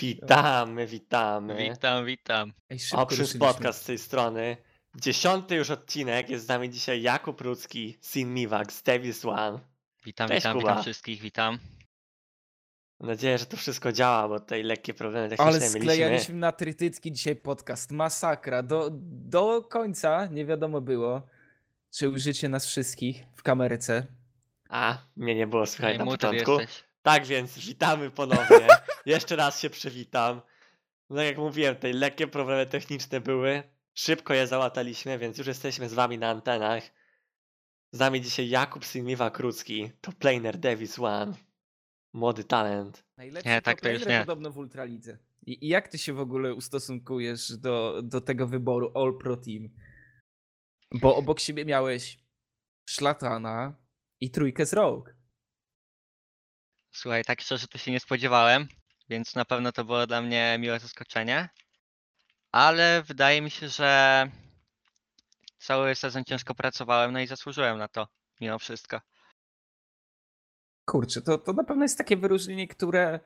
Witamy, witamy. Witam, witam. Ej, Options. Podcast z tej strony. Dziesiąty już odcinek. Jest z nami dzisiaj Jakub Rudzki, Sin Miwak, Davis One. Witam, Cześć, witam, Kuba. witam wszystkich, witam. Mam nadzieję, że to wszystko działa, bo tutaj lekkie problemy Ale techniczne mieliśmy. sklejaliśmy na trytycki dzisiaj podcast. Masakra. Do, do końca nie wiadomo było, czy użycie nas wszystkich w kamerce. A, mnie nie było słychać na początku. jesteś. Tak więc witamy ponownie. Jeszcze raz się przywitam. No jak mówiłem, tutaj lekkie problemy techniczne były. Szybko je załataliśmy, więc już jesteśmy z wami na antenach. Z nami dzisiaj Jakub Sinmiwa Krucki, to planer Davis One. Młody talent. Najlepszy Nie, tak to już nie. podobno w Ultralidze. I, I jak ty się w ogóle ustosunkujesz do, do tego wyboru All Pro Team? Bo obok siebie miałeś Szlatana i trójkę z Rogue. Słuchaj, tak szczerze to się nie spodziewałem, więc na pewno to było dla mnie miłe zaskoczenie. Ale wydaje mi się, że cały sezon ciężko pracowałem, no i zasłużyłem na to, mimo wszystko. Kurczę, to, to na pewno jest takie wyróżnienie, które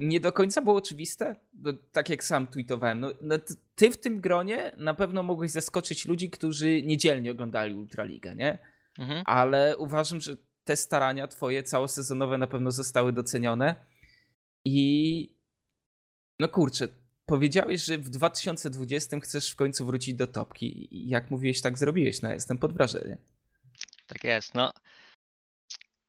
nie do końca było oczywiste. No, tak jak sam tweetowałem. No, no, ty- w tym gronie na pewno mogłeś zaskoczyć ludzi, którzy niedzielnie oglądali Ultraligę, nie? Mhm. Ale uważam, że te starania twoje całosezonowe na pewno zostały docenione. I no kurczę, powiedziałeś, że w 2020 chcesz w końcu wrócić do topki. Jak mówiłeś, tak zrobiłeś. No, jestem pod wrażeniem. Tak jest, no.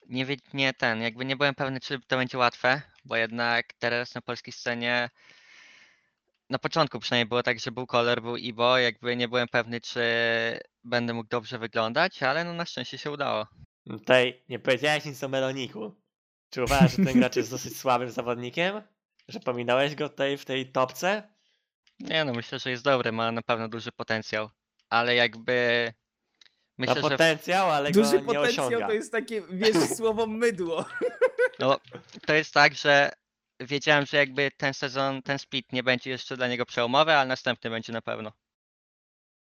Nie, nie ten, jakby nie byłem pewny, czy to będzie łatwe, bo jednak teraz na polskiej scenie na początku przynajmniej było tak, że był kolor, był Ibo, jakby nie byłem pewny, czy będę mógł dobrze wyglądać, ale no na szczęście się udało. Tutaj nie powiedziałeś nic o Meloniku. Czy uważasz, że ten gracz jest dosyć słabym zawodnikiem? Że pominąłeś go tutaj w tej topce? Nie no, myślę, że jest dobry, ma na pewno duży potencjał, ale jakby Ma myślę, że potencjał, ale Duży go nie potencjał osiąga. to jest takie, wiesz, słowo mydło. no, to jest tak, że wiedziałem, że jakby ten sezon, ten split nie będzie jeszcze dla niego przełomowy, ale następny będzie na pewno.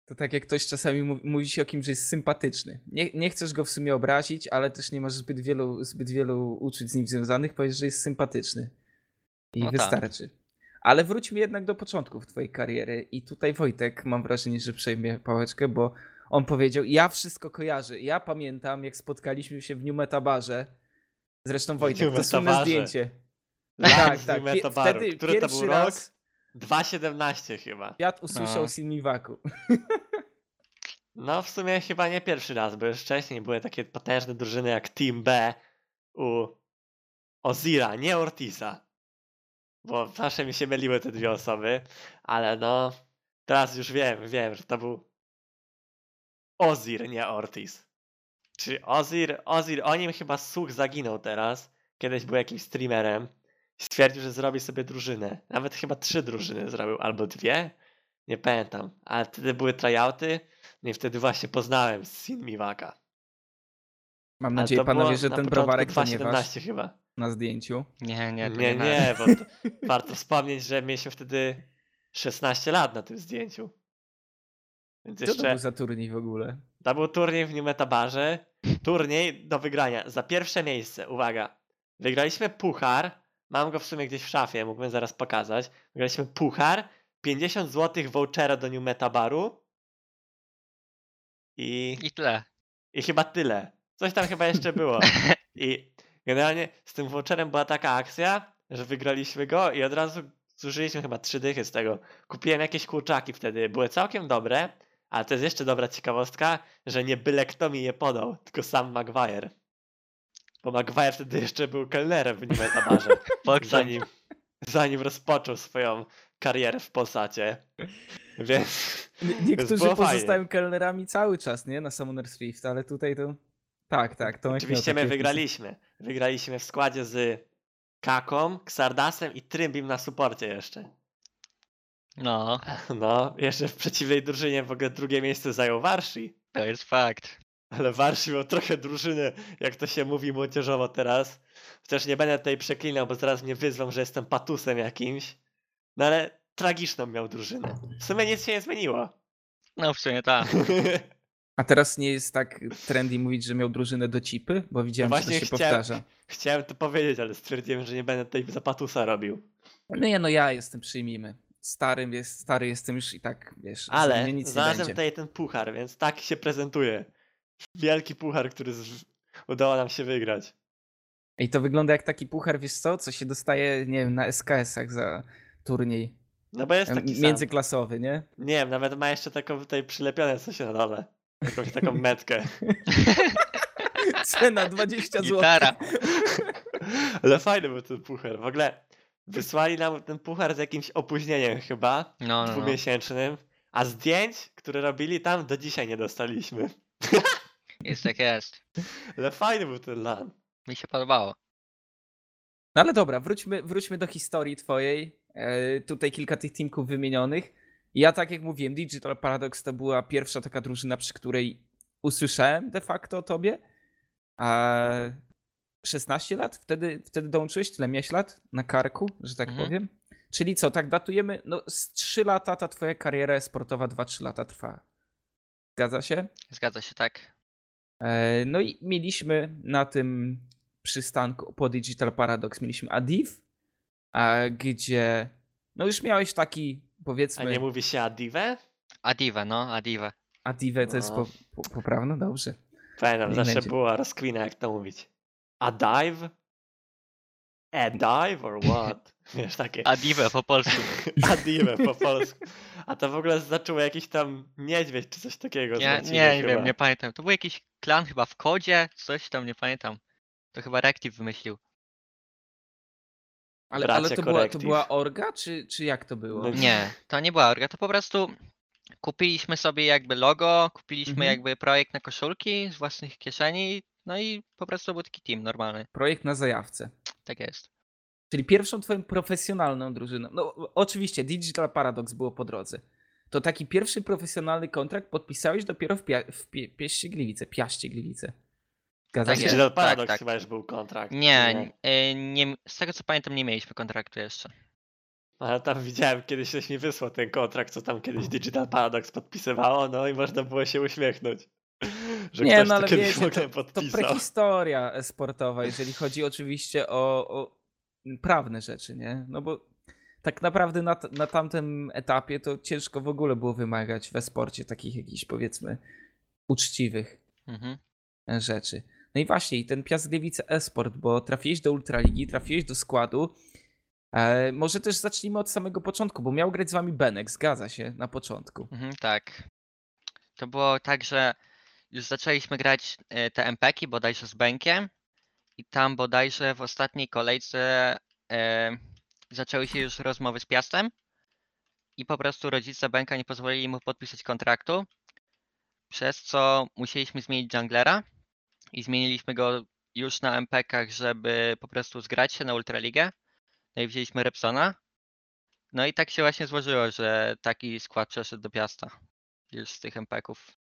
To tak jak ktoś czasami mówi, mówi się o kimś, że jest sympatyczny. Nie, nie chcesz go w sumie obrazić, ale też nie masz zbyt wielu, zbyt wielu uczuć z nim związanych, powiesz, że jest sympatyczny. I No tak. wystarczy. Ale wróćmy jednak do początków twojej kariery. I tutaj Wojtek, mam wrażenie, że przejmie pałeczkę, bo on powiedział, ja wszystko kojarzę. Ja pamiętam, jak spotkaliśmy się w New Metabarze. Zresztą Wojtek, New to słynne zdjęcie. Live Tak, tak. Metabaru. Wtedy Który to pierwszy był rok? raz 2.17 chyba. świat usłyszał No. Silmiwaku. No w sumie chyba nie pierwszy raz, bo już wcześniej były takie potężne drużyny jak Team B u Ozira, nie Ortisa. Bo zawsze mi się myliły te dwie osoby, ale no teraz już wiem, wiem, że to był Ozir, nie Ortiz. Czy Ozir, Ozir, o nim chyba słuch zaginął teraz. Kiedyś był jakimś streamerem. Stwierdził, że zrobi sobie drużynę. Nawet chyba trzy drużyny zrobił, albo dwie. Nie pamiętam. Ale wtedy były tryouty. No i wtedy właśnie poznałem Sin Miwaka. Mam Ale nadzieję, panowie, że na ten browarek to nie wasz 2.17 chyba. na zdjęciu. Nie, nie, to Nie, nie, nie, bo to, warto wspomnieć, że mieliśmy wtedy 16 lat na tym zdjęciu. Więc Co to był za turniej w ogóle? to był turniej w New Metabarze. Turniej do wygrania. Za pierwsze miejsce, uwaga, wygraliśmy puchar. Mam go w sumie gdzieś w szafie, mógłbym zaraz pokazać. Wygraliśmy puchar, 50 zł vouchera do New Metabaru i I tyle. I chyba tyle. Coś tam chyba jeszcze było. I generalnie z tym voucherem była taka akcja, że wygraliśmy go i od razu zużyliśmy chyba trzy dychy z tego. Kupiłem jakieś kurczaki wtedy, były całkiem dobre, ale to jest jeszcze dobra ciekawostka, że nie byle kto mi je podał, tylko sam Maguire. Bo Maguire wtedy jeszcze był kelnerem w Nimetabarze, Boksan. zanim, zanim rozpoczął swoją karierę w Polsacie. Więc Nie- Więc Niektórzy pozostają kelnerami cały czas, nie? Na Summoner's Rift, ale tutaj to... Tak, tak. Tomek Oczywiście my wygraliśmy. Wygraliśmy w składzie z Kaką, Xardasem i Trymbim na suporcie jeszcze. No, No, jeszcze w przeciwnej drużynie w ogóle drugie miejsce zajął Warshi. to jest fakt. Ale Warshi miał trochę drużyny, jak to się mówi młodzieżowo teraz. Chociaż nie będę tutaj przeklinał, bo zaraz mnie wyzwą, że jestem patusem jakimś. No ale tragiczną miał drużynę. W sumie nic się nie zmieniło. No w sumie tak. A teraz nie jest tak trendy mówić, że miał drużynę do cipy? Bo widziałem, że to właśnie się chciałem- powtarza. Chciałem to powiedzieć, ale stwierdziłem, że nie będę tutaj za patusa robił. No nie, no ja jestem, przyjmijmy. Starym jest, stary jestem już i tak, wiesz, Ale mnie nic nie znalazłem tutaj ten puchar, więc tak się prezentuje. Wielki puchar, który z... udało nam się wygrać. I to wygląda jak taki puchar, wiesz co, co się dostaje, nie wiem, na SKS-ach za turniej No bo jest taki sam. międzyklasowy, nie? Nie wiem, nawet ma jeszcze taką tutaj przylepione coś na dole. Jakąś taką metkę. Cena 20 zł. Gitara. Ale fajny był ten puchar. W ogóle wysłali nam ten puchar z jakimś opóźnieniem chyba, No, no, no. dwumiesięcznym, a zdjęć, które robili tam, do dzisiaj nie dostaliśmy. Jest jak jest. Ale fajny był ten LAN. Mi się podobało. No ale dobra, wróćmy, wróćmy do historii twojej. E, tutaj kilka tych teamków wymienionych. Ja tak jak mówiłem, Digital Paradox to była pierwsza taka drużyna, przy której usłyszałem de facto o tobie. A 16 lat? Wtedy, wtedy dołączyłeś? Tyle miałeś lat na karku, że tak Mhm. powiem? Czyli co, tak datujemy? No z 3 lata ta twoja kariera sportowa 2-3 lata trwa. Zgadza się? Zgadza się, tak. E, No i mieliśmy na tym przystanku po Digital Paradox, mieliśmy Adiv, a gdzie no już miałeś taki A powiedzmy, nie mówi się Adive? Adiva, no, Adiva. Adive to jest No. po, po, poprawne, dobrze. Pamiętam, zawsze będzie. była rozkwina jak to mówić. A dive? A dive or what? Wiesz, takie. Adiva po polsku. Adive po polsku. A to w ogóle znaczyło jakiś tam niedźwiedź czy coś takiego. Nie, nie, nie wiem, nie pamiętam. To był jakiś klan chyba w kodzie, coś tam, nie pamiętam. To chyba Rective wymyślił. Ale, ale to, była, to była orga, czy, czy jak to było? No Nie, to nie była orga, to po prostu kupiliśmy sobie jakby logo, kupiliśmy Mhm. jakby projekt na koszulki z własnych kieszeni, no i po prostu był taki team normalny. Projekt na zajawce. Tak jest. Czyli pierwszą twoją profesjonalną drużyną. No oczywiście Digital Paradox było po drodze. To taki pierwszy profesjonalny kontrakt podpisałeś dopiero w, pia- w pie- Pieście Gliwice, Piaście Gliwice. Zgadza Tak się? jest. Digital tak, Paradox tak. chyba już był kontrakt. Nie, nie, nie, z tego co pamiętam nie mieliśmy kontraktu jeszcze. Ale tam widziałem, kiedyś ktoś mi wysłał ten kontrakt, co tam kiedyś Digital Paradox podpisywało, no i można było się uśmiechnąć. Że Nie, ktoś no ale wiecie, to, to prehistoria sportowa, jeżeli chodzi oczywiście o, o prawne rzeczy, nie? No bo tak naprawdę na, na tamtym etapie to ciężko w ogóle było wymagać we sporcie takich jakichś powiedzmy uczciwych Mhm. rzeczy. No i właśnie, i ten Piast Gliwice Esport, bo trafiłeś do Ultraligi, trafiłeś do składu. E, może też zacznijmy od samego początku, bo miał grać z wami Benek, zgadza się, na początku. Mhm, tak. To było tak, że już zaczęliśmy grać e, te MPki bodajże z Benkiem i tam bodajże w ostatniej kolejce e, zaczęły się już rozmowy z Piastem i po prostu rodzice Benka nie pozwolili mu podpisać kontraktu, przez co musieliśmy zmienić junglera i zmieniliśmy go już na MPkach, żeby po prostu zgrać się na Ultraligę. No i wzięliśmy Repsona. No i tak się właśnie złożyło, że taki skład przeszedł do Piasta już z tych MPków.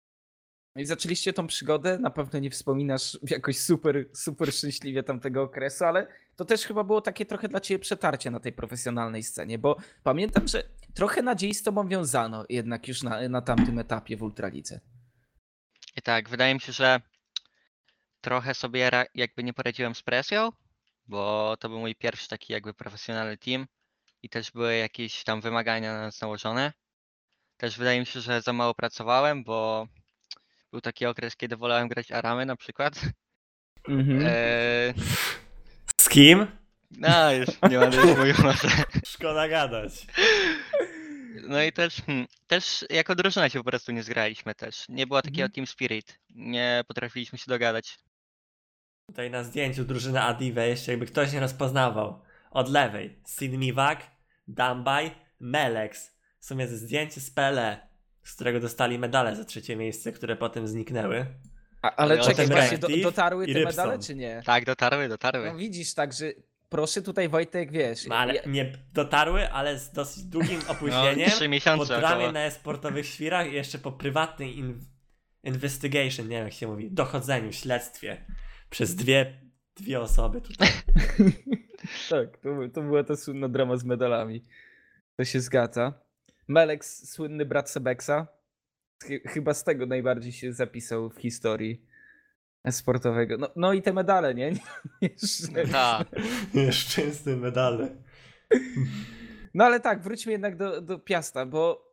No i zaczęliście tą przygodę, na pewno nie wspominasz jakoś super, super szczęśliwie tamtego okresu, ale to też chyba było takie trochę dla ciebie przetarcie na tej profesjonalnej scenie, bo pamiętam, że trochę nadziei z tobą wiązano jednak już na, na tamtym etapie w Ultralidze. I tak, wydaje mi się, że trochę sobie jakby nie poradziłem z presją, bo to był mój pierwszy taki jakby profesjonalny team i też były jakieś tam wymagania na nas nałożone. Też wydaje mi się, że za mało pracowałem, bo był taki okres, kiedy wolałem grać Aramy na przykład. Mhm. Eee, Z kim? no już nie będę już mówił tym. Szkoda gadać. No i też, hmm, też jako drużyna się po prostu nie zgraliśmy też. Nie było takiego Mhm. team spirit. Nie potrafiliśmy się dogadać. Tutaj na zdjęciu drużyny Adive jeszcze jakby ktoś nie rozpoznawał. Od lewej Sidmiwak, Dambaj, Melex. W sumie zdjęcie z PLE, z którego dostali medale za trzecie miejsce, które potem zniknęły. A, ale czekaj, właśnie, do, dotarły te medale czy nie? Tak, dotarły, dotarły. No widzisz, także proszę tutaj Wojtek, wiesz, No, ale ja- nie dotarły, ale z dosyć długim No, opóźnieniem. trzy po miesiące dramie około. na sportowych świrach i jeszcze po prywatnej in investigation, nie wiem jak się mówi, dochodzeniu, śledztwie przez dwie, dwie osoby tutaj. Tak, to, to była ta słynna drama z medalami. To się zgadza. Melex, słynny brat Sebeksa. Chy- Chyba z tego najbardziej się zapisał w historii sportowego. No, no i te medale, nie? Jeszcze- Tak. Nieszczęsne medale. No ale tak, wróćmy jednak do, do Piasta, bo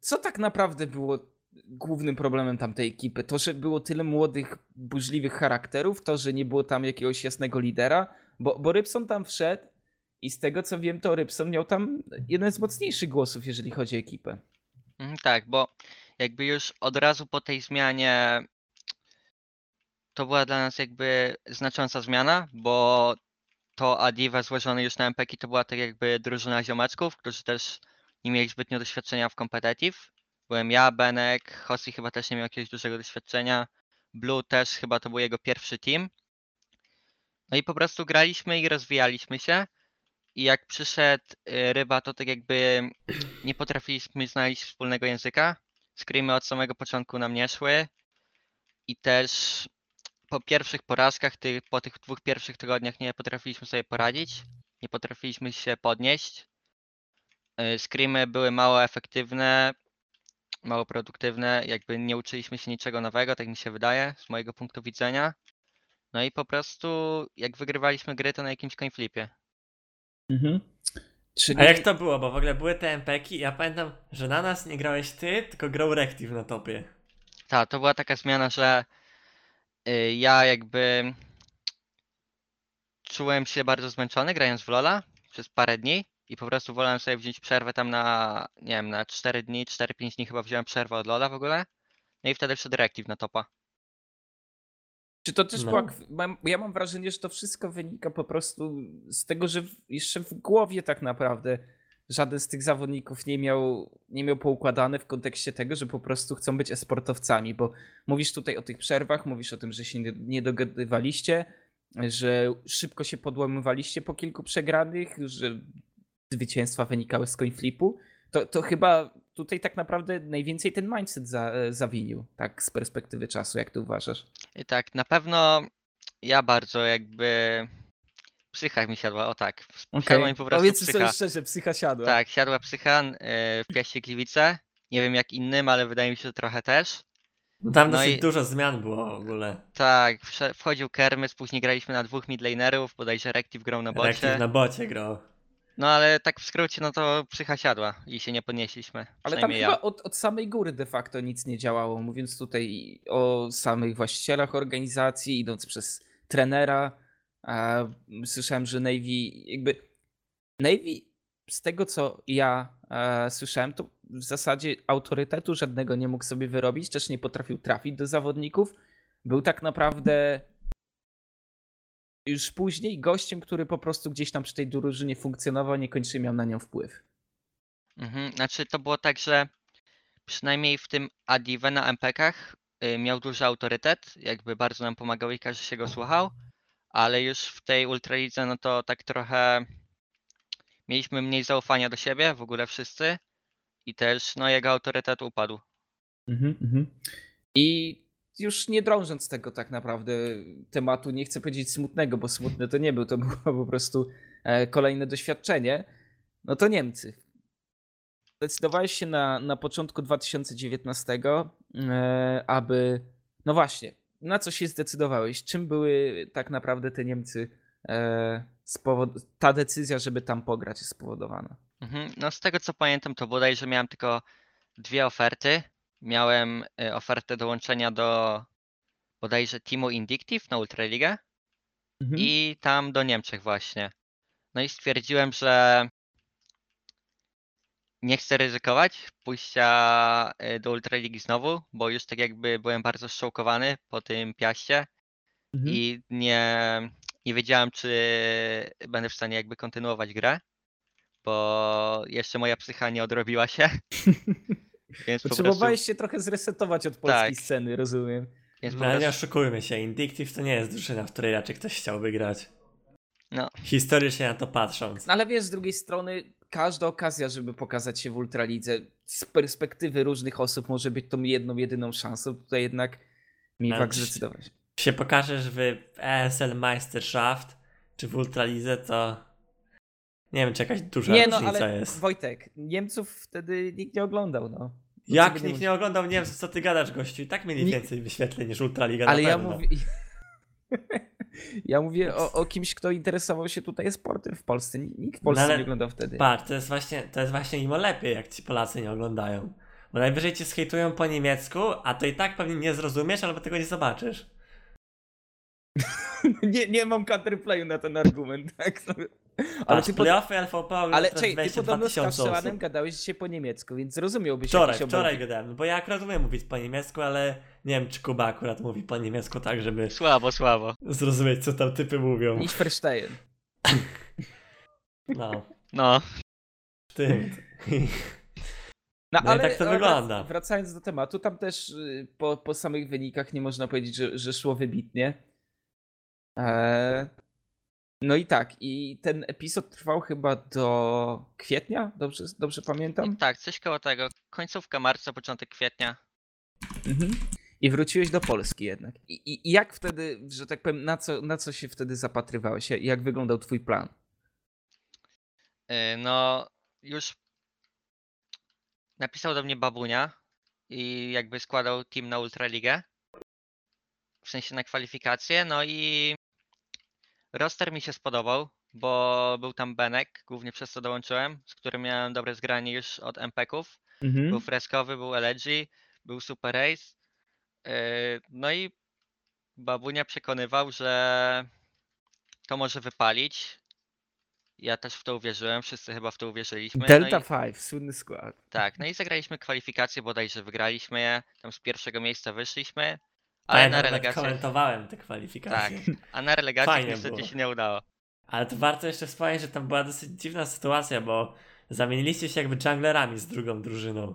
co tak naprawdę było głównym problemem tamtej ekipy? To, że było tyle młodych, burzliwych charakterów, to, że nie było tam jakiegoś jasnego lidera, bo, bo Rybson tam wszedł i z tego co wiem, to Rybson miał tam jeden z mocniejszych głosów, jeżeli chodzi o ekipę. Mhm, Tak, bo jakby już od razu po tej zmianie to była dla nas jakby znacząca zmiana, bo to Adiva złożone już na MPK to była tak jakby drużyna ziomeczków, którzy też nie mieli zbytnio doświadczenia w competitive. Byłem ja, Benek, Hossi chyba też nie miał jakiegoś dużego doświadczenia, Blue też chyba to był jego pierwszy team. No i po prostu graliśmy i rozwijaliśmy się. I jak przyszedł y, Ryba, to tak jakby nie potrafiliśmy znaleźć wspólnego języka. Screamy od samego początku nam nie szły. I też po pierwszych porażkach, ty, po tych dwóch pierwszych tygodniach nie potrafiliśmy sobie poradzić. Nie potrafiliśmy się podnieść. Y, Screamy były mało efektywne, mało produktywne, jakby nie uczyliśmy się niczego nowego, tak mi się wydaje, z mojego punktu widzenia. No i po prostu jak wygrywaliśmy gry, to na jakimś coinflipie. Mhm. Czyli... A jak to było? Bo w ogóle były te MPki i ja pamiętam, że na nas nie grałeś ty, tylko grał Rective na topie. Tak, to była taka zmiana, że y, ja jakby czułem się bardzo zmęczony grając w Lola przez parę dni i po prostu wolałem sobie wziąć przerwę tam na, nie wiem, na 4 dni, 4-5 dni chyba wziąłem przerwę od Lola w ogóle. No i wtedy wszedł Reactive na topa. Czy to też No. była, mam, ja mam wrażenie, że to wszystko wynika po prostu z tego, że jeszcze w głowie tak naprawdę żaden z tych zawodników nie miał, nie miał poukładane w kontekście tego, że po prostu chcą być esportowcami, bo mówisz tutaj o tych przerwach, mówisz o tym, że się nie, nie dogadywaliście, że szybko się podłamywaliście po kilku przegranych, że zwycięstwa wynikały z coinflipu. To, to chyba tutaj tak naprawdę najwięcej ten mindset za, zawinił, tak z perspektywy czasu, jak ty uważasz? I tak, na pewno ja bardzo jakby psycha mi siadła, o tak. Siadła mi po prostu Powiedzmy psycha. sobie szczerze, psycha siadła. Tak, siadła psycha y, w Piaście Gliwice. Nie wiem jak innym, ale wydaje mi się, że trochę też. No tam No dosyć i- dużo zmian było w ogóle. Tak, wchodził Kermys, później graliśmy na dwóch midlanerów, bodajże Rective grał na bocie. Rective na bocie grał. No ale tak w skrócie, no to psycha siadła i się nie podnieśliśmy. Ale tam przynajmniej chyba ja. od, od samej góry de facto nic nie działało, mówiąc tutaj o samych właścicielach organizacji, idąc przez trenera. A słyszałem, że Navy jakby Navy z tego co ja e, słyszałem, to w zasadzie autorytetu żadnego nie mógł sobie wyrobić, też nie potrafił trafić do zawodników. Był tak naprawdę już później gościem, który po prostu gdzieś tam przy tej drużynie funkcjonował, niekoniecznie miał na nią wpływ. Mhm. Znaczy to było tak, że przynajmniej w tym Adive na MPK-ach y, miał duży autorytet, jakby bardzo nam pomagał i każdy się go słuchał, ale już w tej Ultralidze no to tak trochę mieliśmy mniej zaufania do siebie, w ogóle wszyscy i też no jego autorytet upadł. Mhm, mhm. I już nie drążąc tego tak naprawdę tematu, nie chcę powiedzieć smutnego, bo smutne to nie był, to było po prostu e, kolejne doświadczenie. No to Niemcy. Zdecydowałeś się na, na początku 2019, e, aby. No właśnie, na co się zdecydowałeś? Czym były tak naprawdę te Niemcy? E, ta decyzja, żeby tam pograć, jest spowodowana. Mhm. No z tego co pamiętam, to bodajże miałem tylko dwie oferty. Miałem y, ofertę dołączenia do bodajże Teamu Indictive na Ultraligę Mhm. i tam do Niemczech właśnie. No i stwierdziłem, że nie chcę ryzykować pójścia y, do Ultraligi znowu, bo już tak jakby byłem bardzo zszokowany po tym piaście Mhm. i nie, nie wiedziałem, czy będę w stanie jakby kontynuować grę, bo jeszcze moja psycha nie odrobiła się. Więc po prostu, Potrzebowałeś się trochę zresetować od polskiej Tak. sceny, rozumiem. więc No ale nie prostu oszukujmy się, Indictive to nie jest drużyna, w której raczej ktoś chciałby grać. No. Historycznie na to patrząc. No ale wiesz, z drugiej strony każda okazja, żeby pokazać się w Ultralidze z perspektywy różnych osób może być tą jedną, jedyną szansą. Tutaj jednak mi Ale fakt czy- zdecydować. się pokażesz w ESL Meisterschaft czy w Ultralize, to nie wiem, czy jakaś duża Nie no, różnica ale jest. Wojtek, Niemców wtedy nikt nie oglądał, no. No Jak nikt mówić. nie oglądał Niemców, co ty gadasz, gościu? I tak mieli Nie- więcej wyświetleń niż Ultraliga Ale ja mówię... Ja mówię o, o kimś, kto interesował się tutaj sportem w Polsce. Nikt w Polsce No nie oglądał wtedy. Patrz, to jest właśnie, to jest właśnie im lepiej, jak ci Polacy nie oglądają. Bo najwyżej cię skejtują po niemiecku, a to i tak pewnie nie zrozumiesz, albo tego nie zobaczysz. nie, nie mam counterplayu na ten argument, tak? Ale Patrz, ty, pod... playoffy LVP ale czekaj, ty 22 podobno z osób. gadałeś dzisiaj po niemiecku, więc zrozumiałbyś Wczoraj, wczoraj gadałem, bo ja akurat umiem mówić po niemiecku, ale nie wiem, czy Kuba akurat mówi po niemiecku tak, żeby Słabo, słabo. zrozumieć, co tam typy mówią. Niż Verstein. No, No, tym. No, No i ale tak to wrac- wygląda. Wracając do tematu, tam też y, po, po samych wynikach nie można powiedzieć, że, że szło wybitnie. Eee, no i tak, i ten epizod trwał chyba do kwietnia, dobrze, dobrze pamiętam? i tak, coś koło tego. Końcówka marca, początek kwietnia. Mhm. I wróciłeś do Polski jednak. I, i, jak wtedy, że tak powiem, na co, na co się wtedy zapatrywałeś? Jak wyglądał twój plan? Yy, No, już napisał do mnie babunia i jakby składał team na Ultraligę. W sensie na kwalifikacje, no i roster mi się spodobał, bo był tam Benek, głównie przez co dołączyłem, z którym miałem dobre zgranie już od MPK-ów. Mhm. Był freskowy, był LG, był Super Race. Yy, No i babunia przekonywał, że to może wypalić. Ja też w to uwierzyłem, wszyscy chyba w to uwierzyliśmy. Delta no i, 5, słynny skład. tak, no i zagraliśmy kwalifikacje, bodajże wygraliśmy je, tam z pierwszego miejsca wyszliśmy, ale Ale na relegację, komentowałem te kwalifikacje. tak, a na relegację Fajnie niestety było. się nie udało. Ale to warto jeszcze wspomnieć, że tam była dosyć dziwna sytuacja, bo zamieniliście się jakby junglerami z drugą drużyną.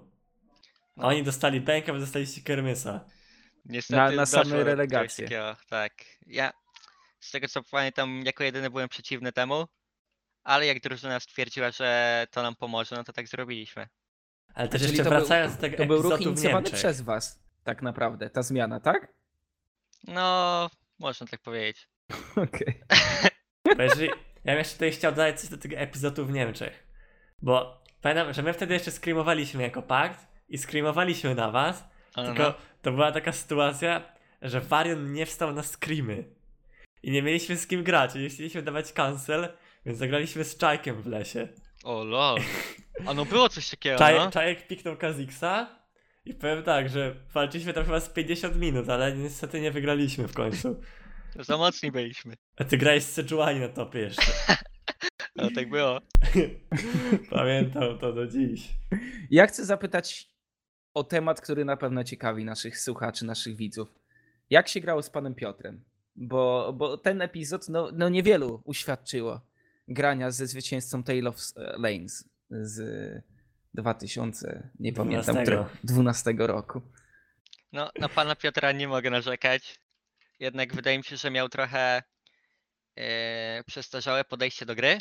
A No. oni dostali bękę, wy dostaliście Kermysa. Niestety na doszło same do czegoś relegacje. takiego, Tak, ja z tego co pamiętam, jako jedyny byłem przeciwny temu, ale jak drużyna stwierdziła, że to nam pomoże, no to tak zrobiliśmy. Ale też Czyli jeszcze to był- wracając do tego To był ruch inicjowany przez was, tak naprawdę, ta zmiana, tak? No, można tak powiedzieć. Okej. Bo jeżeli, ja bym jeszcze tutaj chciał dodać coś do tego epizodu w Niemczech. Bo pamiętam, że my wtedy jeszcze screamowaliśmy jako pakt i screamowaliśmy na was, No, tylko no. to była taka sytuacja, że Varion nie wstał na screamy. I nie mieliśmy z kim grać, i nie chcieliśmy dawać cancel, więc zagraliśmy z Czajkiem w lesie. O lol. A no było coś takiego, Czaj, no. Czajek piknął Kaziksa i powiem tak, że walczyliśmy tam chyba z 50 minut, ale niestety nie wygraliśmy w końcu. Za mocni byliśmy. A ty grałeś z Sejuani na topie jeszcze. No tak było. Pamiętam to do dziś. Ja chcę zapytać o temat, który na pewno ciekawi naszych słuchaczy, naszych widzów. Jak się grało z panem Piotrem? Bo, bo ten epizod no, no niewielu uświadczyło grania ze zwycięzcą Tale of Lanes z 2000, nie pamiętam, 12. tro- 12 roku. No, na pana Piotra nie mogę narzekać. Jednak wydaje mi się, że miał trochę e, przestarzałe podejście do gry.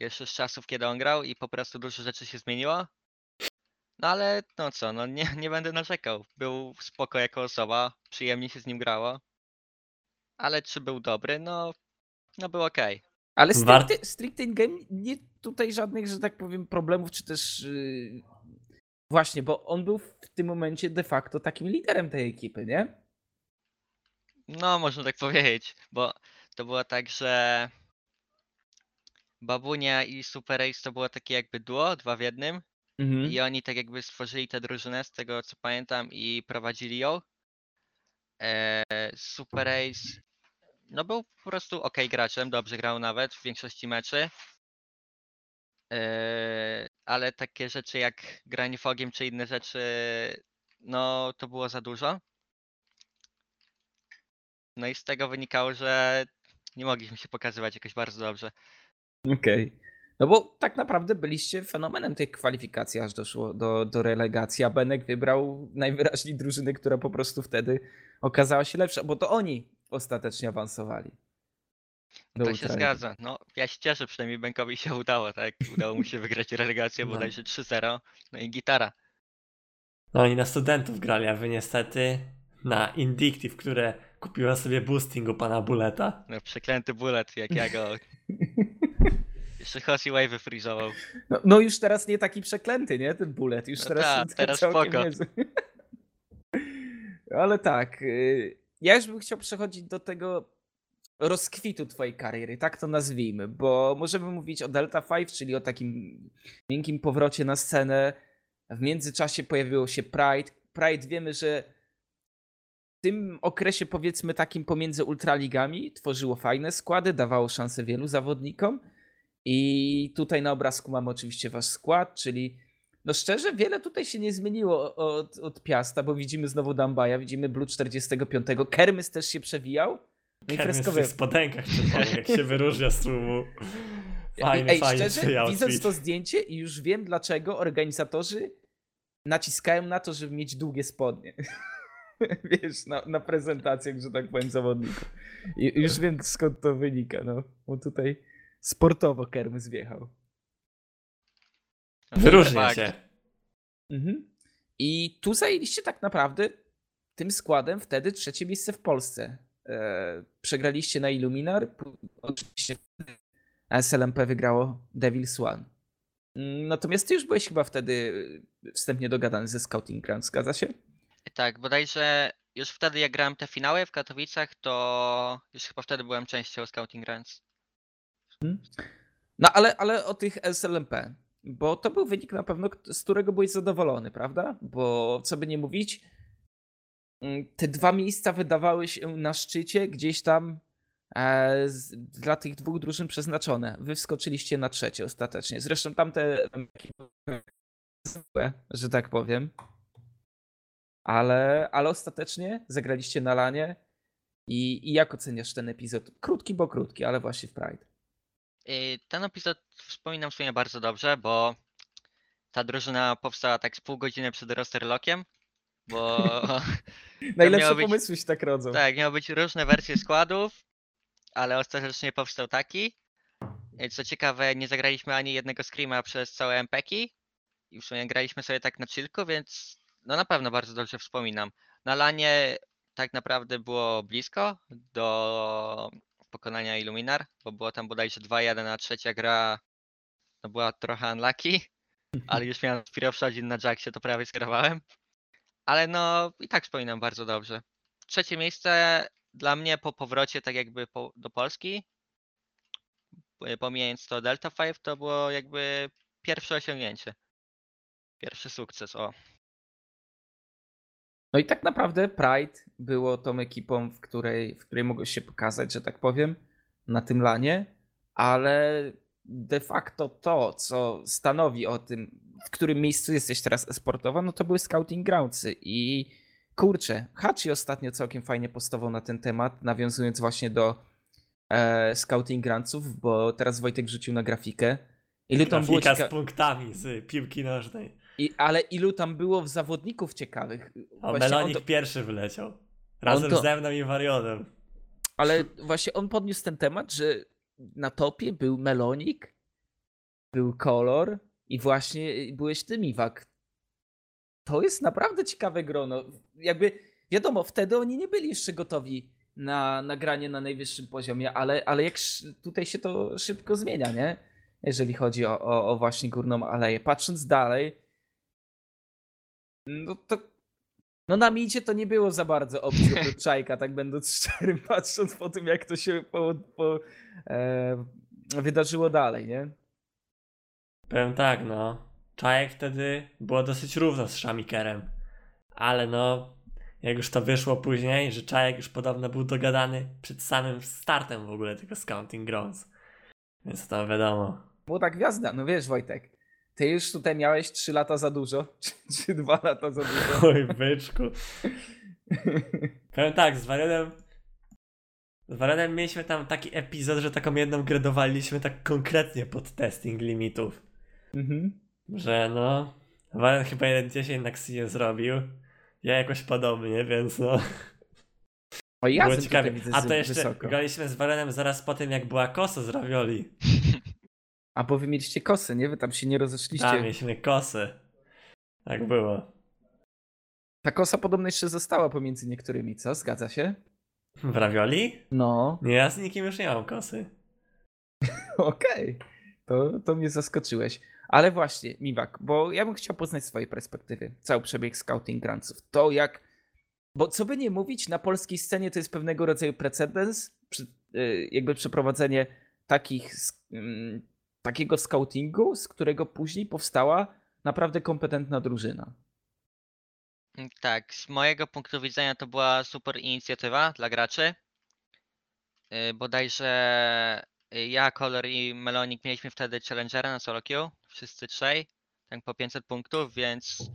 Jeszcze z czasów, kiedy on grał i po prostu dużo rzeczy się zmieniło. No ale no co, no nie, nie będę narzekał. Był spoko jako osoba, przyjemnie się z nim grało. Ale czy był dobry? No, no był okej. Ale stricte, stricte in game nie tutaj żadnych, że tak powiem, problemów, czy też yy, właśnie, bo on był w tym momencie de facto takim liderem tej ekipy, nie? No, można tak powiedzieć, bo to było tak, że Babunia i Super Ace to było takie jakby duo, dwa w jednym. Mhm. I oni tak jakby stworzyli tę drużynę, z tego co pamiętam, i prowadzili ją. Eee, Super Ace, no był po prostu ok graczem, dobrze grał nawet w większości meczy. Eee, ale takie rzeczy jak granie fogiem czy inne rzeczy, no to było za dużo. No i z tego wynikało, że nie mogliśmy się pokazywać jakoś bardzo dobrze. Okej. No bo tak naprawdę byliście fenomenem tej kwalifikacji, aż doszło do, do relegacji, a Benek wybrał najwyraźniej drużynę, która po prostu wtedy okazała się lepsza, bo to oni ostatecznie awansowali. do To się Ultraligi. zgadza. No, ja się cieszę, przynajmniej Benkowi się udało, tak? Udało mu się wygrać relegację No. bodajże 3-0. No i gitara. No oni na studentów grali, a wy niestety na Indictive, które kupiła sobie boosting u pana Buleta. No, przeklęty bullet, jak ja go. Jeszcze Hossy Wave freezował. No, no już teraz nie taki przeklęty, nie? Ten bullet. Już No teraz, tak, teraz całkiem spoko. Ale tak. Ja już bym chciał przechodzić do tego rozkwitu twojej kariery, tak to nazwijmy, bo możemy mówić o Delta 5, czyli o takim miękkim powrocie na scenę. W międzyczasie pojawiło się Pride. Pride wiemy, że w tym okresie powiedzmy takim pomiędzy ultraligami tworzyło fajne składy, dawało szansę wielu zawodnikom. I tutaj na obrazku mamy oczywiście wasz skład, czyli no szczerze, wiele tutaj się nie zmieniło od, od Piasta, bo widzimy znowu Dambaja, widzimy Blue 45, Kermys też się przewijał. No i Kermit w tych spodenkach czerwonych, jak się wyróżnia z tłumu. Fajny, Ej, fajny szczerze, widząc to zdjęcie i już wiem, dlaczego organizatorzy naciskają na to, żeby mieć długie spodnie. Wiesz, na, na prezentacjach, że tak powiem, zawodników. I, już wiem, skąd to wynika, no. Bo tutaj sportowo Kermys wjechał. Wyróżnia fakt. się. Mhm. I tu zajęliście tak naprawdę tym składem wtedy trzecie miejsce w Polsce. E, przegraliście na Illuminar, oczywiście SLMP wygrało Devil's One. Natomiast ty już byłeś chyba wtedy wstępnie dogadany ze Scouting Ground, zgadza się? Tak, bodajże już wtedy jak grałem te finały w Katowicach, to już chyba wtedy byłem częścią Scouting Runs. No ale, ale o tych SLMP, bo to był wynik na pewno, z którego byłeś zadowolony, prawda? Bo co by nie mówić, mm, te dwa miejsca wydawały się na szczycie gdzieś tam e, z, dla tych dwóch drużyn przeznaczone. Wy wskoczyliście na trzecie ostatecznie. Zresztą tamte że tak powiem. Ale, ale ostatecznie zagraliście na lanie i, i jak oceniasz ten epizod? Krótki, bo krótki, ale właśnie w Pride. I ten epizod wspominam w sumie bardzo dobrze, bo ta drużyna powstała tak z pół godziny przed roster lockiem, bo Najlepsze być- pomysły się tak rodzą. tak, miały być różne wersje składów, ale ostatecznie powstał taki. I Co ciekawe, nie zagraliśmy ani jednego screama przez całe MPki i w sumie graliśmy sobie tak na chillku, więc no na pewno bardzo dobrze wspominam. Na lanie tak naprawdę było blisko do pokonania Illuminar, bo było tam bodajże 2-1, a trzecia gra no była trochę unlucky, ale już miałem Spiro Przodzin na Jacksie, to prawie skierowałem. Ale no i tak wspominam bardzo dobrze. Trzecie miejsce dla mnie po powrocie tak jakby po, do Polski, p- pomijając to Delta 5, to było jakby pierwsze osiągnięcie. Pierwszy sukces, o. No i tak naprawdę Pride było tą ekipą, w której, w której mogłeś się pokazać, że tak powiem, na tym lanie, ale de facto to, co stanowi o tym, w którym miejscu jesteś teraz esportowa, no to były Scouting Groundsy i kurczę, Hachi ostatnio całkiem fajnie postował na ten temat, nawiązując właśnie do e, Scouting Groundsów, bo teraz Wojtek wrzucił na grafikę. Ilu tam było cieka- z punktami z piłki nożnej. I, ale ilu tam było zawodników ciekawych. A Właśnie Melonik to- pierwszy wyleciał. Razem to- ze mną i Warionem. Ale właśnie on podniósł ten temat, że na topie był Melonik, był Kolor i właśnie byłeś ty, Miwak. To jest naprawdę ciekawe grono. Jakby, wiadomo, wtedy oni nie byli jeszcze gotowi na nagranie na najwyższym poziomie, ale, ale jak tutaj się to szybko zmienia, nie? Jeżeli chodzi o, o, o właśnie górną aleję. Patrząc dalej, no to no na micie to nie było za bardzo opcji oprócz Czajka, tak będąc szczerym, patrząc po tym, jak to się po, po, e, wydarzyło dalej, nie? Powiem tak, no. Czajek wtedy było dosyć równo z Szamikerem. Ale no, jak już to wyszło później, że Czajek już podobno był dogadany przed samym startem w ogóle tego Scouting Grounds. Więc to wiadomo. Młoda gwiazda, no wiesz Wojtek, ty już tutaj miałeś 3 lata za dużo, czy, czy 2 lata za dużo. Oj, byczku. Powiem tak, z Warionem... Z Warionem mieliśmy tam taki epizod, że taką jedną grę dowaliliśmy tak konkretnie pod testing limitów. mhm. Że no... Warion chyba 1.10 na Xie zrobił. Ja jakoś podobnie, więc no... O ja Było ciekawie. A to jeszcze wysoko. graliśmy z Warionem zaraz po tym, jak była kosa z ravioli. A bo wy mieliście kosy, nie? Wy tam się nie rozeszliście. Tam mieliśmy kosy. Tak było. Ta kosa podobno jeszcze została pomiędzy niektórymi, co? Zgadza się? W ravioli? No, Nie, ja z nikim już nie mam kosy. okej. To, to mnie zaskoczyłeś. Ale właśnie, Miwak, bo ja bym chciał poznać swoje perspektywy. Cały przebieg scouting grantów. To jak. Bo co by nie mówić, na polskiej scenie to jest pewnego rodzaju precedens. Y, jakby przeprowadzenie takich, mm, takiego scoutingu, z którego później powstała naprawdę kompetentna drużyna. Mm, Tak, z mojego punktu widzenia to była super inicjatywa dla graczy. Yy, Bodajże yy, ja, Color i Melonik mieliśmy wtedy Challengera na solo queue, wszyscy trzej, tak po 500 punktów, więc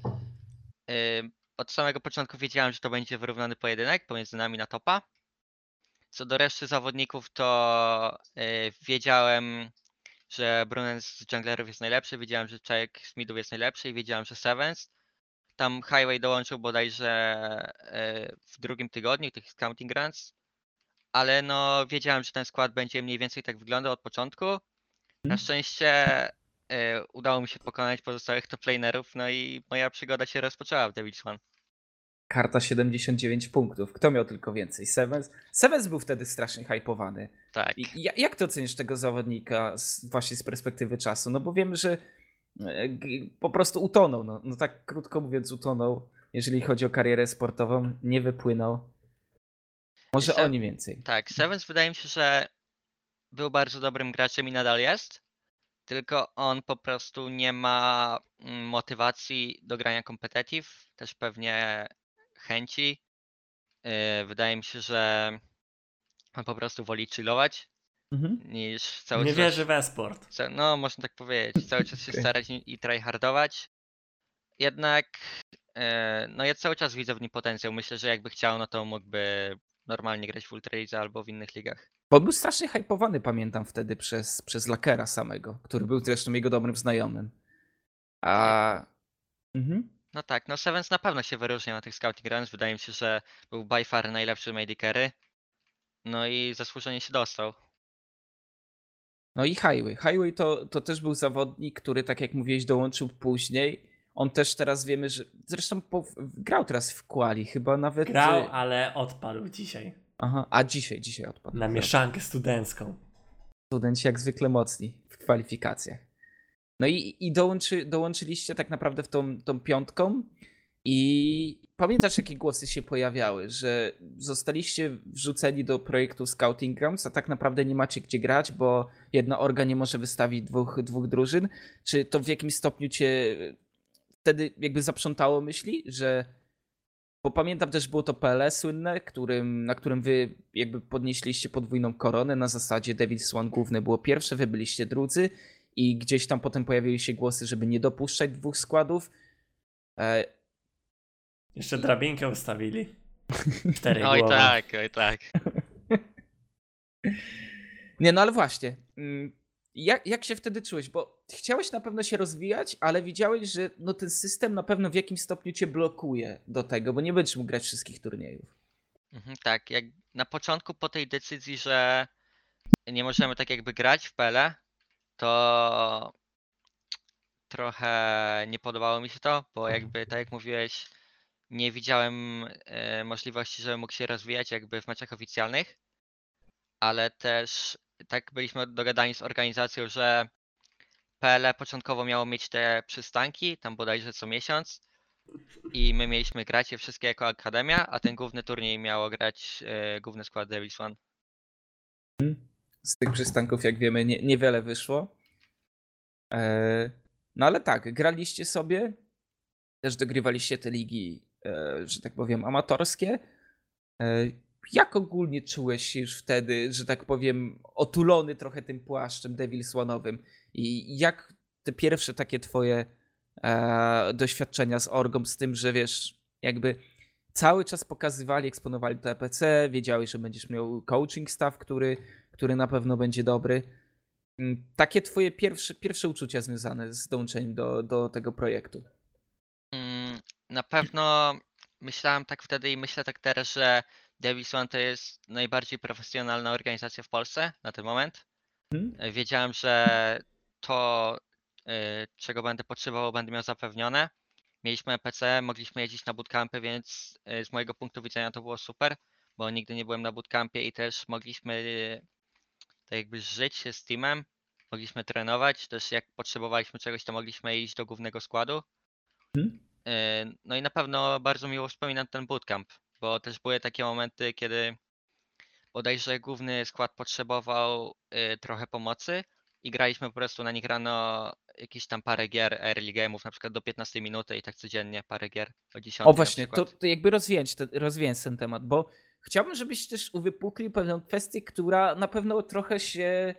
yy, od samego początku wiedziałem, że to będzie wyrównany pojedynek pomiędzy nami na topa. Co do reszty zawodników, to wiedziałem, że Brunen z junglerów jest najlepszy, wiedziałem, że Czek z midów jest najlepszy i wiedziałem, że Sevens. Tam Highway dołączył bodajże e, w drugim tygodniu tych scouting runs, ale no wiedziałem, że ten skład będzie mniej więcej tak wyglądał od początku. Na Mhm. szczęście e, udało mi się pokonać pozostałych top lanerów, no i moja przygoda się rozpoczęła w Devil's One. Karta 79 punktów. Kto miał tylko więcej? Sevens? Sevens był wtedy strasznie hypowany. Tak. I ja- jak ty ocenisz tego zawodnika z, właśnie z perspektywy czasu? No bo wiemy, że e, po prostu utonął. No, no tak krótko mówiąc, utonął. Jeżeli chodzi o karierę sportową, nie wypłynął. Może Jeszcze- o nie więcej. Tak, Sevens wydaje mi się, że był bardzo dobrym graczem i nadal jest. Tylko on po prostu nie ma mm, motywacji do grania competitive, też pewnie chęci. Yy, Wydaje mi się, że on po prostu woli chillować Mhm. niż cały Nie czas. wierzy w esport. No, można tak powiedzieć. Cały czas się Okej. starać i, tryhardować. Jednak e, no ja cały czas widzę w nim potencjał. Myślę, że jakby chciał, no to mógłby normalnie grać w Ultra albo w innych ligach. Bo on był strasznie hypowany, pamiętam wtedy, przez, przez Lakera samego, który był zresztą jego dobrym znajomym. A. Mhm. No tak, no Sevens na pewno się wyróżnia na tych scouting runs. Wydaje mi się, że był by far najlepszy made carry. No i zasłużenie się dostał. No i Highway. Highway to, to też był zawodnik, który, tak jak mówiłeś, dołączył później. On też teraz wiemy, że. Zresztą po, grał teraz w Quali, chyba nawet. Grał, y, ale odpadł dzisiaj. Aha, a dzisiaj, dzisiaj odpadł. Na mieszankę studencką. Studenci jak zwykle mocni w kwalifikacjach. No i, i dołączy, dołączyliście tak naprawdę w tą, tą piątką. I pamiętasz, jakie głosy się pojawiały, że zostaliście wrzuceni do projektu Scouting Grounds, a tak naprawdę nie macie gdzie grać, bo jedna orga nie może wystawić dwóch, dwóch drużyn. Czy to w jakimś stopniu cię wtedy jakby zaprzątało myśli, że bo pamiętam też było to PLE słynne, którym, na którym wy jakby podnieśliście podwójną koronę na zasadzie Devil's One główne było pierwsze, wy byliście drudzy i gdzieś tam potem pojawiły się głosy, żeby nie dopuszczać dwóch składów. E, Jeszcze drabinkę ustawili. Cztery Oj głowy. tak, oj tak. Nie, no ale właśnie. mm, Jak, jak się wtedy czułeś? Bo chciałeś na pewno się rozwijać, ale widziałeś, że no ten system na pewno w jakimś stopniu cię blokuje do tego, bo nie będziesz mógł grać wszystkich turniejów. Mhm, tak, jak na początku po tej decyzji, że nie możemy tak jakby grać w PL, to trochę nie podobało mi się to, bo jakby tak jak mówiłeś, nie widziałem e, możliwości, żeby mógł się rozwijać jakby w meczach oficjalnych, ale też tak byliśmy dogadani z organizacją, że PL początkowo miało mieć te przystanki, tam bodajże co miesiąc i my mieliśmy grać je wszystkie jako akademia, a ten główny turniej miało grać e, główny skład Devils One. Z tych przystanków, jak wiemy, nie, niewiele wyszło. E, No ale tak, graliście sobie, też dogrywaliście te ligi, e, że tak powiem, amatorskie. E, Jak ogólnie czułeś się już wtedy, że tak powiem, otulony trochę tym płaszczem Devil's One'owym? I jak te pierwsze takie twoje doświadczenia z Orgą, z tym, że wiesz, jakby cały czas pokazywali, eksponowali to EPC, wiedziałeś, że będziesz miał coaching staff, który, który na pewno będzie dobry. Mm, Takie twoje pierwsze, pierwsze uczucia związane z dołączeniem do, do tego projektu. Mm, Na pewno myślałem tak wtedy i myślę tak teraz, że Devils One to jest najbardziej profesjonalna organizacja w Polsce na ten moment. E, Wiedziałem, że to, e, czego będę potrzebował, będę miał zapewnione. Mieliśmy EPC, mogliśmy jeździć na bootcampy, więc e, z mojego punktu widzenia to było super, bo nigdy nie byłem na bootcampie i też mogliśmy e, tak jakby żyć się z teamem, mogliśmy trenować, też jak potrzebowaliśmy czegoś, to mogliśmy iść do głównego składu. E, No i na pewno bardzo miło wspominam ten bootcamp, bo też były takie momenty, kiedy bodajże główny skład potrzebował y, trochę pomocy i graliśmy po prostu na nich rano jakieś tam parę gier early game'ów, na przykład do 15 minuty i tak codziennie parę gier o 10 O właśnie, to, to jakby rozwięć, te, rozwięź ten temat, bo chciałbym, żebyś też uwypuklił pewną kwestię, która na pewno trochę się,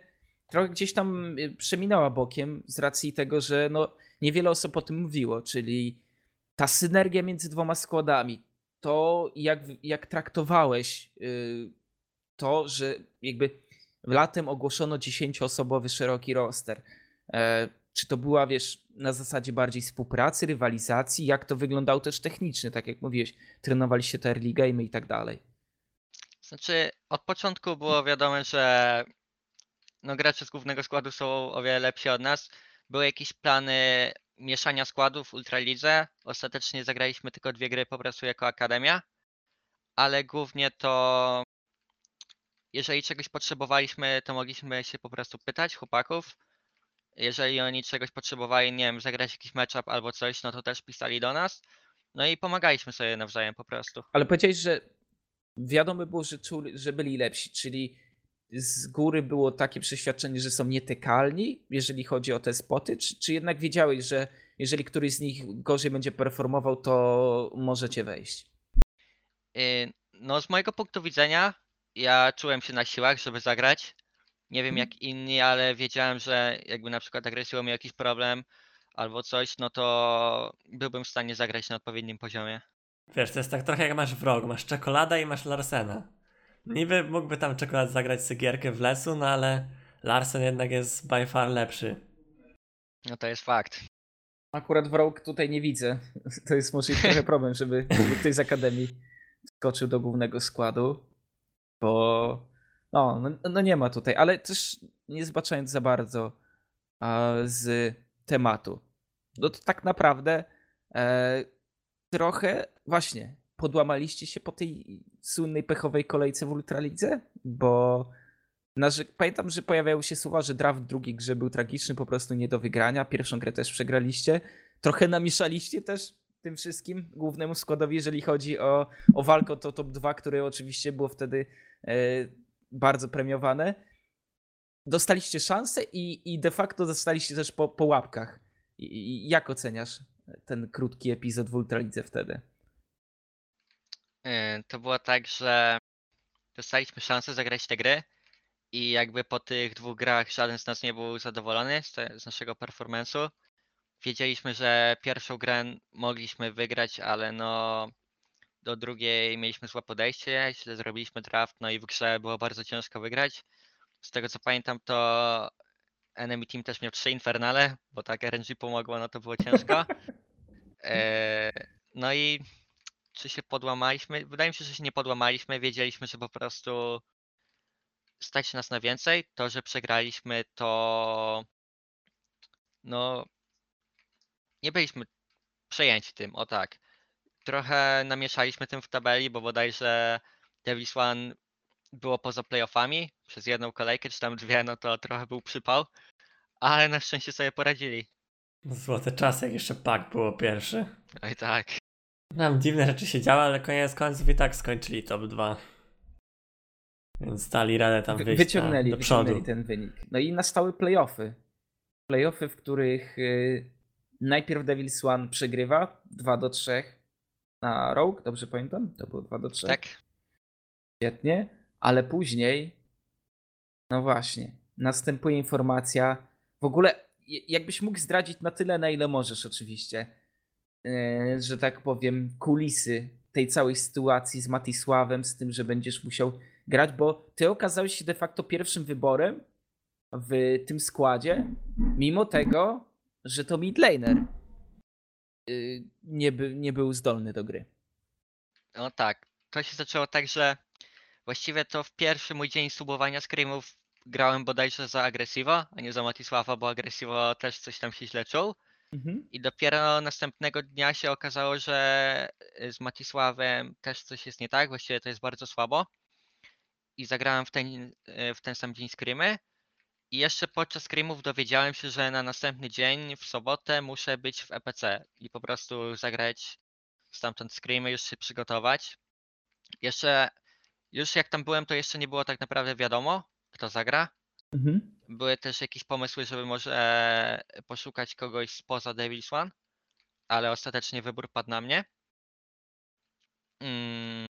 trochę gdzieś tam y, przeminęła bokiem z racji tego, że no, niewiele osób o tym mówiło, czyli ta synergia między dwoma składami, to jak, jak traktowałeś y, to, że jakby latem ogłoszono 10-osobowy szeroki roster. E, Czy to była, wiesz, na zasadzie bardziej współpracy, rywalizacji? Jak to wyglądało też technicznie, tak jak mówiłeś, trenowaliście te early game i tak dalej. Znaczy, od początku było wiadomo, że no, gracze z głównego składu są o wiele lepsi od nas. Były jakieś plany mieszania składów w Ultralidze. Ostatecznie zagraliśmy tylko dwie gry po prostu jako akademia, ale głównie to jeżeli czegoś potrzebowaliśmy, to mogliśmy się po prostu pytać chłopaków. Jeżeli oni czegoś potrzebowali, nie wiem, zagrać jakiś matchup albo coś, no to też pisali do nas. No i pomagaliśmy sobie nawzajem po prostu. Ale powiedziałeś, że wiadomo było, że, czuli, że byli lepsi, czyli z góry było takie przeświadczenie, że są nietykalni, jeżeli chodzi o te spoty, czy, czy jednak wiedziałeś, że jeżeli któryś z nich gorzej będzie performował, to możecie wejść? Y, No, z mojego punktu widzenia, ja czułem się na siłach, żeby zagrać. Nie wiem jak inni, ale wiedziałem, że jakby na przykład agresją miał jakiś problem albo coś, no to byłbym w stanie zagrać na odpowiednim poziomie. Wiesz, to jest tak trochę jak masz wrog, masz czekolada i masz Larsena. Niby mógłby tam czekolad zagrać cygierkę w lesu, no ale Larsen jednak jest by far lepszy. No to jest fakt. Akurat wrog tutaj nie widzę. To jest może trochę problem, żeby, żeby ktoś z Akademii wskoczył do głównego składu, bo no, no, no nie ma tutaj, ale też nie zbaczając za bardzo a, z tematu. No to tak naprawdę e, trochę właśnie podłamaliście się po tej słynnej pechowej kolejce w Ultralidze, bo pamiętam, że pojawiały się słowa, że draft w drugiej grze był tragiczny, po prostu nie do wygrania. Pierwszą grę też przegraliście. Trochę namieszaliście też tym wszystkim głównemu składowi, jeżeli chodzi o, o walkę o to top 2, które oczywiście było wtedy e, bardzo premiowane. Dostaliście szansę i, i de facto dostaliście też po, po łapkach. I jak oceniasz ten krótki epizod w Ultralidze wtedy? Y, To było tak, że dostaliśmy szansę zagrać te gry i jakby po tych dwóch grach żaden z nas nie był zadowolony z, te, z naszego performance'u. Wiedzieliśmy, że pierwszą grę mogliśmy wygrać, ale no do drugiej mieliśmy złe podejście, źle zrobiliśmy draft, no i w grze było bardzo ciężko wygrać. Z tego co pamiętam, to enemy team też miał trzy infernale, bo tak RNG pomogło, no to było ciężko. Eee, no i czy się podłamaliśmy? Wydaje mi się, że się nie podłamaliśmy. Wiedzieliśmy, że po prostu stać nas na więcej. To, że przegraliśmy, to no nie byliśmy przejęci tym, o tak. Trochę namieszaliśmy tym w tabeli, bo bodajże Devils One było poza playoffami przez jedną kolejkę, czy tam dwie, no to trochę był przypał, ale na szczęście sobie poradzili. Złote czasy, jak jeszcze pak było pierwszy. Oj tak. Nam dziwne rzeczy się działy, ale koniec końców i tak skończyli top 2. Więc dali radę tam Wy- wyjść wyciągnęli, na, do przodu. wyciągnęli ten wynik. No i nastały playoffy. Playoffy, w których y, najpierw Devils One przegrywa 2 do 3 na Rogue, dobrze pamiętam? To było 2 do 3. Tak? Świetnie, ale później, no właśnie, następuje informacja, w ogóle jakbyś mógł zdradzić na tyle, na ile możesz oczywiście, yy, że tak powiem, kulisy tej całej sytuacji z Matisławem, z tym, że będziesz musiał grać, bo ty okazałeś się de facto pierwszym wyborem w tym składzie, mimo tego, że to midlaner yy, nie, by, nie był zdolny do gry. No tak. To się zaczęło tak, że właściwie to w pierwszy mój dzień subowania screamów grałem bodajże za Agresivo, a nie za Matisława, bo Agresivo też coś tam się źle czuł. Mhm. I dopiero następnego dnia się okazało, że y, z Matisławem też coś jest nie tak, właściwie to jest bardzo słabo. I zagrałem w ten, y, w ten sam dzień screamy. I jeszcze podczas screamów dowiedziałem się, że na następny dzień, w sobotę, muszę być w EPC i po prostu zagrać stamtąd screamy, już się przygotować. Jeszcze już jak tam byłem, to jeszcze nie było tak naprawdę wiadomo, kto zagra. Mhm. Były też jakieś pomysły, żeby może poszukać kogoś spoza Devil's One, ale ostatecznie wybór padł na mnie. Mm.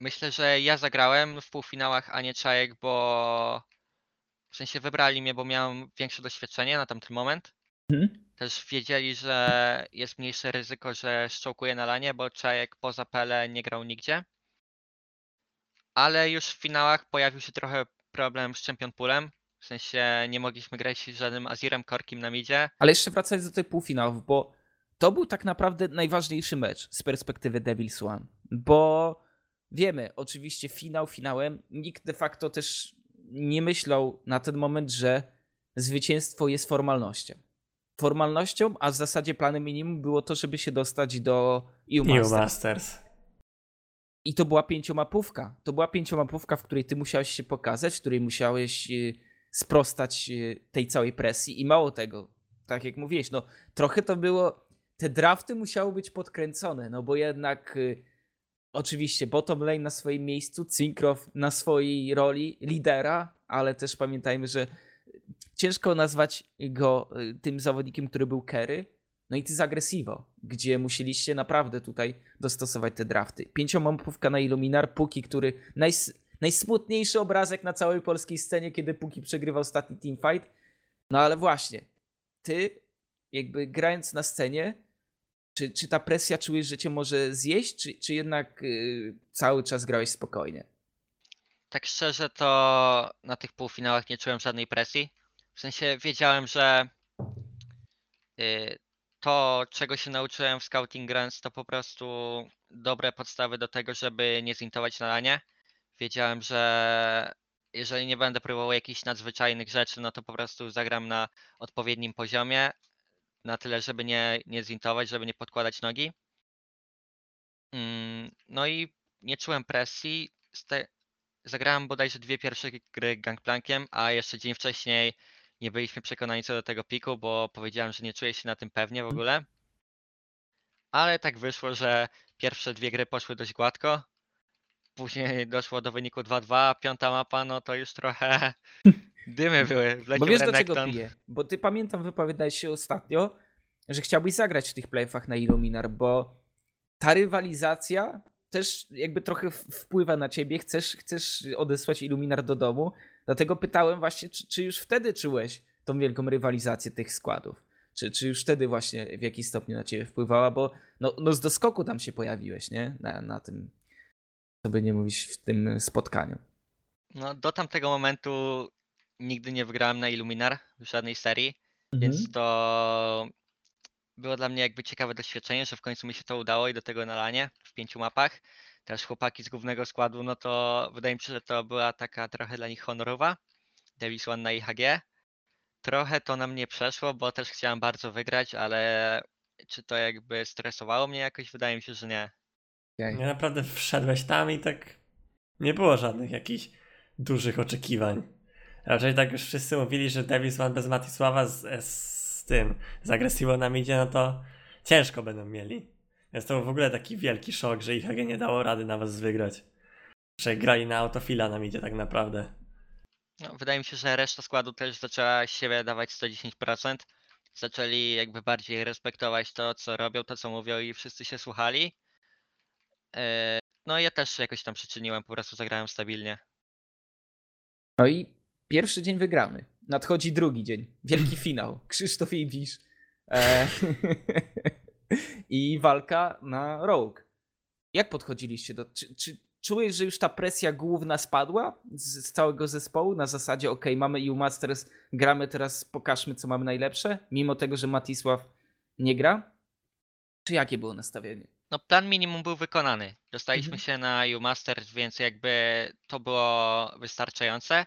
Myślę, że ja zagrałem w półfinałach, a nie Czajek, bo w sensie wybrali mnie, bo miałem większe doświadczenie na tamten moment. Mhm. Też wiedzieli, że jest mniejsze ryzyko, że szczołkuję na lanie, bo Czajek poza Pele nie grał nigdzie. Ale już w finałach pojawił się trochę problem z Champion Poolem. W sensie nie mogliśmy grać z żadnym Azirem Korkim na midzie. Ale jeszcze wracając do tych półfinałów, bo to był tak naprawdę najważniejszy mecz z perspektywy Devils One. Bo wiemy, oczywiście finał finałem, nikt de facto też nie myślał na ten moment, że zwycięstwo jest formalnością. Formalnością, a w zasadzie planem minimum było to, żeby się dostać do EU New Masters. Masters. I to była pięciomapówka. To była pięciomapówka, w której ty musiałeś się pokazać, w której musiałeś y, sprostać y, tej całej presji. I mało tego, tak jak mówiłeś, no trochę to było. Te drafty musiały być podkręcone, no bo jednak y, oczywiście bottom lane na swoim miejscu, Cinkrow na swojej roli lidera, ale też pamiętajmy, że ciężko nazwać go tym zawodnikiem, który był Kerry. No i ty z Agresivo, gdzie musieliście naprawdę tutaj dostosować te drafty. Pięciomapówka na Illuminar, Puki, który najs, najsmutniejszy obrazek na całej polskiej scenie, kiedy Puki przegrywał ostatni teamfight. No ale właśnie, ty jakby grając na scenie, czy, czy ta presja czujesz, że cię może zjeść, czy, czy jednak y, cały czas grałeś spokojnie? Tak szczerze to na tych półfinałach nie czułem żadnej presji. W sensie wiedziałem, że y, to, czego się nauczyłem w Scouting Grants, to po prostu dobre podstawy do tego, żeby nie zintować na lanie. Wiedziałem, że jeżeli nie będę próbował jakichś nadzwyczajnych rzeczy, no to po prostu zagram na odpowiednim poziomie, na tyle, żeby nie, nie zintować, żeby nie podkładać nogi. Mm, No i nie czułem presji. Zagrałem bodajże dwie pierwsze gry Gangplankiem, a jeszcze dzień wcześniej nie byliśmy przekonani co do tego piku, bo powiedziałem, że nie czuję się na tym pewnie w ogóle. Ale tak wyszło, że pierwsze dwie gry poszły dość gładko. Później doszło do wyniku 2-2, piąta mapa, no to już trochę dymy były. Bo wiesz do czego piję? Bo ty pamiętam, wypowiadałeś się ostatnio, że chciałbyś zagrać w tych playoffach na Illuminar, bo ta rywalizacja też jakby trochę wpływa na ciebie. Chcesz, chcesz odesłać Illuminar do domu. Dlatego pytałem właśnie, czy, czy już wtedy czułeś tą wielką rywalizację tych składów? Czy, czy już wtedy właśnie w jakiś stopniu na ciebie wpływała? Bo no, no z doskoku tam się pojawiłeś, nie? Na, na tym, co by nie mówić, w tym spotkaniu. No do tamtego momentu nigdy nie wygrałem na Illuminar w żadnej serii. Więc to było dla mnie jakby ciekawe doświadczenie, że w końcu mi się to udało i do tego na lanie w pięciu mapach. Też chłopaki z głównego składu, no to wydaje mi się, że to była taka trochę dla nich honorowa. Davis One na IHG. Trochę to na mnie przeszło, bo też chciałem bardzo wygrać, ale czy to jakby stresowało mnie jakoś? Wydaje mi się, że nie. Okej. Nie naprawdę wszedłeś tam i tak nie było żadnych jakichś dużych oczekiwań. Raczej tak już wszyscy mówili, że Davis One bez Matisława z, z tym, z agresywą nam idzie, no to ciężko będą mieli. Więc to był w ogóle taki wielki szok, że IHG nie dało rady na was wygrać. Że grali na autofila nam idzie tak naprawdę. No, wydaje mi się, że reszta składu też zaczęła siebie dawać 110%. Zaczęli jakby bardziej respektować to, co robią, to, co mówią i wszyscy się słuchali. E, No i ja też się jakoś tam przyczyniłem, po prostu zagrałem stabilnie. No i pierwszy dzień wygrany. Nadchodzi drugi dzień. Wielki finał. Krzysztof Ibisz. E, I walka na Rogue. Jak podchodziliście do... Czy, czy czułeś, że już ta presja główna spadła z, z całego zespołu? Na zasadzie, ok, mamy EU Masters, gramy teraz, pokażmy, co mamy najlepsze? Mimo tego, że Matisław nie gra? Czy jakie było nastawienie? No plan minimum był wykonany. Dostaliśmy Mhm. się na U-Masters, więc jakby to było wystarczające,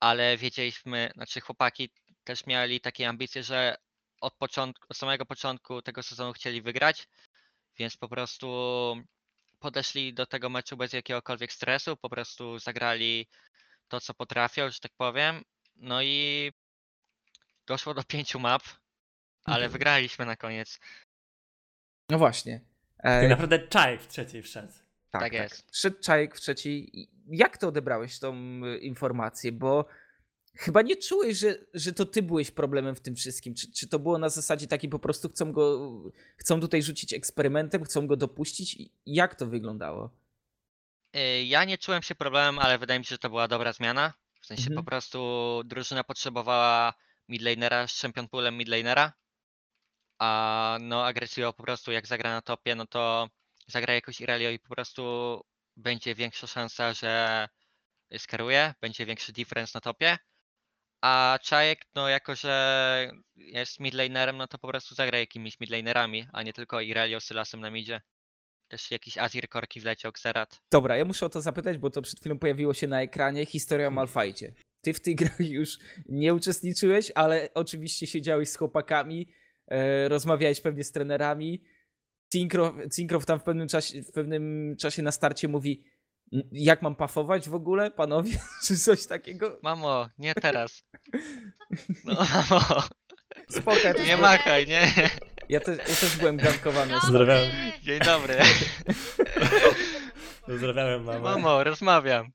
ale wiedzieliśmy, znaczy chłopaki też mieli takie ambicje, że od, początku, od samego początku tego sezonu chcieli wygrać, więc po prostu podeszli do tego meczu bez jakiegokolwiek stresu, po prostu zagrali to, co potrafią, że tak powiem. No i doszło do pięciu map, ale Mhm. wygraliśmy na koniec. No właśnie. Tak E, naprawdę Czajek w trzeciej wszedł. Tak, Tak tak. jest. Szedł Czajek w trzeciej. Jak to odebrałeś tą informację? Bo chyba nie czułeś, że, że to ty byłeś problemem w tym wszystkim. Czy, czy to było na zasadzie takiej po prostu chcą go, chcą tutaj rzucić eksperymentem, chcą go dopuścić? Jak to wyglądało? Y, Ja nie czułem się problemem, ale wydaje mi się, że to była dobra zmiana. W sensie Mhm. po prostu drużyna potrzebowała midlanera z champion poolem midlanera. A no Agresio po prostu jak zagra na topie, no to zagra jakoś Irelio i po prostu będzie większa szansa, że skaruje, będzie większy difference na topie. A Czajek, no jako że jest midlanerem, no to po prostu zagra jakimiś midlanerami, a nie tylko Irelio z Sylasem na midzie. Też jakiś Azir Korki wleciał, Xerath. Dobra, ja muszę o to zapytać, bo to przed chwilą pojawiło się na ekranie. Historia o Malfajcie. Ty w tej grze już nie uczestniczyłeś, ale oczywiście siedziałeś z chłopakami, e, rozmawiałeś pewnie z trenerami. Cinkrow, Cinkrow tam w pewnym, czasie, w pewnym czasie na starcie mówi, "N- jak mam pafować w ogóle, panowie, czy coś takiego. Mamo, nie teraz. No mamo, Spoko, ja też, nie machaj, nie. ja, też, ja też byłem gankowany. Pozdrawiam. Dzień dobry. Pozdrawiam mamę. Mamo, rozmawiam.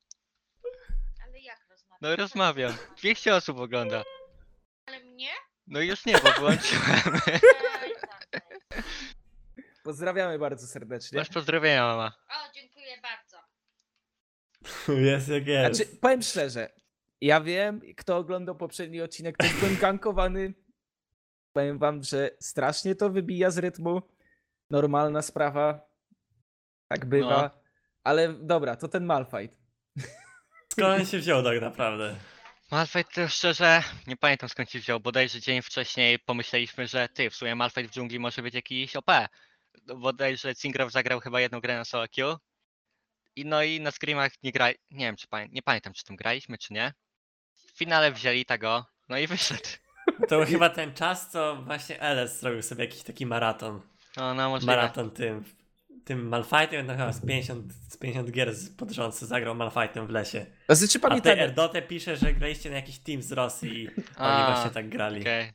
Ale jak rozmawiać? No rozmawiam. 200 osób ogląda. Ale mnie? No już nie, bo wyłączyłem. Ej, tak. Pozdrawiamy bardzo serdecznie. Masz pozdrowienia, mama. O, dziękuję bardzo. Jest jak jest. Znaczy, powiem szczerze, ja wiem, kto oglądał poprzedni odcinek, też byłem gankowany. Powiem wam, że strasznie to wybija z rytmu. Normalna sprawa. Tak bywa. No. Ale dobra, to ten Malfight. Skąd on się wziął tak naprawdę? Malfight to szczerze, nie pamiętam skąd się wziął. Bodajże dzień wcześniej pomyśleliśmy, że ty, w sumie Malfight w dżungli może być jakiś OP. Bodajże Cingrow zagrał chyba jedną grę na solo queue. I no i na screamach nie gra... Nie wiem, czy pamię... nie pamiętam, czy tam graliśmy, czy nie. W finale wzięli tego, no i wyszedł. To był chyba ten czas, co właśnie Eles zrobił sobie jakiś taki maraton. No, no możliwe. Maraton tym. Tym Malfightem, no chyba z 50, z 50 gier z- pod rząd zagrał Malfightem w lesie. To znaczy A tutaj pamiętajmy, Erdotę pisze, że graliście na jakiś team z Rosji i oni A, właśnie tak grali. Okej.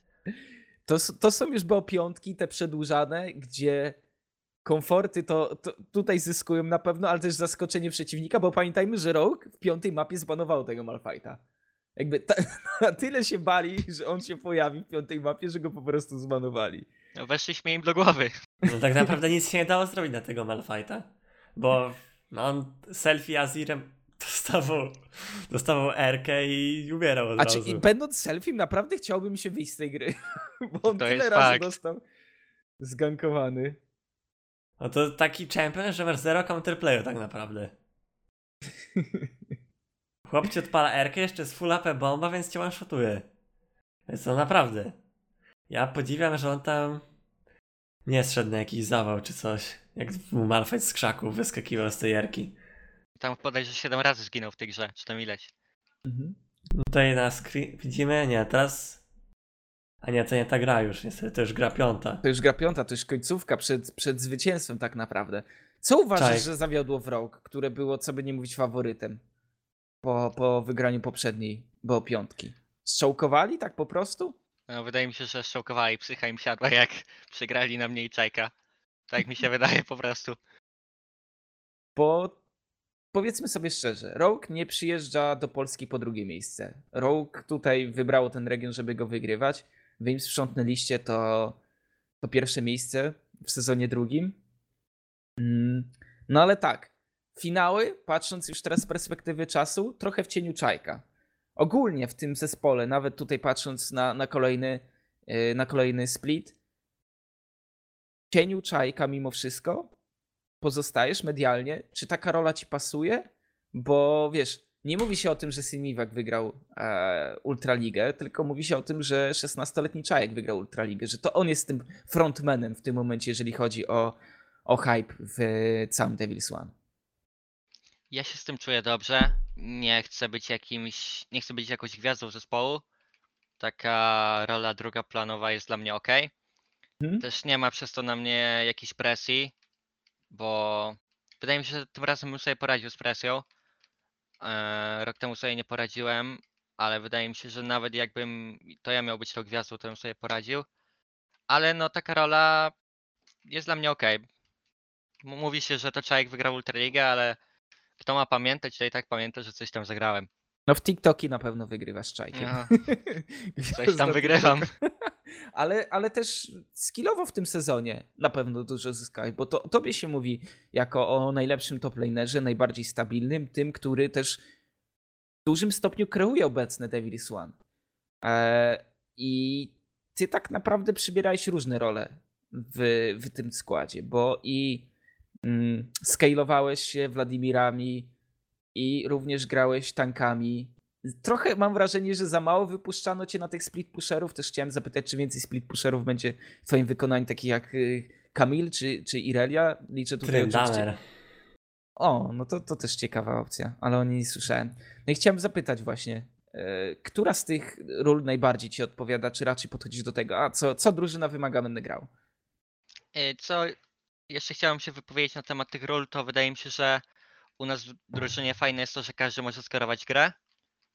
to, to są już było piątki, te przedłużane, gdzie komforty to, to tutaj zyskują na pewno, ale też zaskoczenie przeciwnika, bo pamiętajmy, że Rogue w piątej mapie zbanował tego Malfighta. Jakby ta, na tyle się bali, że on się pojawi w piątej mapie, że go po prostu zbanowali. No, weszliśmy im do głowy. No tak naprawdę nic się nie dało zrobić na tego Malfighta, bo no, on selfie Azirem dostawał, dostawał Erkę i umierał od A czy razu. i będąc selfie, naprawdę chciałbym się wyjść z tej gry, bo on To tyle razy fakt. dostał zgankowany. No to taki champion, że masz zero counterplayu tak naprawdę. Chłop ci odpala Erkę, jeszcze jest full AP bomba, więc cię one-shotuje. Więc to naprawdę. Ja podziwiam, że on tam nie zszedł na jakiś zawał czy coś. Jak mu Malfight z krzaków wyskakiwał z tej Erki. Tam bodajże 7 razy zginął w tej grze, czy tam ileś. Mhm. No Tutaj na screen widzimy, nie, teraz... A nie, to nie ta gra już, niestety to już gra piąta. To już gra piąta, to już końcówka przed, przed zwycięstwem tak naprawdę. Co uważasz, Czaj. że zawiodło w Rogue, które było, co by nie mówić, faworytem po, po wygraniu poprzedniej, bo piątki? Strzałkowali tak po prostu? No, wydaje mi się, że szokowali, psycha im siadła jak przegrali na mnie i czajka. Tak mi się wydaje po prostu. Bo powiedzmy sobie szczerze, Rogue nie przyjeżdża do Polski po drugie miejsce. Rogue tutaj wybrało ten region, żeby go wygrywać. Wy im sprzątnęliście to, to pierwsze miejsce w sezonie drugim. Mm, No ale tak, finały, patrząc już teraz z perspektywy czasu, trochę w cieniu Czajka. Ogólnie w tym zespole, nawet tutaj patrząc na, na, kolejny, yy, na kolejny split, w cieniu Czajka mimo wszystko, pozostajesz medialnie? Czy taka rola ci pasuje? Bo wiesz, nie mówi się o tym, że Simiwak wygrał e, Ultraligę, tylko mówi się o tym, że 16-letni Czajek wygrał Ultraligę, że to on jest tym frontmanem w tym momencie, jeżeli chodzi o, o hype w całym Devil's One. Ja się z tym czuję dobrze. Nie chcę być jakimś. Nie chcę być jakąś gwiazdą zespołu. Taka rola druga planowa jest dla mnie ok. Mhm. Też nie ma przez to na mnie jakiejś presji, bo wydaje mi się, że tym razem bym sobie poradził z presją. Eee, Rok temu sobie nie poradziłem, ale wydaje mi się, że nawet jakbym to ja miał być tą gwiazdą, to bym sobie poradził. Ale no taka rola jest dla mnie ok. Mówi się, że to Czajek wygrał Ultraligę, ale kto ma pamiętać, to i tak pamięta, że coś tam zagrałem. No w TikToki na pewno wygrywasz czajkiem. Gwiazda Coś tam wygrywam. Ale, ale też skillowo w tym sezonie na pewno dużo zyskałeś, bo to tobie się mówi jako o najlepszym top lanerze, najbardziej stabilnym, tym, który też w dużym stopniu kreuje obecny Devil's One. E, I ty tak naprawdę przybierałeś różne role w, w tym składzie, bo i mm, scalowałeś się Wladimirami i również grałeś tankami. Trochę mam wrażenie, że za mało wypuszczano cię na tych split pusherów. Też chciałem zapytać, czy więcej split pusherów będzie w twoim wykonaniu, takich jak y, Kamil czy, czy Irelia. Liczę tutaj oczywiście. Tryndamer. O, no to, to też ciekawa opcja, ale o niej nie słyszałem. No i chciałem zapytać właśnie, e, która z tych ról najbardziej ci odpowiada, czy raczej podchodzisz do tego, a co, co drużyna wymaga, będę grał? Y, Co jeszcze chciałem się wypowiedzieć na temat tych ról, to wydaje mi się, że u nas w drużynie fajne jest to, że każdy może skierować grę.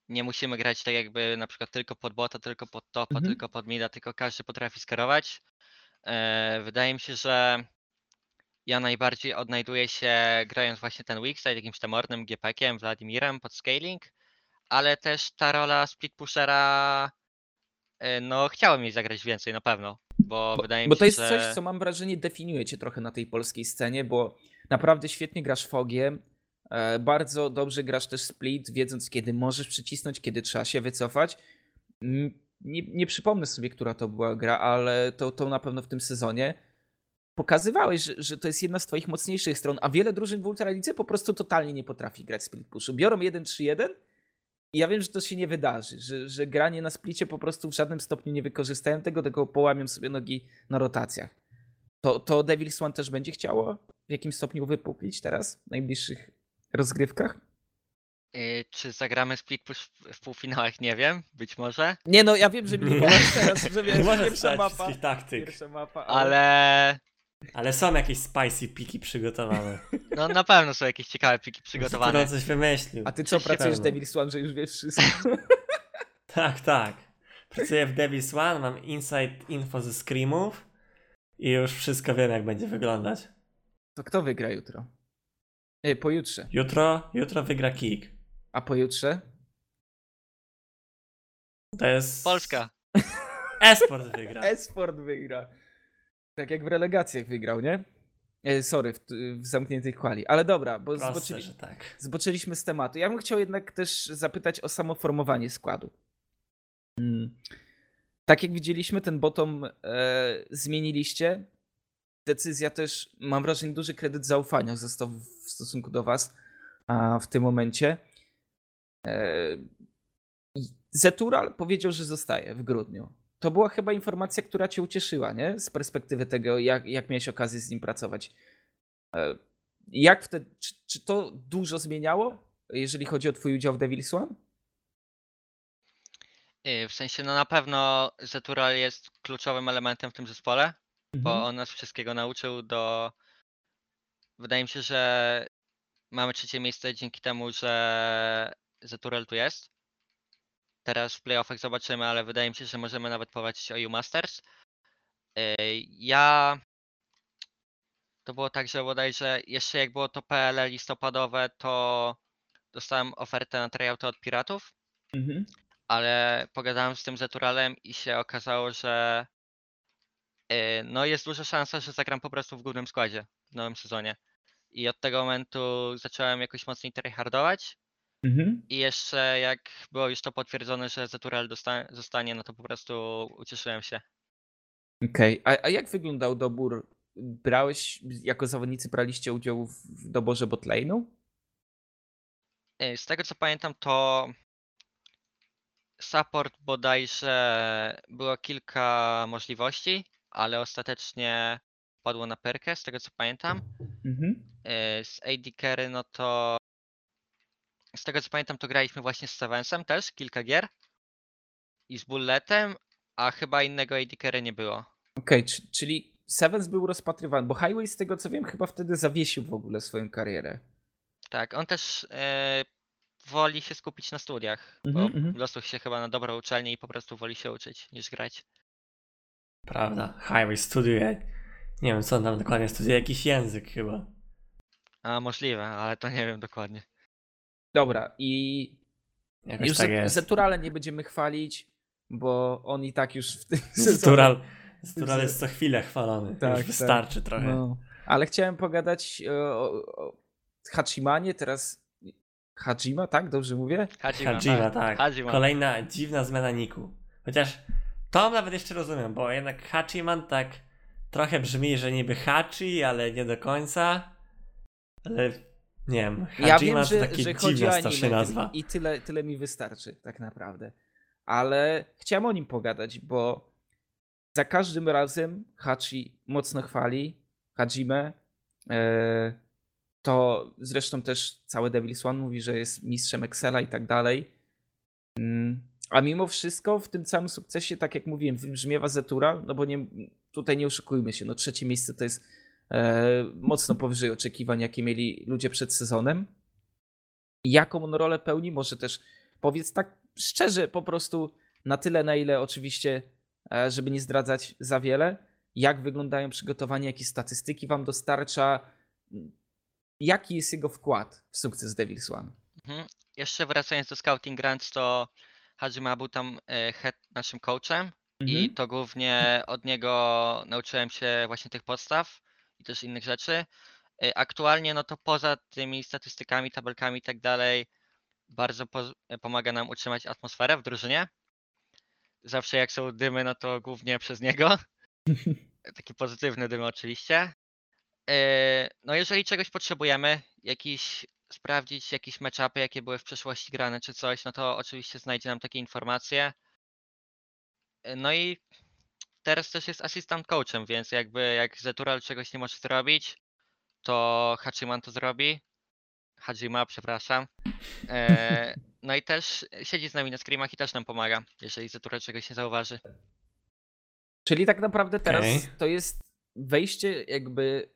Nie musimy grać tak jakby na przykład tylko pod bota, tylko pod topa, Mhm. tylko pod mida, tylko każdy potrafi skierować. E, Wydaje mi się, że ja najbardziej odnajduję się grając właśnie ten weakside, jakimś tam Ornem, GPK-iem, Wladimirem pod scaling, ale też ta rola split pushera, e, no chciałem jej zagrać więcej na pewno, bo, Bo, wydaje mi bo się, to jest że... coś, co mam wrażenie definiuje cię trochę na tej polskiej scenie, bo naprawdę świetnie grasz fogiem, bardzo dobrze grasz też split, wiedząc kiedy możesz przycisnąć, kiedy trzeba się wycofać. Nie, nie przypomnę sobie, która to była gra, ale to, to na pewno w tym sezonie. Pokazywałeś, że, że to jest jedna z twoich mocniejszych stron, a wiele drużyn w Ultralidze po prostu totalnie nie potrafi grać split pushu. Biorą 1-3-1 i ja wiem, że to się nie wydarzy, że, że granie na splicie po prostu w żadnym stopniu nie wykorzystają tego, tylko połamią sobie nogi na rotacjach. To, to Devil's One też będzie chciało w jakimś stopniu wypuklić teraz w najbliższych rozgrywkach? Y, Czy zagramy split push w- w półfinałach? Nie wiem, być może, Nie no, ja wiem, że mi teraz, że wiesz, możesz pierwsza mapa, taktyk. pierwsza mapa, ale Ale są jakieś spicy piki przygotowane. no na pewno są jakieś ciekawe pliki Kto przygotowane. coś wymyślił. A ty co, pracujesz w. Devil's One, że już wiesz wszystko? Tak, tak. Pracuję w Devil's One, mam inside info ze screamów i już wszystko wiem, jak będzie wyglądać. To kto wygra jutro? Nie, pojutrze. Jutro, jutro wygra Kick. A pojutrze? To jest... Polska. Esport wygra. Esport wygra. Tak jak w relegacjach wygrał, nie? E, sorry, w, w zamkniętej kwali. Ale dobra, bo Proste, zboczyli, że tak. zboczyliśmy z tematu. Ja bym chciał jednak też zapytać o samo formowanie składu. Mm. Tak jak widzieliśmy, ten bottom e, zmieniliście. Decyzja też, mam wrażenie, duży kredyt zaufania został w stosunku do was w tym momencie. E, Zetural powiedział, że zostaje w grudniu. To była chyba informacja, która cię ucieszyła, nie? Z perspektywy tego, jak, jak miałeś okazję z nim pracować. E, Jak wtedy, czy, czy to dużo zmieniało, jeżeli chodzi o twój udział w Devil's One? W sensie, no na pewno Zetural jest kluczowym elementem w tym zespole, bo Mhm. on nas wszystkiego nauczył do... Wydaje mi się, że mamy trzecie miejsce dzięki temu, że Zetural tu jest. Teraz w playoffach zobaczymy, ale wydaje mi się, że możemy nawet powalczyć o EU Masters. Y, Ja... To było tak, że bodajże jeszcze jak było to PL listopadowe, to dostałem ofertę na tryouta od Piratów. Mhm. ale pogadałem z tym Zeturalem i się okazało, że yy, no jest duża szansa, że zagram po prostu w głównym składzie w nowym sezonie. I od tego momentu zacząłem jakoś mocniej tryhardować Mhm. i jeszcze jak było już to potwierdzone, że Zetural dosta- zostanie, no to po prostu ucieszyłem się. Okej, a, a jak wyglądał dobór? Brałeś, jako zawodnicy braliście udział w, doborze botlane'u? Yy, Z tego co pamiętam, to support bodajże było kilka możliwości, ale ostatecznie padło na perkę, z tego co pamiętam. Mhm. E, Z AD Carry, no to z tego co pamiętam, to graliśmy właśnie z Sevensem też kilka gier i z Bulletem, a chyba innego AD Carry nie było. Okej, czy- czyli Sevens był rozpatrywany, bo Highway z tego co wiem chyba wtedy zawiesił w ogóle swoją karierę. Tak, on też e, woli się skupić na studiach, bo Mhm, mhm. losów się chyba na dobrą uczelnię i po prostu woli się uczyć niż grać. Prawda. Highway studiuje. Nie wiem, co on tam dokładnie studiuje. Jakiś język chyba. A możliwe, ale to nie wiem dokładnie. Dobra, i Jakoś już tak jest. Zeturale nie będziemy chwalić, bo on i tak już w tym Stural jest co chwilę chwalony. Tak, Już tak. wystarczy trochę. No. Ale chciałem pogadać o, o, o Hachimanie, teraz Hajima, tak? Dobrze mówię? Hajima, Hajima, tak. Hajima. Kolejna dziwna zmiana niku. Chociaż to nawet jeszcze rozumiem, bo jednak Hachiman tak trochę brzmi, że niby Hachi, ale nie do końca. Ale nie wiem, Hajima Ja wiem, to takie że dziwna się nazwa. i tyle, tyle mi wystarczy tak naprawdę. Ale chciałem o nim pogadać, bo za każdym razem Hachi mocno chwali Hajime. E, to zresztą też cały Devil's One mówi, że jest mistrzem Excela i tak dalej. Mm, A mimo wszystko w tym całym sukcesie, tak jak mówiłem, wybrzmiewa Zetura, no bo nie, tutaj nie oszukujmy się, no trzecie miejsce to jest e, mocno powyżej oczekiwań, jakie mieli ludzie przed sezonem. Jaką on rolę pełni, może też powiedz tak szczerze, po prostu na tyle, na ile oczywiście, e, żeby nie zdradzać za wiele, jak wyglądają przygotowania, jakie statystyki wam dostarcza, jaki jest jego wkład w sukces Devil's One. Mhm. Jeszcze wracając do Scouting Grants, to Hajima był tam e, head naszym coachem i Mhm. to głównie od niego nauczyłem się właśnie tych podstaw i też innych rzeczy. E, Aktualnie, no to poza tymi statystykami, tabelkami i tak dalej, bardzo poz- e, pomaga nam utrzymać atmosferę w drużynie. Zawsze jak są dymy, no to głównie przez niego. Takie pozytywne dymy oczywiście. E, No jeżeli czegoś potrzebujemy, jakiś sprawdzić jakieś matchupy, jakie były w przeszłości grane czy coś, no to oczywiście znajdzie nam takie informacje. E, No i teraz też jest assistant coachem, więc jakby jak Zetural czegoś nie może zrobić, to Hachiman to zrobi. Hajima, przepraszam. E, no i też siedzi z nami na screamach i też nam pomaga, jeżeli Zetural czegoś nie zauważy. Czyli tak naprawdę teraz Okej. to jest wejście jakby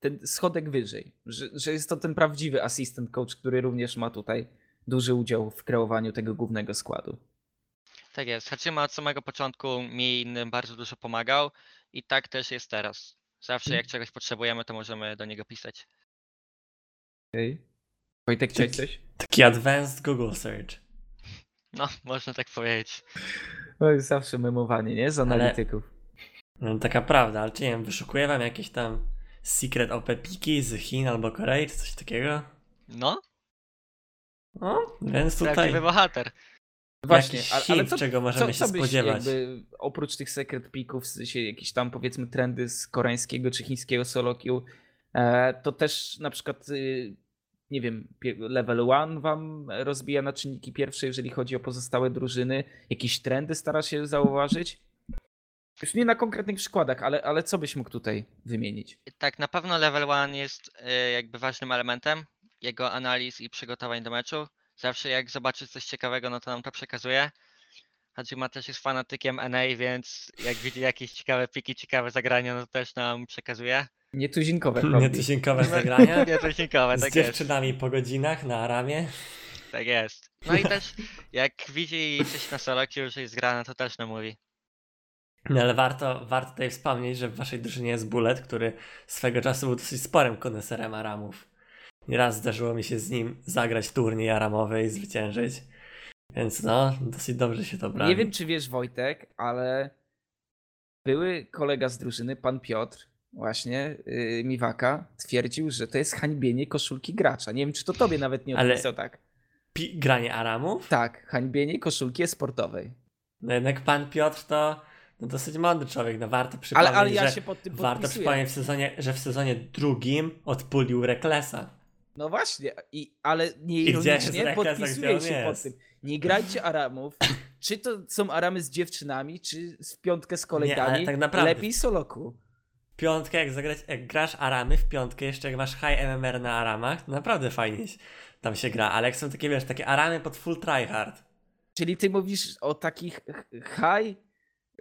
ten schodek wyżej, że, że jest to ten prawdziwy assistant coach, który również ma tutaj duży udział w kreowaniu tego głównego składu. Tak jest. Hachima od samego początku mi innym bardzo dużo pomagał i tak też jest teraz. Zawsze jak czegoś potrzebujemy, to możemy do niego pisać. Okay. Wojtek, Tak. coś? Taki advanced Google search. No, można tak powiedzieć. To jest zawsze memowanie, nie? Z Ale- analityków. No, taka prawda, ale czy nie wiem, wyszukuję wam jakieś tam secret OP piki z Chin albo Korei, czy coś takiego? No, No, więc tutaj prawdziwy bohater. Właśnie, jakiś ale, co, czego możemy co, się co byś spodziewać. jakby oprócz tych secret pików, sensie jakieś tam powiedzmy trendy z koreańskiego czy chińskiego solo queue, to też na przykład y, nie wiem, level one wam rozbija na czynniki pierwsze, jeżeli chodzi o pozostałe drużyny. Jakieś trendy stara się zauważyć? Już nie na konkretnych przykładach, ale, ale co byś mógł tutaj wymienić? Tak, na pewno level 1 jest y, jakby ważnym elementem jego analiz i przygotowań do meczu. Zawsze jak zobaczy coś ciekawego, no to nam to przekazuje. Hajima też jest fanatykiem NA, więc jak widzi jakieś ciekawe piki, ciekawe zagrania, no to też nam przekazuje. Nietuzinkowe Nie hobby. tysiękowe zagrania Nie, to ciekawe, z tak jest. dziewczynami po godzinach na ramię. Tak jest. No i też jak widzi coś na solo że jest grane, to też nam mówi. No ale warto, warto tutaj wspomnieć, że w waszej drużynie jest Bullet, który swego czasu był dosyć sporym koneserem aramów. Nieraz zdarzyło mi się z nim zagrać turniej aramowy i zwyciężyć. Więc no, dosyć dobrze się to broni. Nie wiem, czy wiesz, Wojtek, ale były kolega z drużyny, pan Piotr, właśnie, yy, Miwaka, twierdził, że to jest hańbienie koszulki gracza. Nie wiem, czy to tobie nawet nie Ale- odpisał tak. Pi- granie aramów? Tak, hańbienie koszulki sportowej. No jednak pan Piotr to no, dosyć mądry człowiek, no warto przypomnieć, Ale, ale ja że się pod tym warto przypomnieć, w sezonie, że w sezonie drugim odpulił Reklesa. No właśnie, i, ale nie ironicznie a podpisuję się pod tym. Nie grajcie aramów. Czy to są aramy z dziewczynami, czy z piątkę z kolegami. tak naprawdę- Lepiej soloku. Piątkę, jak, zagrać, jak grasz aramy w piątkę, jeszcze jak masz high MMR na aramach, to naprawdę fajnie tam się gra. Ale jak są takie, wiesz, takie aramy pod full tryhard. Czyli ty mówisz o takich ch- high,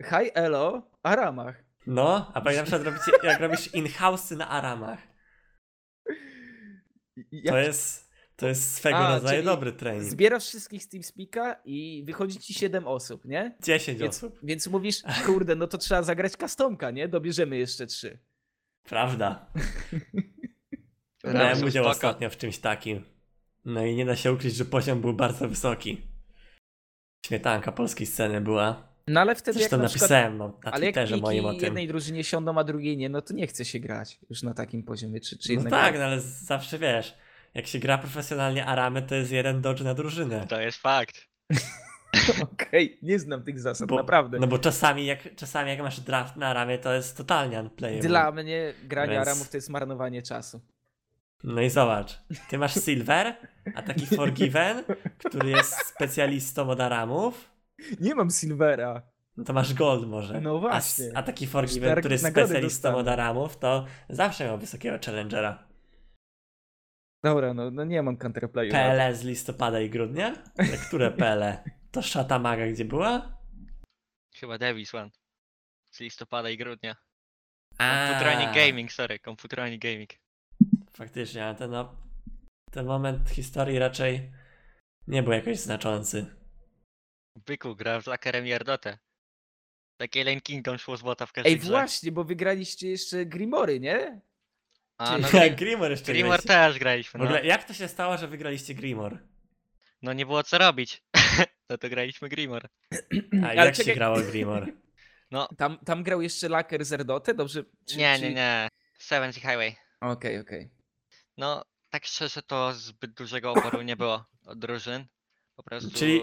high elo aramach. No, a robicie, jak robisz in-house'y na aramach. To jest, to jest swego A, rodzaju dobry trening. Zbierasz wszystkich z TeamSpeak'a i wychodzi ci 7 osób, nie? 10 Więc, osób. więc mówisz, kurde, no to trzeba zagrać customka, nie? Dobierzemy jeszcze trzy. Prawda. Brałem Dobrze, udział ostatnio w czymś takim. No i nie da się ukryć, że poziom był bardzo wysoki. Śmietanka polskiej sceny była. No ale wtedy Zresztą jak na przykład, napisałem no, na ale jak Twitterze moim o tym. jednej drużynie siądą, a drugiej nie, no to nie chce się grać już na takim poziomie, czy, czy No tak, no ale zawsze wiesz, jak się gra profesjonalnie aramy, to jest jeden dodge na drużynę. To jest fakt. Okej, nie znam tych zasad, Bo, naprawdę. No bo czasami jak, czasami jak masz draft na aramie, to jest totalnie unplayable. Dla mnie granie Więc- aramów to jest marnowanie czasu. No i zobacz, ty masz Silver, a taki Forgiven, który jest specjalistą od aramów, Nie mam Silvera. no to masz Gold może. No A, właśnie. s- a taki Forgiven, który jest specjalistą od aramów, to zawsze miał wysokiego challengera. Dobra, no, no nie mam counterplayu. PL z listopada i grudnia? Ale które PL? To Szata Maga gdzie była? Chyba Davis One. Z listopada i grudnia. A, Computerani Gaming, sorry, Computerani Gaming. Faktycznie, ale ten, no, ten moment historii raczej nie był jakoś znaczący. Byku, grał z Lakerem i Ardotę. Takie Lane Kingdom szło z bota w każdej Ej, grze. właśnie, bo wygraliście jeszcze Grimory, nie? A, no, Jak Grimor jeszcze Grimor graliście. też graliśmy, W no. ogóle, jak to się stało, że wygraliście Grimor? No nie było co robić. no to graliśmy Grimor. A Ale jak się czekaj- grało Grimor? Tam, tam grał jeszcze Laker z Erdotę, dobrze? Czy- nie, czy- nie, nie. Seven Sea Highway. Okej, okej. No, tak szczerze to zbyt dużego oporu nie było od drużyn. Po prostu Czyli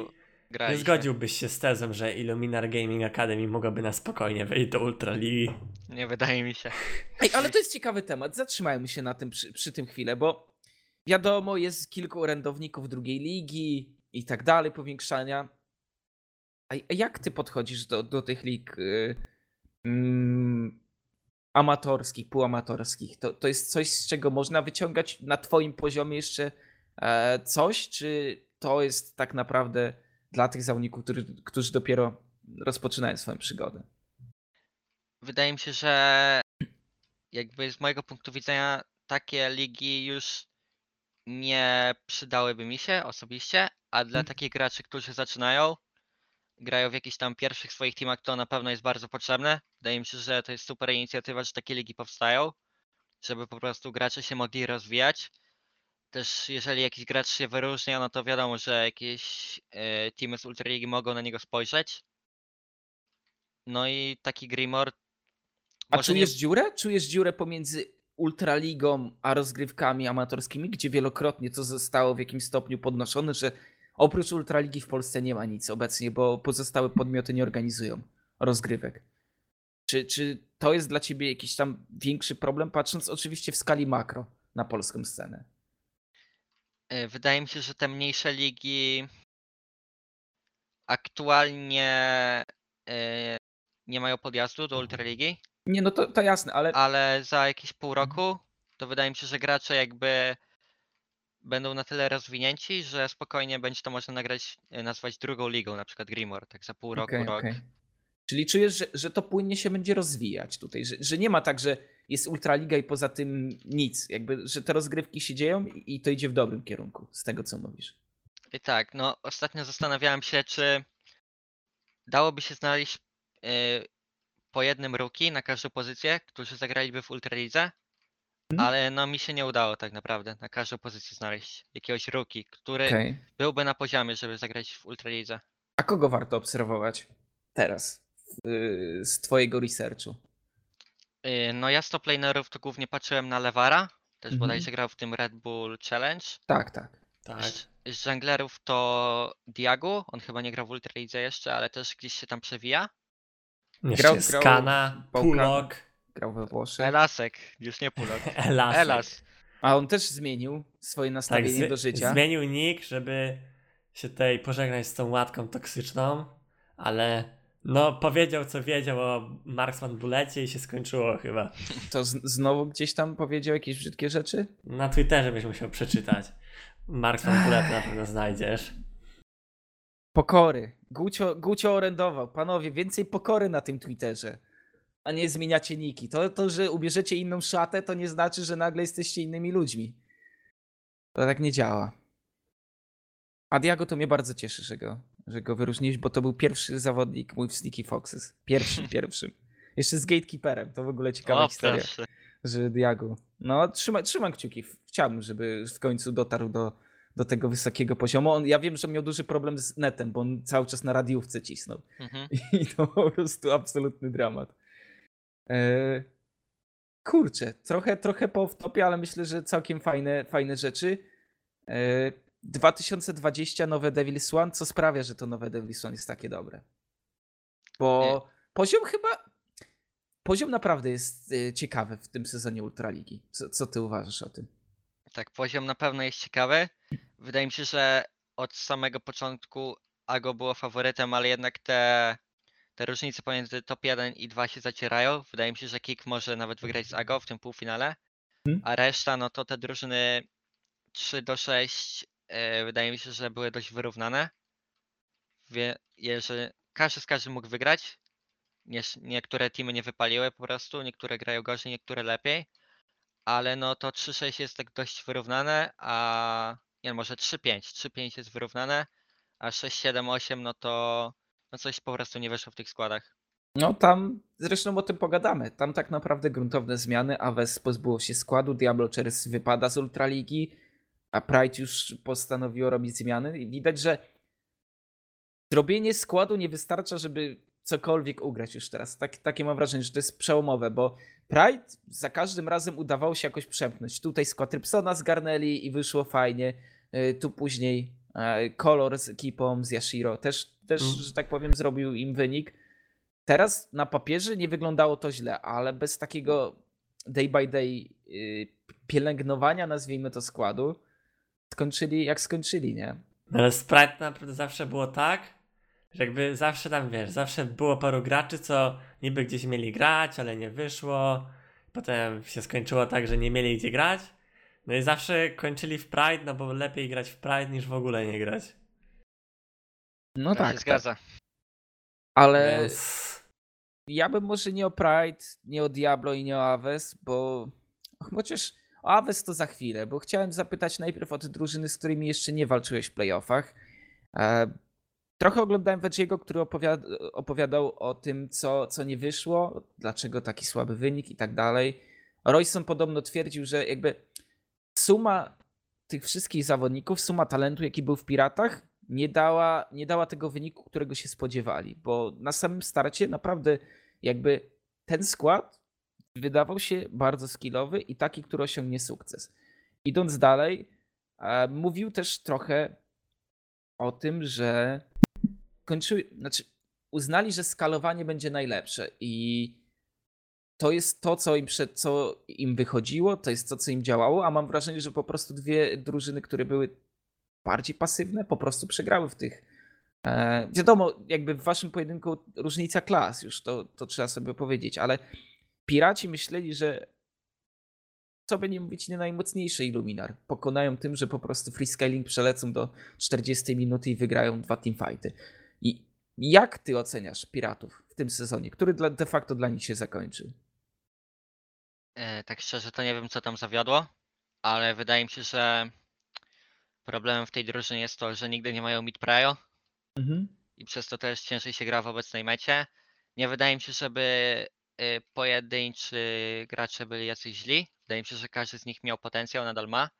Nie graliśmy. zgodziłbyś się z tezą, że Illuminar Gaming Academy mogłaby na spokojnie wejść do Ultraligi? Nie wydaje mi się. Ej, ale to jest ciekawy temat. Zatrzymajmy się na tym przy, przy tym chwilę, bo wiadomo, jest kilku orędowników drugiej ligi i tak dalej, powiększania. A jak ty podchodzisz do, do tych lig y, mm, amatorskich, półamatorskich? To, to jest coś, z czego można wyciągać na twoim poziomie jeszcze e, coś, czy to jest tak naprawdę dla tych zawodników, którzy, którzy dopiero rozpoczynają swoją przygodę? Wydaje mi się, że jakby z mojego punktu widzenia takie ligi już nie przydałyby mi się osobiście, a dla Mhm. takich graczy, którzy zaczynają, grają w jakichś tam pierwszych swoich teamach, to na pewno jest bardzo potrzebne. Wydaje mi się, że to jest super inicjatywa, że takie ligi powstają, żeby po prostu gracze się mogli rozwijać. Też jeżeli jakiś gracz się wyróżnia, no to wiadomo, że jakieś e, teamy z Ultraligi mogą na niego spojrzeć. No i taki Grimor A może nie- czujesz dziurę? Czujesz dziurę pomiędzy Ultraligą a rozgrywkami amatorskimi, gdzie wielokrotnie to zostało w jakimś stopniu podnoszone, że oprócz Ultraligi w Polsce nie ma nic obecnie, bo pozostałe podmioty nie organizują rozgrywek. Czy, czy to jest dla ciebie jakiś tam większy problem, patrząc oczywiście w skali makro na polską scenę? E, Wydaje mi się, że te mniejsze ligi aktualnie e, nie mają podjazdu do Ultraligi, Nie, no to, to jasne, ale ale za jakieś pół roku to wydaje mi się, że gracze jakby będą na tyle rozwinięci, że spokojnie będzie to można nagrać, e, nazwać drugą ligą, na przykład Grimor, tak za pół roku, Okej, rok. okej. Czyli czujesz, że, że to płynnie się będzie rozwijać tutaj, że, że nie ma tak, że jest Ultraliga i poza tym nic, jakby, że te rozgrywki się dzieją i to idzie w dobrym kierunku, z tego co mówisz. I tak, no ostatnio zastanawiałem się, czy dałoby się znaleźć e, po jednym rookie na każdą pozycję, którzy zagraliby w Ultralidze, Mhm. ale no mi się nie udało tak naprawdę na każdą pozycję znaleźć jakiegoś rookie, który Okej. byłby na poziomie, żeby zagrać w Ultralidze. A kogo warto obserwować teraz yy, z twojego researchu? Y, No ja z top lanerów to głównie patrzyłem na Lewara, też Mhm. bodajże grał w tym Red Bull Challenge. Tak, tak. Tak. Z, z junglerów to Diago, on chyba nie grał w Ultralidze jeszcze, ale też gdzieś się tam przewija. Jeszcze Grał- Skana, Bałkan- Pulok, Grał we Włoszech. Elasek, już nie Pulok. Elasek. Elas. A on też zmienił swoje Tak, nastawienie zmi- do życia. zmienił nick, żeby się tutaj pożegnać z tą łatką toksyczną, ale no powiedział co wiedział o Marksman Bulecie i się skończyło chyba. To z- znowu gdzieś tam powiedział jakieś brzydkie rzeczy? Na Twitterze byś musiał przeczytać. Marksman Bullet na pewno znajdziesz. Pokory. Gucio, Gucio orędował. Panowie, więcej pokory na tym Twitterze. A nie zmieniacie niki. To, to, że ubierzecie inną szatę, to nie znaczy, że nagle jesteście innymi ludźmi. To tak nie działa. A Diago to mnie bardzo cieszy, że go, że go wyróżniłeś, bo to był pierwszy zawodnik mój w Sneaky Foxes. Pierwszym, pierwszym. Jeszcze z Gatekeeperem, to w ogóle ciekawa O, historia, proszę. że Diago. No, trzymam, trzymam kciuki. Chciałbym, żeby w końcu dotarł do, do tego wysokiego poziomu. On, ja wiem, że miał duży problem z netem, bo on cały czas na radiówce cisnął. Mhm. I to po prostu absolutny dramat. E, kurczę, trochę, trochę po wtopie, ale myślę, że całkiem fajne, fajne rzeczy. E, 2020 nowe Devil's One, co sprawia, że to nowe Devil's One jest takie dobre? Bo poziom chyba. Poziom naprawdę jest e, ciekawy w tym sezonie Ultraligi. Co, co ty uważasz o tym? Tak, poziom na pewno jest ciekawy. Wydaje mi się, że od samego początku Ago było faworytem, ale jednak te, te różnice pomiędzy top 1 i 2 się zacierają. Wydaje mi się, że Kik może nawet wygrać z Ago w tym półfinale, Mhm. a reszta, no to te drużyny 3 do 6 e, wydaje mi się, że były dość wyrównane. Wie, jeżeli każdy z każdym mógł wygrać. Nie, niektóre teamy nie wypaliły po prostu, niektóre grają gorzej, niektóre lepiej ale no to 3-6 jest tak dość wyrównane, a nie, może 3-5, 3-5 jest wyrównane, a 6-7-8 no to no coś po prostu nie wyszło w tych składach. No tam zresztą o tym pogadamy. Tam tak naprawdę gruntowne zmiany. Aves pozbyło się składu, Diablo Cherish wypada z Ultraligi, a Pride już postanowiło robić zmiany. I widać, że zrobienie składu nie wystarcza, żeby cokolwiek ugrać już teraz. Tak, takie mam wrażenie, że to jest przełomowe, bo Pride za każdym razem udawało się jakoś przepchnąć. Tutaj skład Rybsona zgarnęli i wyszło fajnie. Y, Tu później e, Color z ekipą, z Yashiro też, też Mm. że tak powiem, zrobił im wynik. Teraz na papierze nie wyglądało to źle, ale bez takiego day by day y, pielęgnowania, nazwijmy to składu, skończyli jak skończyli, nie? Ale Sprite naprawdę zawsze było tak, że jakby zawsze tam, wiesz, zawsze było paru graczy, co niby gdzieś mieli grać, ale nie wyszło. Potem się skończyło tak, że nie mieli gdzie grać. No i zawsze kończyli w Pride, no bo lepiej grać w Pride niż w ogóle nie grać. No To tak, się tak. zgadza. Ale Więc... ja bym może nie o Pride, nie o Diablo i nie o Aves, bo chociaż o Aves to za chwilę, bo chciałem zapytać najpierw o te drużyny, z którymi jeszcze nie walczyłeś w playoffach. E, Trochę oglądałem Veggie'ego, który opowiada, opowiadał o tym, co, co nie wyszło, dlaczego taki słaby wynik i tak dalej. Royson podobno twierdził, że jakby suma tych wszystkich zawodników, suma talentu, jaki był w Piratach, nie dała, nie dała tego wyniku, którego się spodziewali, bo na samym starcie naprawdę jakby ten skład wydawał się bardzo skillowy i taki, który osiągnie sukces. Idąc dalej, e, mówił też trochę o tym, że kończyły, znaczy uznali, że skalowanie będzie najlepsze i to jest to, co im, przed, co im wychodziło, to jest to, co im działało, a mam wrażenie, że po prostu dwie drużyny, które były bardziej pasywne, po prostu przegrały w tych. E, wiadomo, jakby w waszym pojedynku różnica klas, już to, to trzeba sobie powiedzieć, ale piraci myśleli, że co by nie mówić, nie najmocniejszy Illuminar. Pokonają tym, że po prostu freescaling przelecą do 40 minuty i wygrają dwa teamfighty. I jak ty oceniasz piratów w tym sezonie, który de facto dla nich się zakończył? E, tak szczerze to nie wiem co tam zawiodło, ale wydaje mi się, że problemem w tej drużynie jest to, że nigdy nie mają mid prio i przez to też ciężej się gra w obecnej mecie. Nie wydaje mi się, żeby pojedynczy gracze byli jacyś źli. Wydaje mi się, że każdy z nich miał potencjał, nadal ma,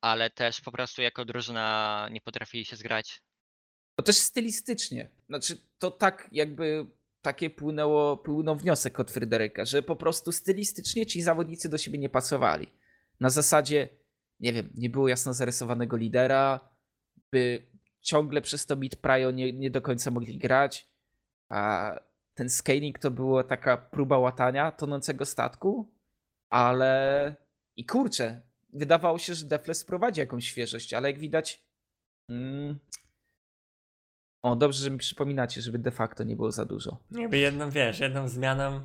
ale też po prostu jako drużyna nie potrafili się zgrać. To też stylistycznie. Znaczy, to tak jakby takie płynęło, płynął wniosek od Fryderyka, że po prostu stylistycznie ci zawodnicy do siebie nie pasowali. Na zasadzie, nie wiem, nie było jasno zarysowanego lidera, by ciągle przez to mid prio nie, nie do końca mogli grać, a ten scaling to była taka próba łatania tonącego statku, ale i kurczę, wydawało się, że Defles wprowadzi jakąś świeżość, ale jak widać mm, o, dobrze, że mi przypominacie, żeby de facto nie było za dużo. Jakby jedną, wiesz, jedną zmianą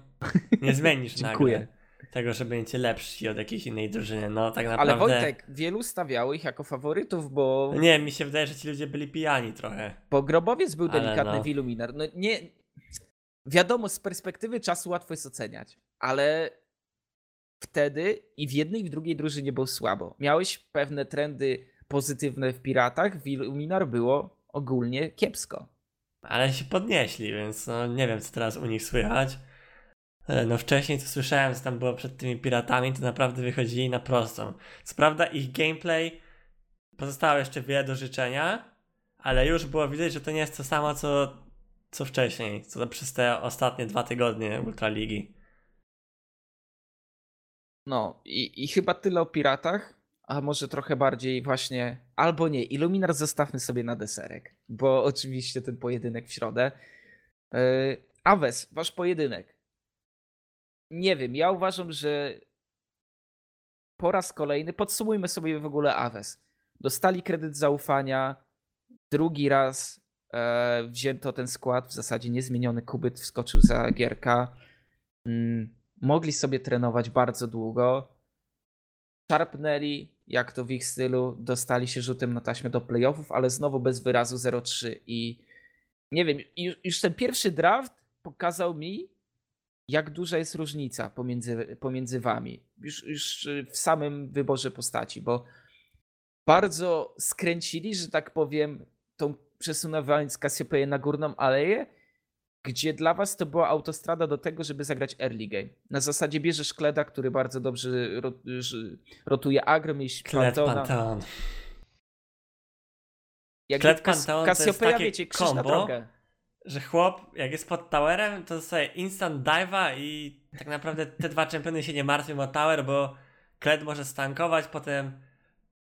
nie zmienisz Dziękuję. nagle tego, że będziecie lepsi od jakiejś innej drużyny. No tak naprawdę... Ale Wojtek, wielu stawiało ich jako faworytów, bo, Nie, mi się wydaje, że ci ludzie byli pijani trochę. bo Grobowiec był delikatny no. w Illuminar. No nie, wiadomo, z perspektywy czasu łatwo jest oceniać, ale wtedy i w jednej i w drugiej drużynie było słabo. Miałeś pewne trendy pozytywne w Piratach, w Illuminar było ogólnie kiepsko. Ale się podnieśli, więc no, nie wiem, co teraz u nich słychać. Ale no wcześniej to słyszałem, co tam było przed tymi piratami, to naprawdę wychodzili na prostą. Co prawda ich gameplay pozostało jeszcze wiele do życzenia, ale już było widać, że to nie jest to samo, co, co wcześniej, co przez te ostatnie dwa tygodnie Ultraligi. No i, i chyba tyle o piratach, a może trochę bardziej właśnie, albo nie, Illuminar zostawmy sobie na deserek, bo oczywiście ten pojedynek w środę. Yy, Aves, wasz pojedynek. Nie wiem, ja uważam, że po raz kolejny, podsumujmy sobie w ogóle Aves. Dostali kredyt zaufania, drugi raz wzięto ten skład, w zasadzie niezmieniony Kubyt wskoczył za Gierka. Mm, mogli sobie trenować bardzo długo. Szarpnęli, jak to w ich stylu, dostali się rzutem na taśmę do playoffów, ale znowu bez wyrazu 0-3 i nie wiem, już, ten pierwszy draft pokazał mi, jak duża jest różnica pomiędzy, pomiędzy wami. Już, już w samym wyborze postaci, bo bardzo skręcili, że tak powiem, przesuwając Cassiopeia na górną aleję, gdzie dla was to była autostrada do tego, żeby zagrać early game. Na zasadzie bierzesz Kleda, który bardzo dobrze rotuje agro, mieć Pantona. Jak Kled Panteon to jest takie wiecie, drogę. Że chłop, jak jest pod towerem, to sobie instant dive'a i tak naprawdę te dwa czempiony się nie martwią o tower, bo Kled może stankować, potem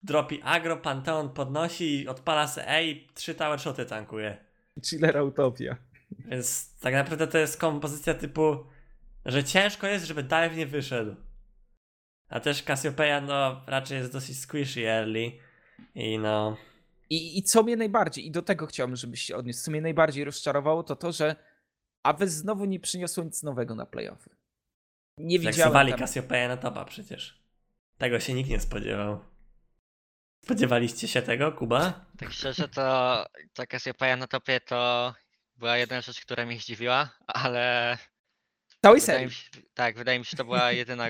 dropi agro, Panteon podnosi i odpala se E i trzy tower shoty tankuje. Chiller Utopia. Więc tak naprawdę to jest kompozycja typu, że ciężko jest, żeby dive nie wyszedł. A też Cassiopeia no raczej jest dosyć squishy early i no I, I co mnie najbardziej, i do tego chciałbym, żebyś się odniósł, co mnie najbardziej rozczarowało, to to, że Aves znowu nie przyniosło nic nowego na playoffy. Nie widziałem Fleksowali tam... Cassiopeia na topa przecież. Tego się nikt nie spodziewał. Spodziewaliście się tego, Kuba? Tak szczerze to ta Cassiopeia na topie to była jedna rzecz, która mnie zdziwiła, ale Całej serii. tak, wydaje mi się, że to była jedyna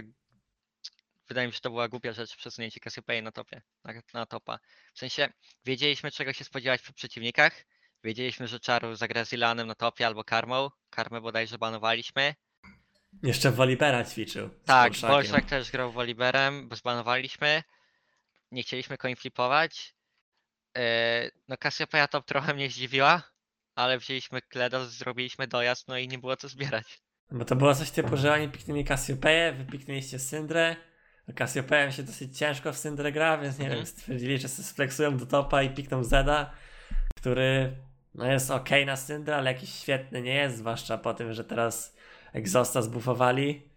wydaje mi się, że to była głupia rzecz przesunięcie Cassiopeia na topie, na, na topa. W sensie wiedzieliśmy czego się spodziewać przy przeciwnikach, wiedzieliśmy, że Czaru zagra z Ilanem na topie albo Karmą, Karmę bodajże banowaliśmy. Jeszcze Wolibera ćwiczył. Tak. Bolszak też grał Woliberem, bo zbanowaliśmy. Nie chcieliśmy coin flipować. Yy, No Cassiopeia top trochę mnie zdziwiła, ale wzięliśmy Kledo, zrobiliśmy dojazd, no i nie było co zbierać. Bo to było coś typu, że oni piknęli Cassiopeię, wy piknęliście Syndrę. A Cassiopeia się dosyć ciężko w Syndrę gra, więc nie Mhm. wiem, stwierdzili, że sflexują do topa i pikną Zeda, który no jest ok na Syndrę, ale jakiś świetny nie jest, zwłaszcza po tym, że teraz Exhausta zbufowali.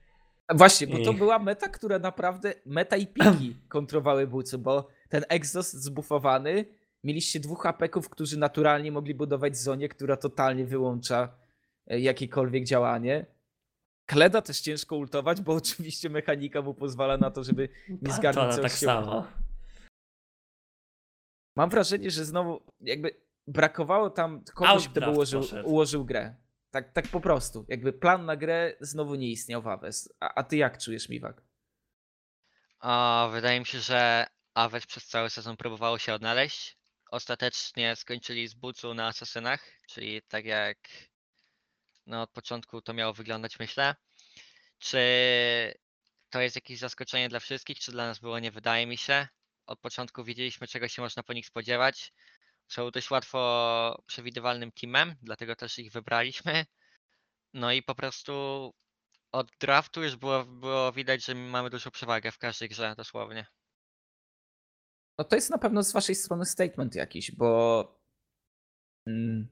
Właśnie, bo to była meta, która naprawdę, meta i piki kontrowały bucu, bo ten exhaust zbufowany, mieliście dwóch apeków, którzy naturalnie mogli budować zonie, która totalnie wyłącza e, jakiekolwiek działanie. Kleda też ciężko ultować, bo oczywiście mechanika mu pozwala na to, żeby nie zgarnąć Pantona całościowo. tak samo. Mam wrażenie, że znowu jakby brakowało tam kogoś, kto Outdraft ułożył, poszedł. ułożył grę. Tak, tak po prostu. Jakby plan na grę znowu nie istniał w Aves. A, a ty jak czujesz, Miwak? A, wydaje mi się, że Aves przez cały sezon próbowało się odnaleźć. Ostatecznie skończyli z bucu na asasynach, czyli tak jak no, od początku to miało wyglądać, myślę. Czy to jest jakieś zaskoczenie dla wszystkich, czy dla nas było? Nie wydaje mi się. Od początku wiedzieliśmy, czego się można po nich spodziewać. Są dość łatwo przewidywalnym teamem, dlatego też ich wybraliśmy. No i po prostu od draftu już było, było widać, że mamy dużą przewagę w każdej grze, dosłownie. No to jest na pewno z waszej strony statement jakiś, bo mm,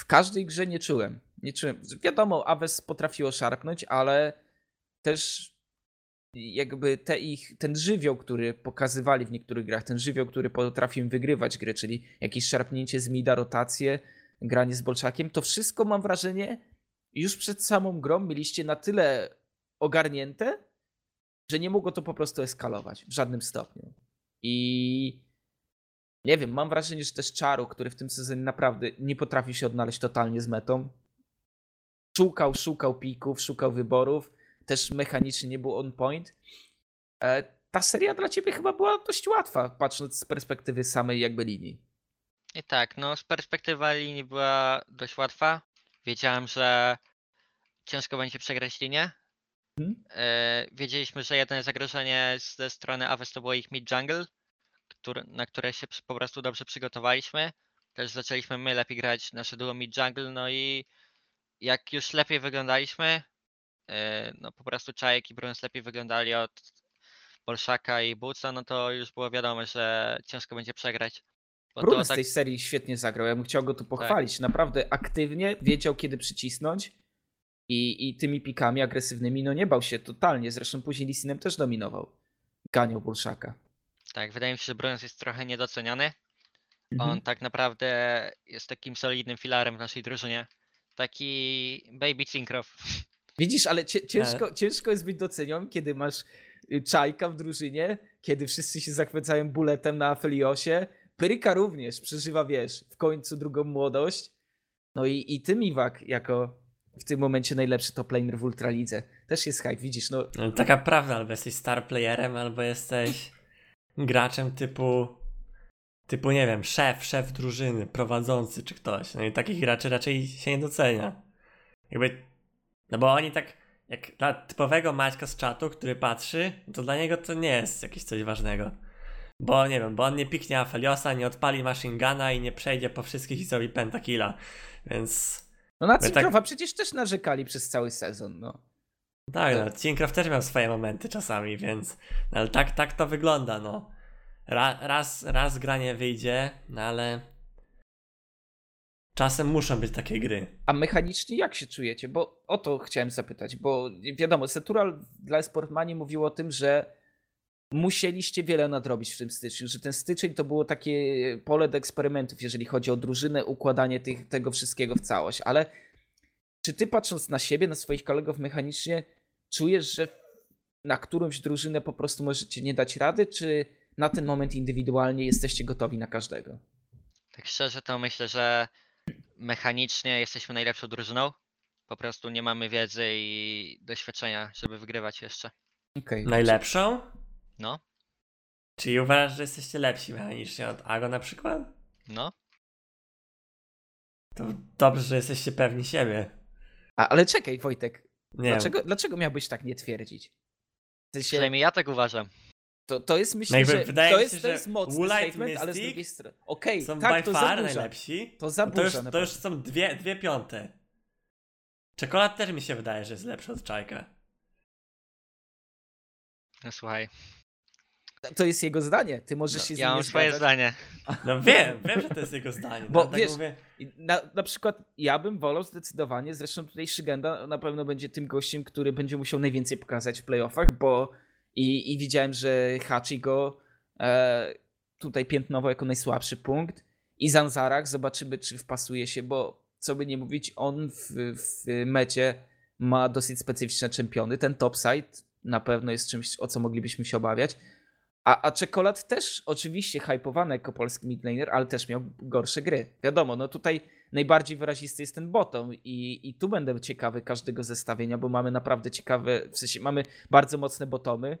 w każdej grze nie czułem. Nie czułem. Wiadomo, Aves potrafiło szarpnąć, ale też jakby te ich, ten żywioł, który pokazywali w niektórych grach, ten żywioł, który potrafił wygrywać gry, czyli jakieś szarpnięcie z mida, rotacje, granie z Bolszakiem, to wszystko mam wrażenie, już przed samą grą mieliście na tyle ogarnięte, że nie mogło to po prostu eskalować w żadnym stopniu. I nie wiem, mam wrażenie, że też Czaru, który w tym sezonie naprawdę nie potrafi się odnaleźć totalnie z metą, szukał, szukał pików, szukał wyborów, też mechanicznie nie był on point. E, Ta seria dla ciebie chyba była dość łatwa, patrząc z perspektywy samej jakby linii. I tak, no z perspektywy linii była dość łatwa. Wiedziałem, że ciężko będzie przegrać linię. E, wiedzieliśmy, że jedyne zagrożenie ze strony Aves to było ich mid jungle, które, na które się po prostu dobrze przygotowaliśmy. Też zaczęliśmy my lepiej grać nasze duo mid jungle, no i jak już lepiej wyglądaliśmy, no po prostu Czajek i Bruns lepiej wyglądali od Bolszaka i Buca, no to już było wiadomo, że ciężko będzie przegrać. Z tak, tej serii świetnie zagrał. Ja bym chciał go tu pochwalić. Naprawdę aktywnie wiedział, kiedy przycisnąć. I, I tymi pikami agresywnymi, no nie bał się totalnie. Zresztą później Lisinem też dominował. Ganiał Bulszaka. tak, wydaje mi się, że Bruns jest trochę niedoceniany. Mhm. On tak naprawdę jest takim solidnym filarem w naszej drużynie. Taki baby Cinkrow. Widzisz, ale ciężko, ciężko jest być docenionym, kiedy masz y, czajka w drużynie, kiedy wszyscy się zachwycają buletem na Feliosie. Pyryka również przeżywa, wiesz, w końcu drugą młodość. No i, i ty, Miwak, jako w tym momencie najlepszy top laner w Ultralidze. Też jest hype, widzisz, no No, taka prawda, albo jesteś star playerem, albo jesteś graczem typu, typu nie wiem, szef, szef drużyny, prowadzący czy ktoś. No i takich graczy raczej się nie docenia. Jakby, no bo oni tak, jak dla typowego Maćka z czatu, który patrzy, to dla niego to nie jest jakieś coś ważnego. Bo nie wiem, bo on nie piknie Afeliosa, nie odpali machine guna i nie przejdzie po wszystkich i zrobi pentakilla. Więc No na tak- Cinkrowa przecież też narzekali przez cały sezon, no. Tak, no, Cinkrow też miał swoje momenty czasami, więc no, ale tak, tak to wygląda, no. Ra, raz, raz gra nie wyjdzie, no ale czasem muszą być takie gry. A mechanicznie jak się czujecie? Bo o to chciałem zapytać, bo wiadomo, Setural dla Sportmani mówił o tym, że musieliście wiele nadrobić w tym styczniu, że ten styczeń to było takie pole do eksperymentów, jeżeli chodzi o drużynę, układanie tych, tego wszystkiego w całość, ale czy ty patrząc na siebie, na swoich kolegów mechanicznie, czujesz, że na którąś drużynę po prostu możecie nie dać rady, czy na ten moment indywidualnie jesteście gotowi na każdego? Tak szczerze to myślę, że mechanicznie jesteśmy najlepszą drużyną. Po prostu nie mamy wiedzy i doświadczenia, żeby wygrywać jeszcze. Okej. Najlepszą? No, Czyli uważasz, że jesteście lepsi mechanicznie od Ago na przykład? no. To dobrze, że jesteście pewni siebie. A, ale czekaj, Wojtek, Nie Dlaczego, dlaczego miałbyś tak nie twierdzić? W sensie, Przynajmniej ja tak uważam. To, to jest myślę, No jakby że wydaje to mi jest, się, to jest mocny Woolite statement, ale z Mystic drugiej strony. Okej, są tak, by to far zaburza. najlepsi. To No zaburza. to, już, to już są dwie, dwie piąte. Czekolad też mi się wydaje, że jest lepszy od czajka. No słuchaj, To jest jego zdanie, ty możesz no, się z ja mam nie swoje zgadzać. zdanie. No wiem, wiem, że to jest jego zdanie. Bo no, tak wiesz, mówię, Na, na przykład ja bym wolał zdecydowanie, zresztą tutaj Szygenda na pewno będzie tym gościem, który będzie musiał najwięcej pokazać w playoffach, bo i, i widziałem, że Hachi go e, tutaj piętnował jako najsłabszy punkt. I Zanzarak, zobaczymy czy wpasuje się, bo co by nie mówić, on w, w mecie ma dosyć specyficzne czempiony, ten topside na pewno jest czymś, o co moglibyśmy się obawiać, a, a Czekolad też oczywiście hypowany jako polski midlaner, ale też miał gorsze gry. Wiadomo, no tutaj najbardziej wyrazisty jest ten bottom i, i tu będę ciekawy każdego zestawienia, bo mamy naprawdę ciekawe, w sensie mamy bardzo mocne botomy.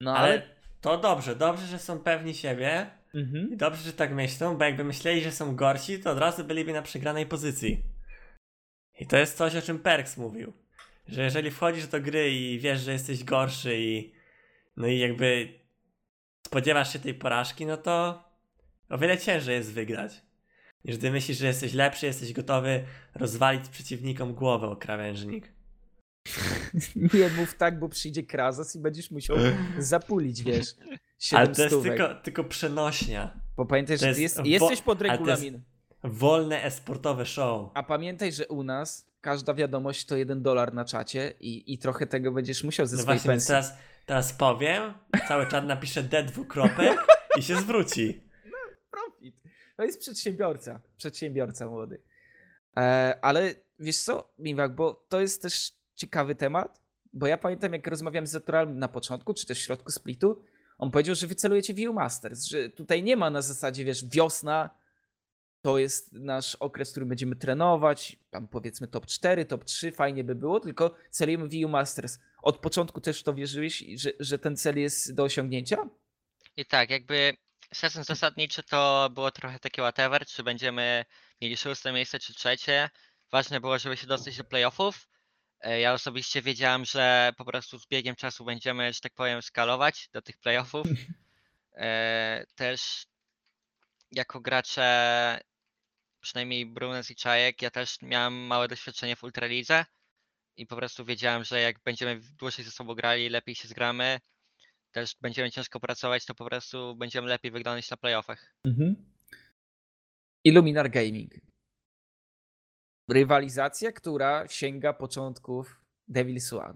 No ale... ale to dobrze, dobrze, że są pewni siebie Mhm. i dobrze, że tak myślą, bo jakby myśleli, że są gorsi, to od razu byliby na przegranej pozycji. I to jest coś, o czym Perks mówił. Że jeżeli wchodzisz do gry i wiesz, że jesteś gorszy i no i jakby spodziewasz się tej porażki, no to o wiele ciężej jest wygrać. Niż gdy myślisz, że jesteś lepszy, jesteś gotowy rozwalić przeciwnikom głowę o krawężnik. Nie mów tak, bo przyjdzie Krazos i będziesz musiał zapulić, wiesz, Ale to jest tylko, tylko przenośnia. Bo pamiętaj, to że jest jest, jesteś pod ale to jest- regulamin. Wolne esportowe show. A pamiętaj, że u nas każda wiadomość to jeden dolar na czacie i, i trochę tego będziesz musiał ze No swojej właśnie, pensji. teraz, teraz powiem, cały czat napisze D dwukropek i się zwróci. To jest przedsiębiorca. Przedsiębiorca młody. E, ale wiesz co, Miwak, bo to jest też ciekawy temat, bo ja pamiętam, jak rozmawiałem z Naturalem na początku, czy też w środku splitu, on powiedział, że wy celujecie w EU Masters, że tutaj nie ma na zasadzie, wiesz, wiosna, to jest nasz okres, w którym będziemy trenować, tam powiedzmy top 4, top 3, fajnie by było, tylko celujemy w EU Masters. Od początku też to wierzyłeś, że, że ten cel jest do osiągnięcia? I tak, jakby sezon zasadniczy to było trochę takie whatever, czy będziemy mieli szóste miejsce, czy trzecie. ważne było, żeby się dostać do playoffów. E, Ja osobiście wiedziałem, że po prostu z biegiem czasu będziemy, że tak powiem, skalować do tych playoffów. E, Też jako gracze, przynajmniej Brunes i Czajek, ja też miałem małe doświadczenie w Ultralidze i po prostu wiedziałem, że jak będziemy dłużej ze sobą grali, lepiej się zgramy, też będziemy ciężko pracować, to po prostu będziemy lepiej wyglądać na playoffach. Mhm. Illuminar Gaming. Rywalizacja, która sięga początków Devil's One.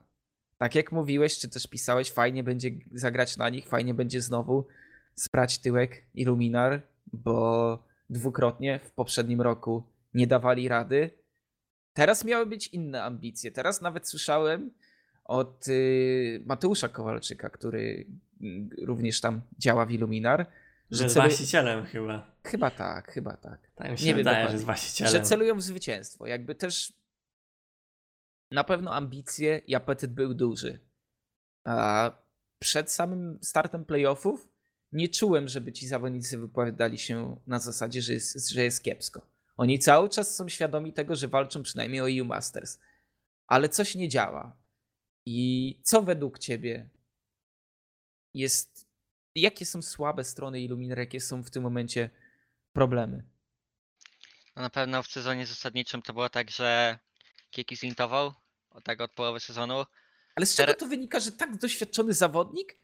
Tak jak mówiłeś, czy też pisałeś, fajnie będzie zagrać na nich, fajnie będzie znowu sprać tyłek Illuminar, bo dwukrotnie w poprzednim roku nie dawali rady. Teraz miały być inne ambicje. Teraz nawet słyszałem od y, Mateusza Kowalczyka, który mm, również tam działa w Illuminar, Że jest celuje- właścicielem chyba. Chyba tak, chyba tak. Tak mi się Nie wiem wydaje, że jest właścicielem. Że celują w zwycięstwo. Jakby też na pewno ambicje i apetyt był duży. A przed samym startem playoffów nie czułem, żeby ci zawodnicy wypowiadali się na zasadzie, że jest, że jest kiepsko. Oni cały czas są świadomi tego, że walczą przynajmniej o EU Masters. Ale coś nie działa. I co według ciebie jest. Jakie są słabe strony Illuminar, jakie są w tym momencie problemy? No na pewno w sezonie zasadniczym to było tak, że Kiki zintował od tak od połowy sezonu. Ale z czego to wynika, że tak doświadczony zawodnik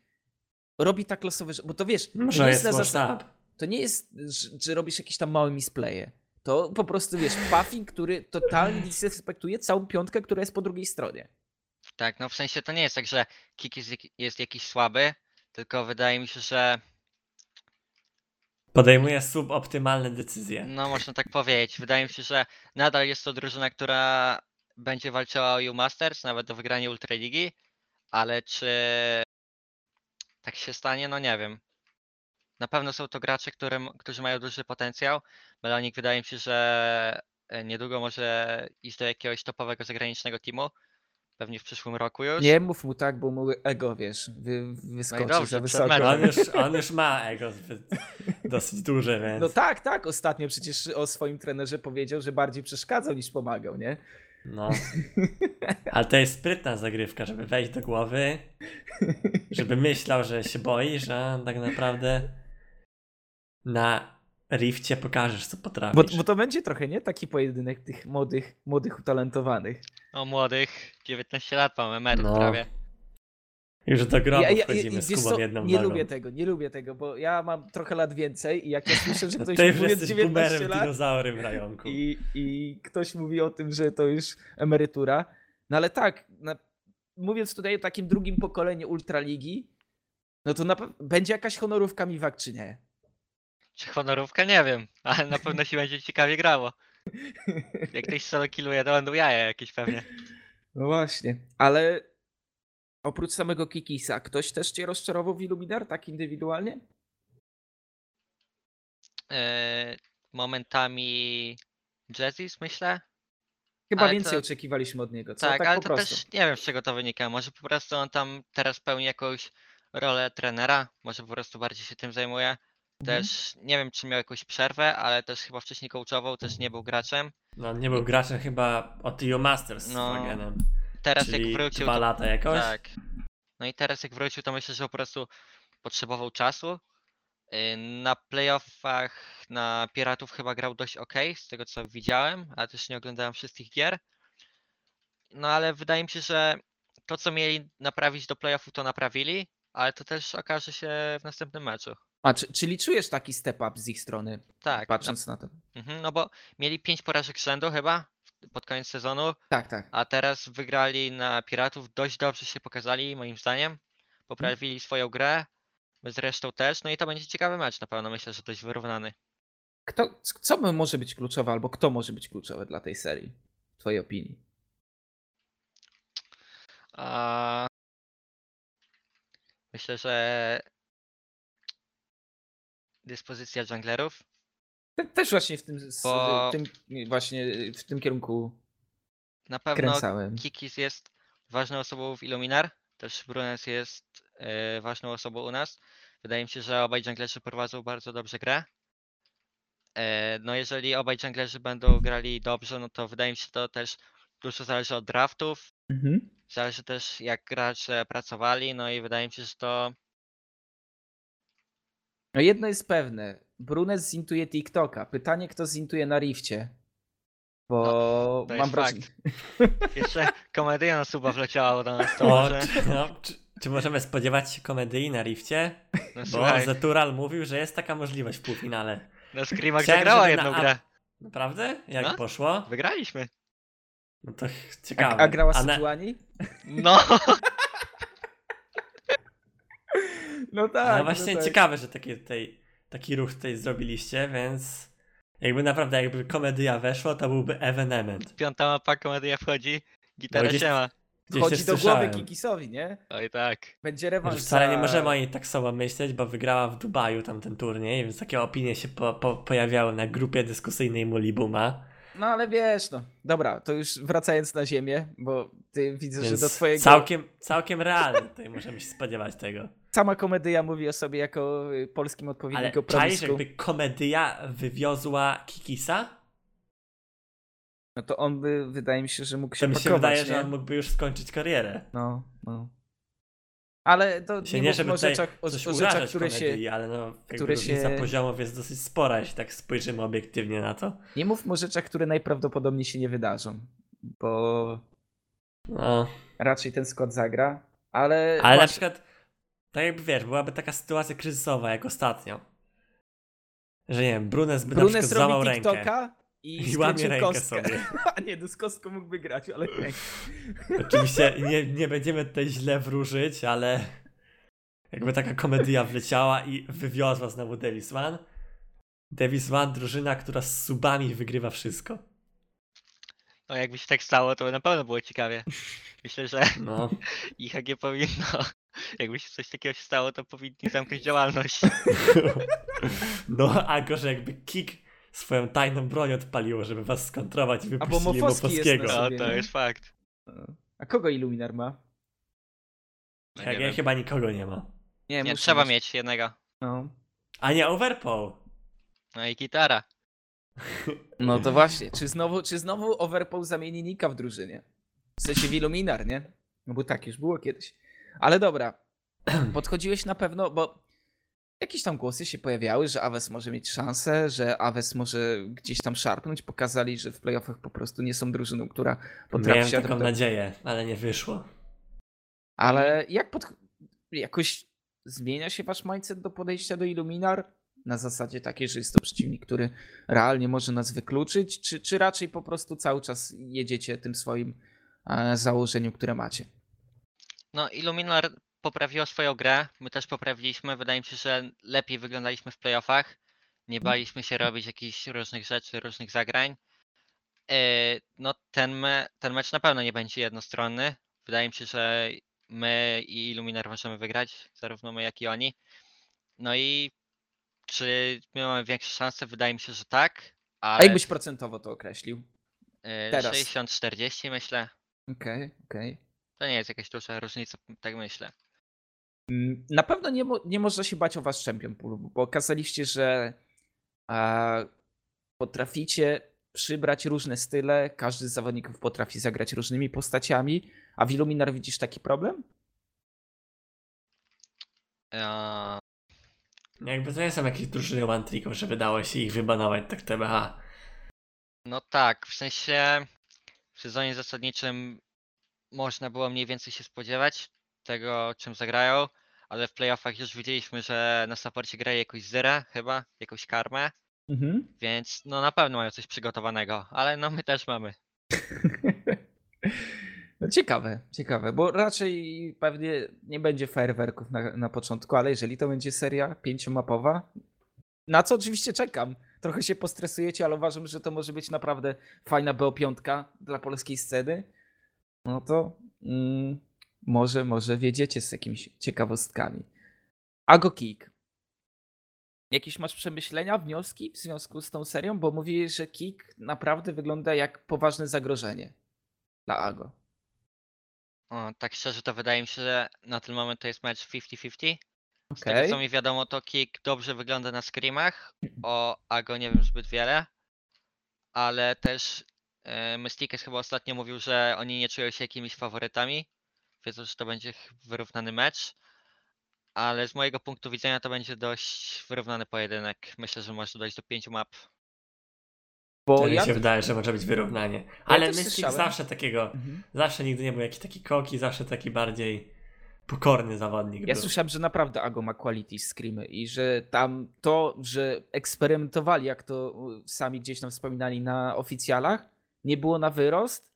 robi tak losowe rzeczy? Bo to wiesz, to Może nie jest jest, zasad... to nie jest, że, że robisz jakieś tam małe misplaye. To po prostu wiesz, Puffing, który totalnie disrespektuje całą piątkę, która jest po drugiej stronie. Tak, no w sensie to nie jest tak, że Kiki jest, jest jakiś słaby, tylko wydaje mi się, że Podejmuje suboptymalne decyzje. no można tak powiedzieć. Wydaje mi się, że nadal jest to drużyna, która będzie walczyła o EU Masters, nawet do wygrania Ultraligi, ale czy tak się stanie, no nie wiem. Na pewno są to gracze, którym, którzy mają duży potencjał. Melonik wydaje mi się, że e, niedługo może iść do jakiegoś topowego zagranicznego teamu. Pewnie w przyszłym roku już. Nie mów mu tak, bo mu ego, wiesz, wy, wyskoczy dobrze, za wysoko. On już, on już ma ego zbyt, dosyć duże, więc... No tak, tak, ostatnio przecież o swoim trenerze powiedział, że bardziej przeszkadzał niż pomagał, nie? No. Ale to jest sprytna zagrywka, żeby wejść do głowy, żeby myślał, że się boi, że tak naprawdę na rifcie pokażesz, co Bo, potrafisz. bo to będzie trochę, nie? Taki pojedynek tych młodych, młodych utalentowanych. O młodych, 19 lat mam, emeryt No. prawie. Już do grobu Ja- ja- wchodzimy ja- z Kubą co, jedną Nie nogą. lubię tego, nie lubię tego, bo ja mam trochę lat więcej i jak ja słyszę, że No ktoś mówi jesteś 19 boomerem, lat dinozaurem w rajonku. i, i ktoś mówi o tym, że to już emerytura. No ale tak, na, mówiąc tutaj o takim drugim pokoleniu Ultraligi, no to na, będzie jakaś honorówka Miwak czy nie? Czy honorówka? Nie wiem, ale na pewno się będzie ciekawie grało. Jak ktoś solo killuje, to będą jaja jakieś pewnie. No właśnie, ale oprócz samego Kikisa, ktoś też cię rozczarował w Illuminar tak indywidualnie? Yy, momentami Jazzis myślę. Chyba Ale więcej to- oczekiwaliśmy od niego, co? Tak, tak ale to prostu. też nie wiem z czego to wynika. Może po prostu on tam teraz pełni jakąś rolę trenera, może po prostu bardziej się tym zajmuje. Mhm. Też nie wiem czy miał jakąś przerwę, ale też chyba wcześniej coachował, też nie był graczem. No nie był graczem chyba od EU Masters No, z Wagenem. Teraz Czyli jak wrócił, dwa to lata jakoś? Tak. No i teraz jak wrócił, to myślę, że po prostu potrzebował czasu. Yy, Na playoffach na Piratów chyba grał dość ok, z tego co widziałem, ale też nie oglądałem wszystkich gier. No ale wydaje mi się, że to co mieli naprawić do playoffów to naprawili, ale to też okaże się w następnym meczu. A, czy, czyli czujesz taki step up z ich strony, Tak, no, patrząc na to? mhm, no bo mieli 5 porażek z rzędu chyba pod koniec sezonu, Tak, tak. a teraz wygrali na Piratów, dość dobrze się pokazali moim zdaniem. Poprawili swoją grę, zresztą też, no i to będzie ciekawy mecz na pewno, myślę, że dość wyrównany. Kto, co może być kluczowe, albo kto może być kluczowy dla tej serii, w twojej opinii? A... Myślę, że dyspozycja junglerów, Te, też właśnie w tym, Bo- tym, właśnie w tym kierunku na pewno kręcałem. Kikis jest ważną osobą w Illuminar, też Brunes jest e, ważną osobą u nas. Wydaje mi się, że obaj junglerzy prowadzą bardzo dobrze grę. E, No jeżeli obaj junglerzy będą grali dobrze, no to wydaje mi się, że to też dużo zależy od draftów, Mhm. zależy też jak gracze pracowali, no i wydaje mi się, że to No jedno jest pewne. Brunes zintuje TikToka. Pytanie, kto zintuje na Rifcie? Bo to mam wrażenie. jeszcze komedia na suba wleciała do nas, to O, może, czy, no, czy, czy możemy spodziewać się komedii na rifcie? no Bo słuchaj, Zetural mówił, że jest taka możliwość w półfinale. no Screamak Chciałem, zagrała na jedną A- grę, Naprawdę? Jak No. poszło? wygraliśmy. No to A, ciekawe. a grała A na- Sytuani? No, No tak. Ale no właśnie tak. ciekawe, że taki, tutaj, taki ruch tutaj zrobiliście, więc jakby naprawdę jakby komedia weszła, to byłby evenement. piąta mapa komedia wchodzi, gitara gdzieś- się ma. Gdzieś Chodzi do słyszałem. głowy Kikisowi, nie? Oj tak. Będzie rewanż wcale nie możemy o niej tak samo myśleć, bo wygrała w Dubaju tam ten turniej, więc takie opinie się po, po, pojawiały na grupie dyskusyjnej Mulibuma. No ale wiesz, no. Dobra, to już wracając na ziemię, bo ty widzę, Więc że do twojego... całkiem, całkiem realnie tutaj możemy się spodziewać tego. Sama komedia mówi o sobie jako y, polskim Ale odpowiedniku czaisz, promisku. jakby komedia wywiozła Kikisa? No to on by, wydaje mi się, że mógł się To mi się pakować, wydaje, nie? że on mógłby już skończyć karierę. No, no. Ale to Się nie, nie, żeby o rzeczach, o, o rzeczach które się... komedii, ale no, które się- poziomów jest dosyć spora, jeśli tak spojrzymy obiektywnie na to. Nie mówmy o rzeczach, które najprawdopodobniej się nie wydarzą, bo No. raczej ten skład zagra, ale... Ale na właśnie- przykład, tak jakby wiesz, byłaby taka sytuacja kryzysowa jak ostatnio. Że nie wiem, Brunes by na Brunes przykład złamał rękę. I, I łamie rękę kostkę. sobie. A nie, no z kostką mógłby grać, ale nie. Oczywiście nie, nie będziemy tutaj źle wróżyć, ale jakby taka komedia wleciała i wywiozła znowu Davis One. Davis One, drużyna, która z subami wygrywa wszystko. No jakby się tak stało, to by na pewno było ciekawie. Myślę, że No. IHG powinno, jakby się coś takiego się stało, to powinni zamknąć działalność. No, a gorzej jakby Kik swoją tajną broń odpaliło, żeby was skontrować i Albo wypuścili jest na No to jest fakt. A kogo Illuminar ma? No, Jak nie ja wiem. chyba nikogo nie ma. Nie, Nie, muszę trzeba mieć. jednego. No. A nie Overpool. No i gitara. No to właśnie, czy znowu, czy znowu Overpool zamieni Nika w drużynie? W sensie w Illuminar, nie? No bo tak już było kiedyś. Ale dobra, podchodziłeś na pewno, bo jakieś tam głosy się pojawiały, że Aves może mieć szansę, że Aves może gdzieś tam szarpnąć. Pokazali, że w playoffach po prostu nie są drużyną, która potrafi Miałem się taką adaptować. nadzieję, ale nie wyszło. Ale jak pod... jakoś zmienia się wasz mindset do podejścia do Illuminar? Na zasadzie takiej, że jest to przeciwnik, który realnie może nas wykluczyć, czy, czy raczej po prostu cały czas jedziecie tym swoim e, założeniem, które macie? No Illuminar poprawiło swoją grę, my też poprawiliśmy. Wydaje mi się, że lepiej wyglądaliśmy w playoffach. Nie baliśmy się robić jakichś różnych rzeczy, różnych zagrań. E, No ten, me, ten mecz na pewno nie będzie jednostronny. Wydaje mi się, że my i Illuminar możemy wygrać, zarówno my jak i oni. No i czy mamy większe szanse? Wydaje mi się, że tak. A Ale jakbyś procentowo to określił? e, teraz? 60-40 myślę. Okej, okej. To nie jest jakaś duża różnica, tak myślę. Mm, Na pewno nie, mo- nie można się bać o wasz champion pool, bo okazaliście, że potraficie przybrać różne style, każdy z zawodników potrafi zagrać różnymi postaciami, a w Illuminar widzisz taki problem? Eee, Jakby to nie są jakieś drużyny one tricków, że wydało się ich wybanować tak TBH. No tak, w sensie w sezonie zasadniczym można było mniej więcej się spodziewać tego, czym zagrają, ale w playoffach już widzieliśmy, że na supporcie graje jakoś Zyrę chyba, jakąś karmę, Mhm. więc no na pewno mają coś przygotowanego, ale no my też mamy. Ciekawe, ciekawe, bo raczej pewnie nie będzie fajerwerków na, na początku, ale jeżeli to będzie seria pięciomapowa, na co oczywiście czekam. Trochę się postresujecie, ale uważam, że to może być naprawdę fajna BO5 dla polskiej sceny. No to mm, może, może wiedziecie z jakimiś ciekawostkami. Ago Kik. Jakieś masz przemyślenia, wnioski w związku z tą serią? Bo mówisz, że Kik naprawdę wygląda jak poważne zagrożenie dla Ago. O, tak szczerze to wydaje mi się, że na ten moment to jest mecz 50-50. Z tego Okej. co mi wiadomo, to Kick dobrze wygląda na screamach. O Ago nie wiem zbyt wiele. Ale też e, Mystiques chyba ostatnio mówił, że oni nie czują się jakimiś faworytami. Wiedzą, że to będzie ch- wyrównany mecz. Ale z mojego punktu widzenia to będzie dość wyrównany pojedynek. Myślę, że może dojść do pięciu map. Bo To mi ja... się wydaje, że może być wyrównanie. Ale też Mystic słyszałem. zawsze takiego, Mhm. zawsze nigdy nie był jakiś taki koki, zawsze taki bardziej pokorny zawodnik Ja był. słyszałem, że naprawdę Ago ma quality screamy i że tam to, że eksperymentowali, jak to sami gdzieś tam wspominali na oficjalach, nie było na wyrost,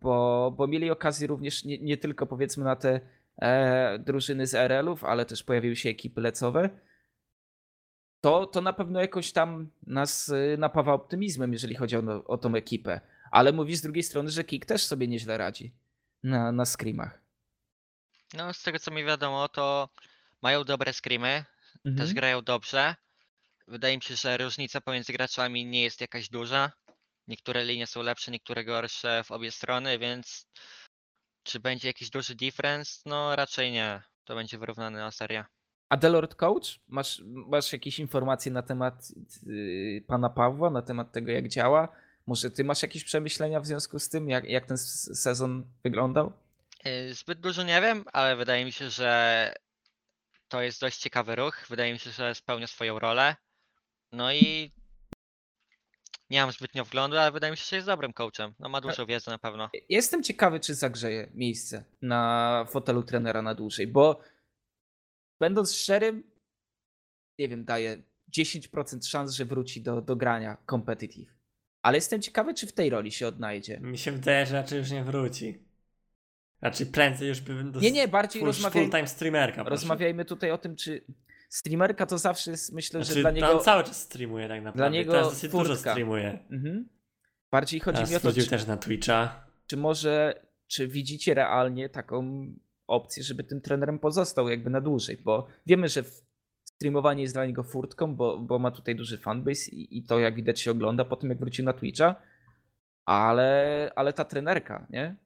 bo, bo mieli okazję również nie, nie tylko powiedzmy na te e, drużyny z RL-ów, ale też pojawiły się ekipy lecowe. To, to na pewno jakoś tam nas y, napawa optymizmem, jeżeli chodzi o, o tą ekipę. Ale mówi z drugiej strony, że Kik też sobie nieźle radzi na, na screamach. No, z tego co mi wiadomo, to mają dobre screamy, Mhm. też grają dobrze. Wydaje mi się, że różnica pomiędzy graczami nie jest jakaś duża. Niektóre linie są lepsze, niektóre gorsze w obie strony, więc czy będzie jakiś duży difference? No raczej nie. To będzie wyrównana seria. A Delord Coach, masz, masz jakieś informacje na temat yy, pana Pawła, na temat tego, jak działa? Może ty masz jakieś przemyślenia w związku z tym, jak, jak ten sezon wyglądał? Yy, Zbyt dużo nie wiem, ale wydaje mi się, że to jest dość ciekawy ruch. Wydaje mi się, że spełnia swoją rolę. No i nie mam zbytnio wglądu, ale wydaje mi się, że jest dobrym coachem. No ma dużo wiedzy na pewno. Jestem ciekawy, czy zagrzeje miejsce na fotelu trenera na dłużej, bo będąc szczerym, nie wiem, daję 10% szans, że wróci do, do grania competitive. Ale jestem ciekawy, czy w tej roli się odnajdzie. Mi się wydaje, że raczej już nie wróci. Raczej prędzej już bym do Nie, nie, bardziej full, rozmawiajmy, full-time streamerka. poszedł. rozmawiajmy tutaj o tym, czy streamerka to zawsze jest, myślę, Znaczy, że dla niego... on cały czas streamuje tak naprawdę. niego Teraz dosyć dużo furtka. streamuje. Mhm. Bardziej chodzi Teraz mi o to, czy, też na Twitcha. czy może, czy widzicie realnie taką opcję, żeby tym trenerem pozostał jakby na dłużej, bo wiemy, że streamowanie jest dla niego furtką, bo, bo ma tutaj duży fanbase i, i to jak widać się ogląda po tym, jak wrócił na Twitcha, ale, ale ta trenerka, nie?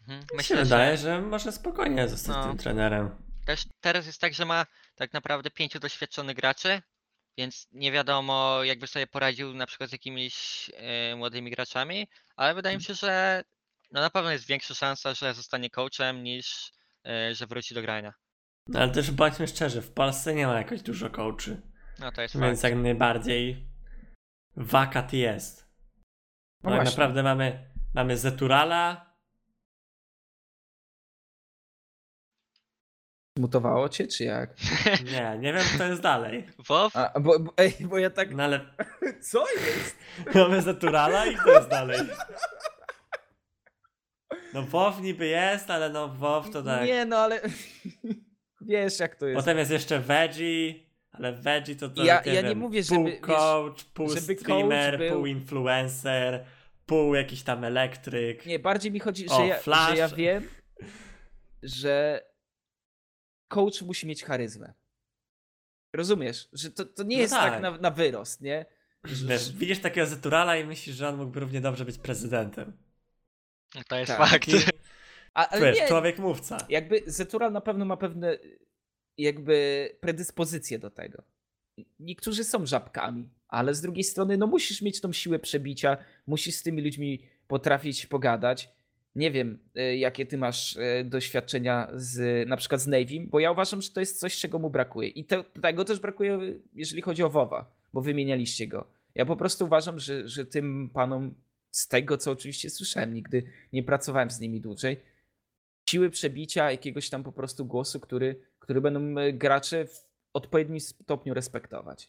Mhm. Mi się Myślę, że wydaje, że może spokojnie zostać No. tym trenerem. też teraz jest tak, że ma tak naprawdę pięciu doświadczonych graczy, więc nie wiadomo, jakby sobie poradził na przykład z jakimiś e, młodymi graczami, ale wydaje mi się, że no na pewno jest większa szansa, że zostanie coachem niż e, że wróci do grania. No, ale też bądźmy szczerzy, w Polsce nie ma jakoś dużo coachy. No to jest Więc fakt. jak najbardziej wakat jest. No No tak naprawdę mamy, mamy Zeturala, Mutowało cię, czy jak? nie, nie wiem kto jest dalej. WoW? A, bo, bo, ej, bo ja tak... No ale Co jest? mamy Zeturala i kto jest dalej? No WoW niby jest, ale no WoW to tak. Nie, no ale... Wiesz, jak to jest. Potem jest jeszcze Veggie, ale Veggie to, to Ja- nie ja nie wiem, mówię, pół żeby, wiesz, coach, pół żeby coach streamer, był- pół influencer, pół jakiś tam elektryk. Nie, bardziej mi chodzi, O, że, ja, Flash. że ja wiem, że coach musi mieć charyzmę. Rozumiesz? Że to, to nie No jest tak, tak. na, na wyrost, nie? Wiesz, widzisz takiego Zeturala i myślisz, że on mógłby równie dobrze być prezydentem. To jest Tak. fakt. Taki, a, ale wiesz, nie, człowiek mówca. jakby Zetural na pewno ma pewne jakby predyspozycje do tego. Niektórzy są żabkami, ale z drugiej strony no musisz mieć tą siłę przebicia, musisz z tymi ludźmi potrafić pogadać. Nie wiem, y, jakie ty masz y, doświadczenia z na przykład z Navym, bo ja uważam, że to jest coś, czego mu brakuje. I te, tego też brakuje, jeżeli chodzi o WoWa, bo wymienialiście go. Ja po prostu uważam, że, że tym panom, z tego co oczywiście słyszałem, nigdy nie pracowałem z nimi dłużej, siły przebicia, jakiegoś tam po prostu głosu, który, który będą e, gracze w odpowiednim stopniu respektować.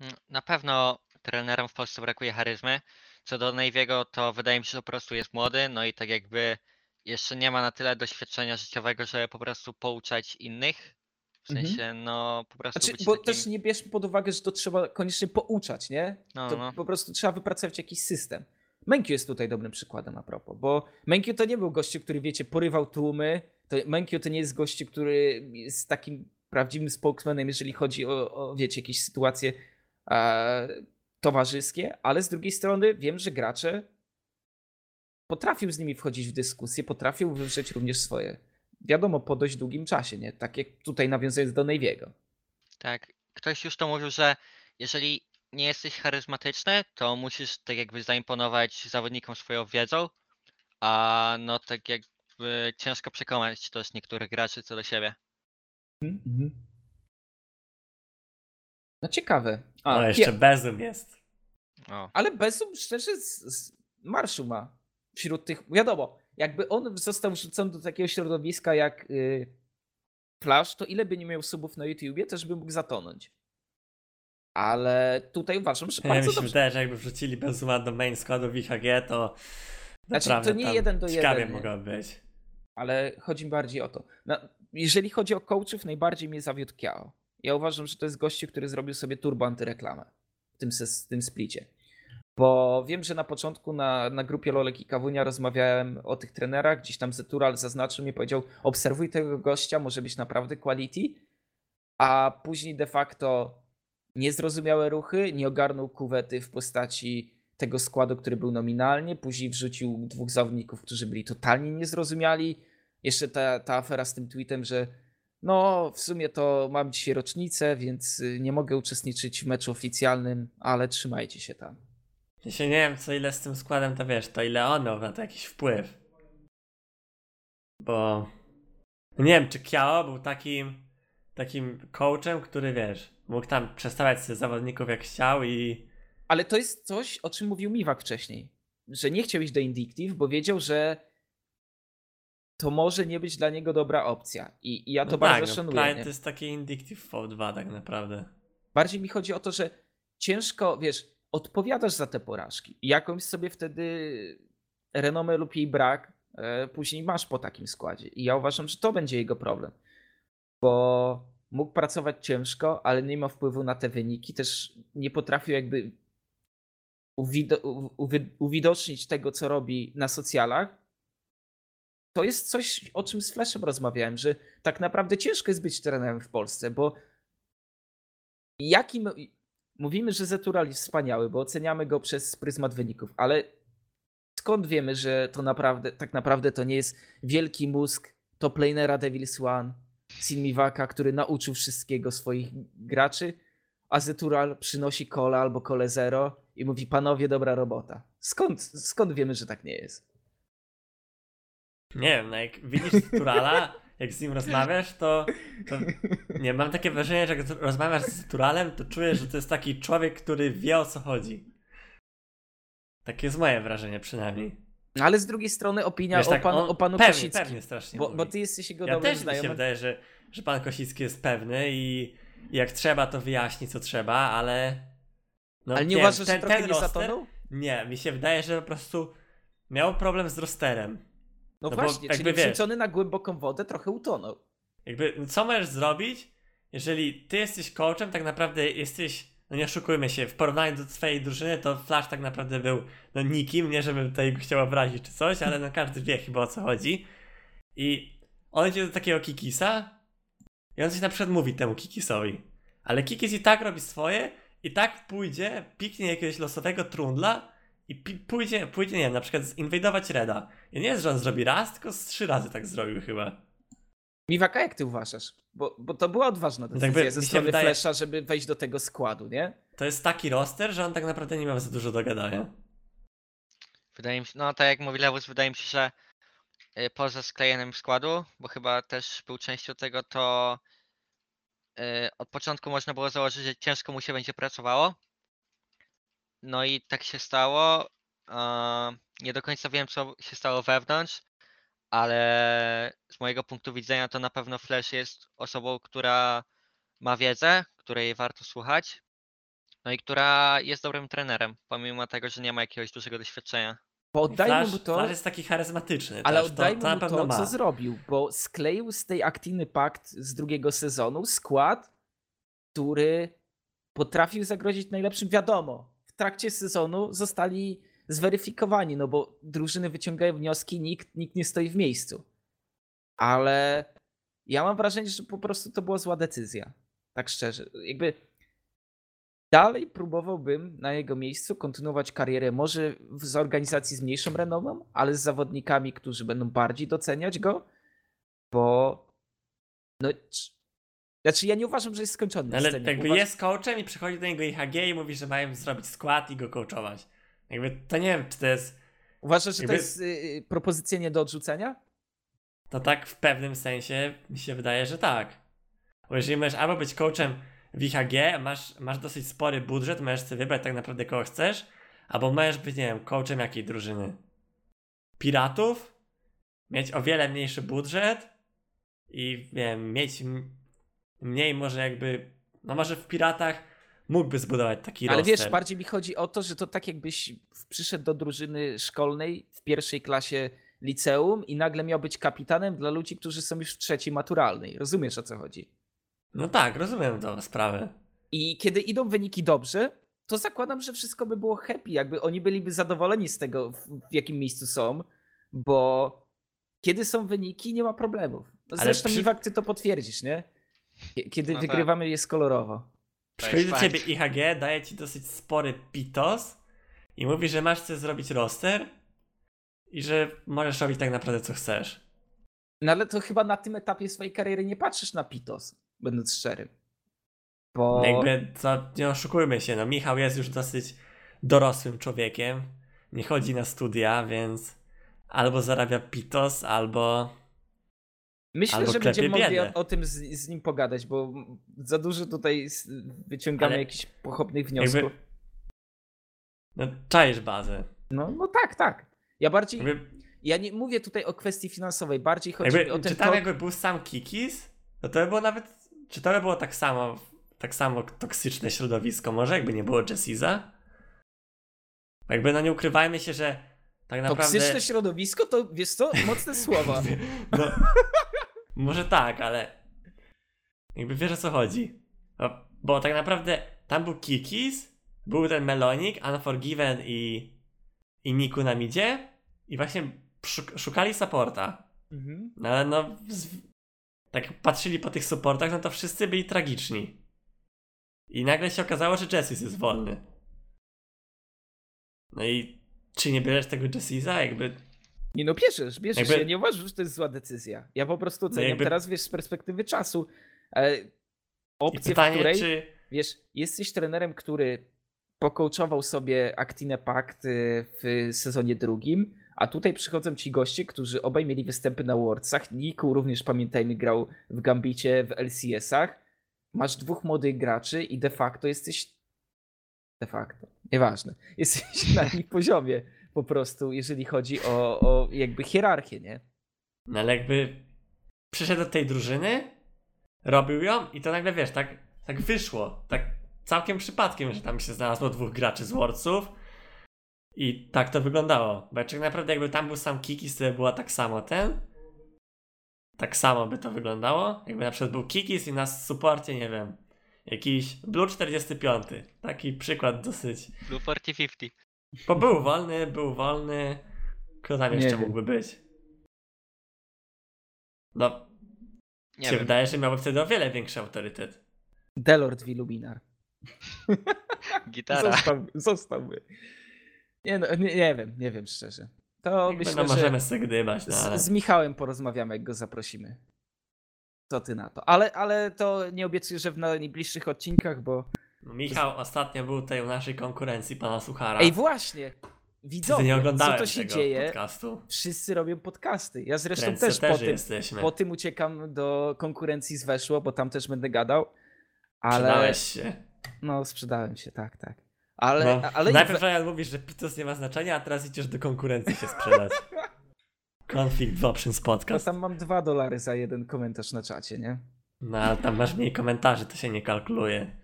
Mm, Na pewno trenerom w Polsce brakuje charyzmy. Co do Navy'ego, to wydaje mi się, że po prostu jest młody, no i tak jakby jeszcze nie ma na tyle doświadczenia życiowego, żeby po prostu pouczać innych. W Mhm. sensie, no po prostu Znaczy, bo takim... też nie bierzmy pod uwagę, że to trzeba koniecznie pouczać, nie? No, to no. po prostu trzeba wypracować jakiś system. Menkyu jest tutaj dobrym przykładem a propos, bo Menkyu to nie był gościu, który wiecie, porywał tłumy. To to nie jest gościu, który jest takim prawdziwym spokesmanem, jeżeli chodzi o, o wiecie, jakieś sytuacje e, towarzyskie, ale z drugiej strony wiem, że gracze potrafił z nimi wchodzić w dyskusję, potrafił wywrzeć również swoje wiadomo, po dość długim czasie, nie? Tak jak tutaj nawiązując do Navy'ego. Tak, ktoś już to mówił, że jeżeli nie jesteś charyzmatyczny, to musisz tak jakby zaimponować zawodnikom swoją wiedzą, a no tak jakby ciężko przekonać też niektórych graczy co do siebie. Mhm. No ciekawe. A, Ale jeszcze pie- Bezum jest. O. ale Bezum szczerze z, z marszu ma wśród tych. Wiadomo, jakby on został wrzucony do takiego środowiska jak y, Flash, to ile by nie miał subów na YouTubie, też by mógł zatonąć. Ale tutaj uważam, że Ja bardzo się dobrze. wydaje, że jakby wrzucili Bezuma do main składu w IHG, to Znaczy, naprawdę to nie jeden do ciekawie jeden, mogło być. ale chodzi mi bardziej o to. Na, jeżeli chodzi o coachów, najbardziej mnie zawiódł Kiao. Ja uważam, że to jest gościu, który zrobił sobie turbo antyreklamę w tym, w tym splicie. Bo wiem, że na początku na, na grupie Lolek i Kawunia rozmawiałem o tych trenerach, gdzieś tam Zetural zaznaczył mi, powiedział obserwuj tego gościa, może być naprawdę quality, a później de facto niezrozumiałe ruchy, nie ogarnął kuwety w postaci tego składu, który był nominalnie, później wrzucił dwóch zawodników, którzy byli totalnie niezrozumiali. Jeszcze ta, ta afera z tym tweetem, że no w sumie to mam dzisiaj rocznicę, więc y, nie mogę uczestniczyć w meczu oficjalnym, ale trzymajcie się tam. Ja się nie wiem, co ile z tym składem, to wiesz, to ile on miał na to jakiś wpływ. Bo nie wiem, czy Kiao był takim takim coachem, który wiesz, mógł tam przestawiać sobie zawodników jak chciał i Ale to jest coś, o czym mówił Miwak wcześniej, że nie chciał iść do Indictive, bo wiedział, że to może nie być dla niego dobra opcja. I, i ja to no bardzo tak, no, szanuję. Nie? to jest taki Indictive V2 tak naprawdę. Bardziej mi chodzi o to, że ciężko, wiesz, odpowiadasz za te porażki. I jakąś sobie wtedy renomę lub jej brak e, później masz po takim składzie. I ja uważam, że to będzie jego problem. Bo mógł pracować ciężko, ale nie ma wpływu na te wyniki. Też nie potrafił jakby uwido- uwidocznić tego, co robi na socjalach. To jest coś, o czym z Flashem rozmawiałem, że tak naprawdę ciężko jest być trenerem w Polsce, bo jakim. Mówimy, że Zetural jest wspaniały, bo oceniamy go przez pryzmat wyników, ale skąd wiemy, że to naprawdę, tak naprawdę to nie jest wielki mózg top lanera Devil's One, Sin Miwaka, który nauczył wszystkiego swoich graczy, a Zetural przynosi kole albo kole zero i mówi, panowie, dobra robota. Skąd, skąd wiemy, że tak nie jest? Nie wiem, no jak widzisz Turala, jak z nim rozmawiasz, to, to nie mam takie wrażenie, że jak rozmawiasz z Turalem, to czujesz, że to jest taki człowiek, który wie o co chodzi. Takie jest moje wrażenie przynajmniej. No ale z drugiej strony opinia Wiesz, o, tak, pan, on o panu pewnie, Kosickim. pewnie strasznie Bo, bo ty jesteś jego Ja dobrym też mi się wydaje, że, że pan Kosicki jest pewny i jak trzeba, to wyjaśni co trzeba, ale. No, ale nie wiem, uważasz, że ten- trochę ten nie roster- zatonął? Nie, mi się wydaje, że po prostu miał problem z rosterem. No, No bo właśnie, jakby czyli wrzucony na głęboką wodę trochę utonął. Jakby, no co możesz zrobić, jeżeli ty jesteś coachem, tak naprawdę jesteś, no nie oszukujmy się, w porównaniu do twojej drużyny, to Flash tak naprawdę był, no nikim, nie żebym tutaj go chciał obrazić czy coś, ale no każdy wie chyba o co chodzi. I on idzie do takiego Kikisa i on coś na przykład mówi temu Kikisowi. Ale Kikis i tak robi swoje i tak pójdzie, piknie jakiegoś losowego trundla i pójdzie, pójdzie, nie wiem, na przykład zinwadować Reda. I nie jest, że on zrobi raz, tylko z trzy razy tak zrobił chyba. Miwaka, jak ty uważasz? Bo, bo to była odważna tak decyzja by- ze strony wydaje- Flasha, żeby wejść do tego składu, nie? To jest taki roster, że on tak naprawdę nie miał za dużo do gadania. Wydaje mi się, no tak jak mówi Lewus, wydaje mi się, że y, poza sklejeniem składu, bo chyba też był częścią tego, to y, od początku można było założyć, że ciężko mu się będzie pracowało. No i tak się stało. Nie do końca wiem, co się stało wewnątrz, ale z mojego punktu widzenia to na pewno Flash jest osobą, która ma wiedzę, której warto słuchać. No i która jest dobrym trenerem, pomimo tego, że nie ma jakiegoś dużego doświadczenia. Bo oddajmy Flash, mu to, Flash jest taki charyzmatyczny ale też, oddajmy to, to na mu pewno to, ma. co zrobił, bo skleił z tej Actiny Pact z drugiego sezonu skład, który potrafił zagrozić najlepszym. Wiadomo, w trakcie sezonu zostali zweryfikowani, no bo drużyny wyciągają wnioski, nikt, nikt nie stoi w miejscu. Ale ja mam wrażenie, że po prostu to była zła decyzja. Tak szczerze. Jakby dalej próbowałbym na jego miejscu kontynuować karierę może w- z organizacji z mniejszą renomą, ale z zawodnikami, którzy będą bardziej doceniać go. bo no znaczy ja nie uważam, że jest skończony Ale jakby Uważ- jest coachem i przychodzi do niego IHG i mówi, że mają zrobić skład i go coachować. Jakby to nie wiem, czy to jest. Uważasz, że to jest y, y, propozycja nie do odrzucenia? To tak w pewnym sensie mi się wydaje, że tak. Bo jeżeli możesz albo być coachem w IHG, masz, masz dosyć spory budżet, możesz sobie wybrać tak naprawdę kogo chcesz, albo możesz być, nie wiem, coachem jakiej drużyny? Piratów? Mieć o wiele mniejszy budżet i nie wiem, mieć mniej może jakby, no może w Piratach mógłby zbudować taki Ale roster. wiesz, bardziej mi chodzi o to, że to tak jakbyś w- przyszedł do drużyny szkolnej w pierwszej klasie liceum i nagle miał być kapitanem dla ludzi, którzy są już w trzeciej maturalnej. Rozumiesz o co chodzi? No tak, rozumiem tą sprawę. I kiedy idą wyniki dobrze, to zakładam, że wszystko by było happy, jakby oni byliby zadowoleni z tego, w, jakim miejscu są, bo kiedy są wyniki, nie ma problemów. Ale Zresztą przy- Miwak, ty to potwierdzisz, nie? Kie- Kiedy No tak. wygrywamy jest kolorowo. To Przychodzi do fakt. ciebie IHG, daje ci dosyć spory pitos i mówi, że masz chcesz zrobić roster i że możesz robić tak naprawdę co chcesz. No ale to chyba na tym etapie swojej kariery nie patrzysz na Pitos, będąc szczerym. Bo Jakby, to nie oszukujmy się, no Michał jest już dosyć dorosłym człowiekiem, nie chodzi na studia, więc albo zarabia pitos, albo... myślę, albo że będziemy mogli o, o tym z, z nim pogadać, bo za dużo tutaj wyciągamy Ale jakichś pochopnych wniosków. Jakby... No, czaisz bazę. No, no tak, tak. Ja bardziej, Jakby, ja nie mówię tutaj o kwestii finansowej, bardziej chodzi jakby o ten czy tam tok- jakby był sam Kikis, to to by było nawet... Czy to by było tak samo, tak samo toksyczne środowisko może, jakby nie było Jessiza? Jakby, no nie ukrywajmy się, że tak naprawdę... toksyczne środowisko, to wiesz co, mocne słowa. No, może tak, ale jakby wiesz o co chodzi. Bo, bo tak naprawdę tam był Kikis, był ten Melonik, Unforgiven i, i Niku na midzie i właśnie szuk- szukali supporta. Mhm. No ale no, z, tak patrzyli po tych supportach, no to wszyscy byli tragiczni. I nagle się okazało, że Jessis jest wolny. No i czy nie bierzesz tego Jessisa? Jakby Nie no, bierzesz, bierzesz. Jakby- No Ja nie uważam, że to jest zła decyzja. Ja po prostu oceniam jakby- teraz, wiesz, z perspektywy czasu. E, opcję, w pytanie, której, czy... wiesz, jesteś trenerem, który pokołczował sobie Actinę Pact y, w sezonie drugim, a tutaj przychodzą ci goście, którzy obaj mieli występy na Worldsach. Niku również, pamiętajmy, grał w Gambicie, w LCS-ach. Masz dwóch młodych graczy i de facto jesteś... De facto, nieważne. Jesteś na ich poziomie po prostu, jeżeli chodzi o, o jakby hierarchię, nie? No ale jakby przyszedł do tej drużyny, robił ją i to nagle wiesz, tak, tak wyszło. Tak całkiem przypadkiem, że tam się znalazło dwóch graczy z Worldsów. I tak to wyglądało. Bo tak naprawdę jakby tam był sam Kikis, to by było tak samo ten. Tak samo by to wyglądało. Jakby na przykład był Kikis i na supporcie, nie wiem, jakiś Blue 45. Taki przykład dosyć. Blue 40-50. Bo był wolny, był wolny. Kto tam Nie jeszcze wiem. mógłby być? No, Nie się wiem. wydaje, że miałby wtedy o wiele większy autorytet. Delord Wiluminar. Gitara. Został, zostałby. Nie, no, nie, nie wiem, nie wiem szczerze. To myślę, no możemy że sobie gdybać, no ale... z, z Michałem porozmawiamy, jak go zaprosimy. Co ty na to? Ale, ale to nie obiecuję, że w najbliższych odcinkach, bo... No, Michał ostatnio był tutaj u naszej konkurencji, pana Suchara. Ej, właśnie! Widzowie, nie co to się tego dzieje? podcastu. Wszyscy robią podcasty. Ja zresztą też po Trendsetterzy tym, po tym uciekam do konkurencji z Weszło, bo tam też będę gadał. Ale... Przydałeś się. No, sprzedałem się, tak, tak. Ale, No, ale i najpierw Ryan mówisz, że Pitos nie ma znaczenia, a teraz idziesz do konkurencji się sprzedać. Conflict w Options no, Podcast. tam mam dwa dolary za jeden komentarz na czacie, nie? No ale tam masz mniej komentarzy, to się nie kalkuluje.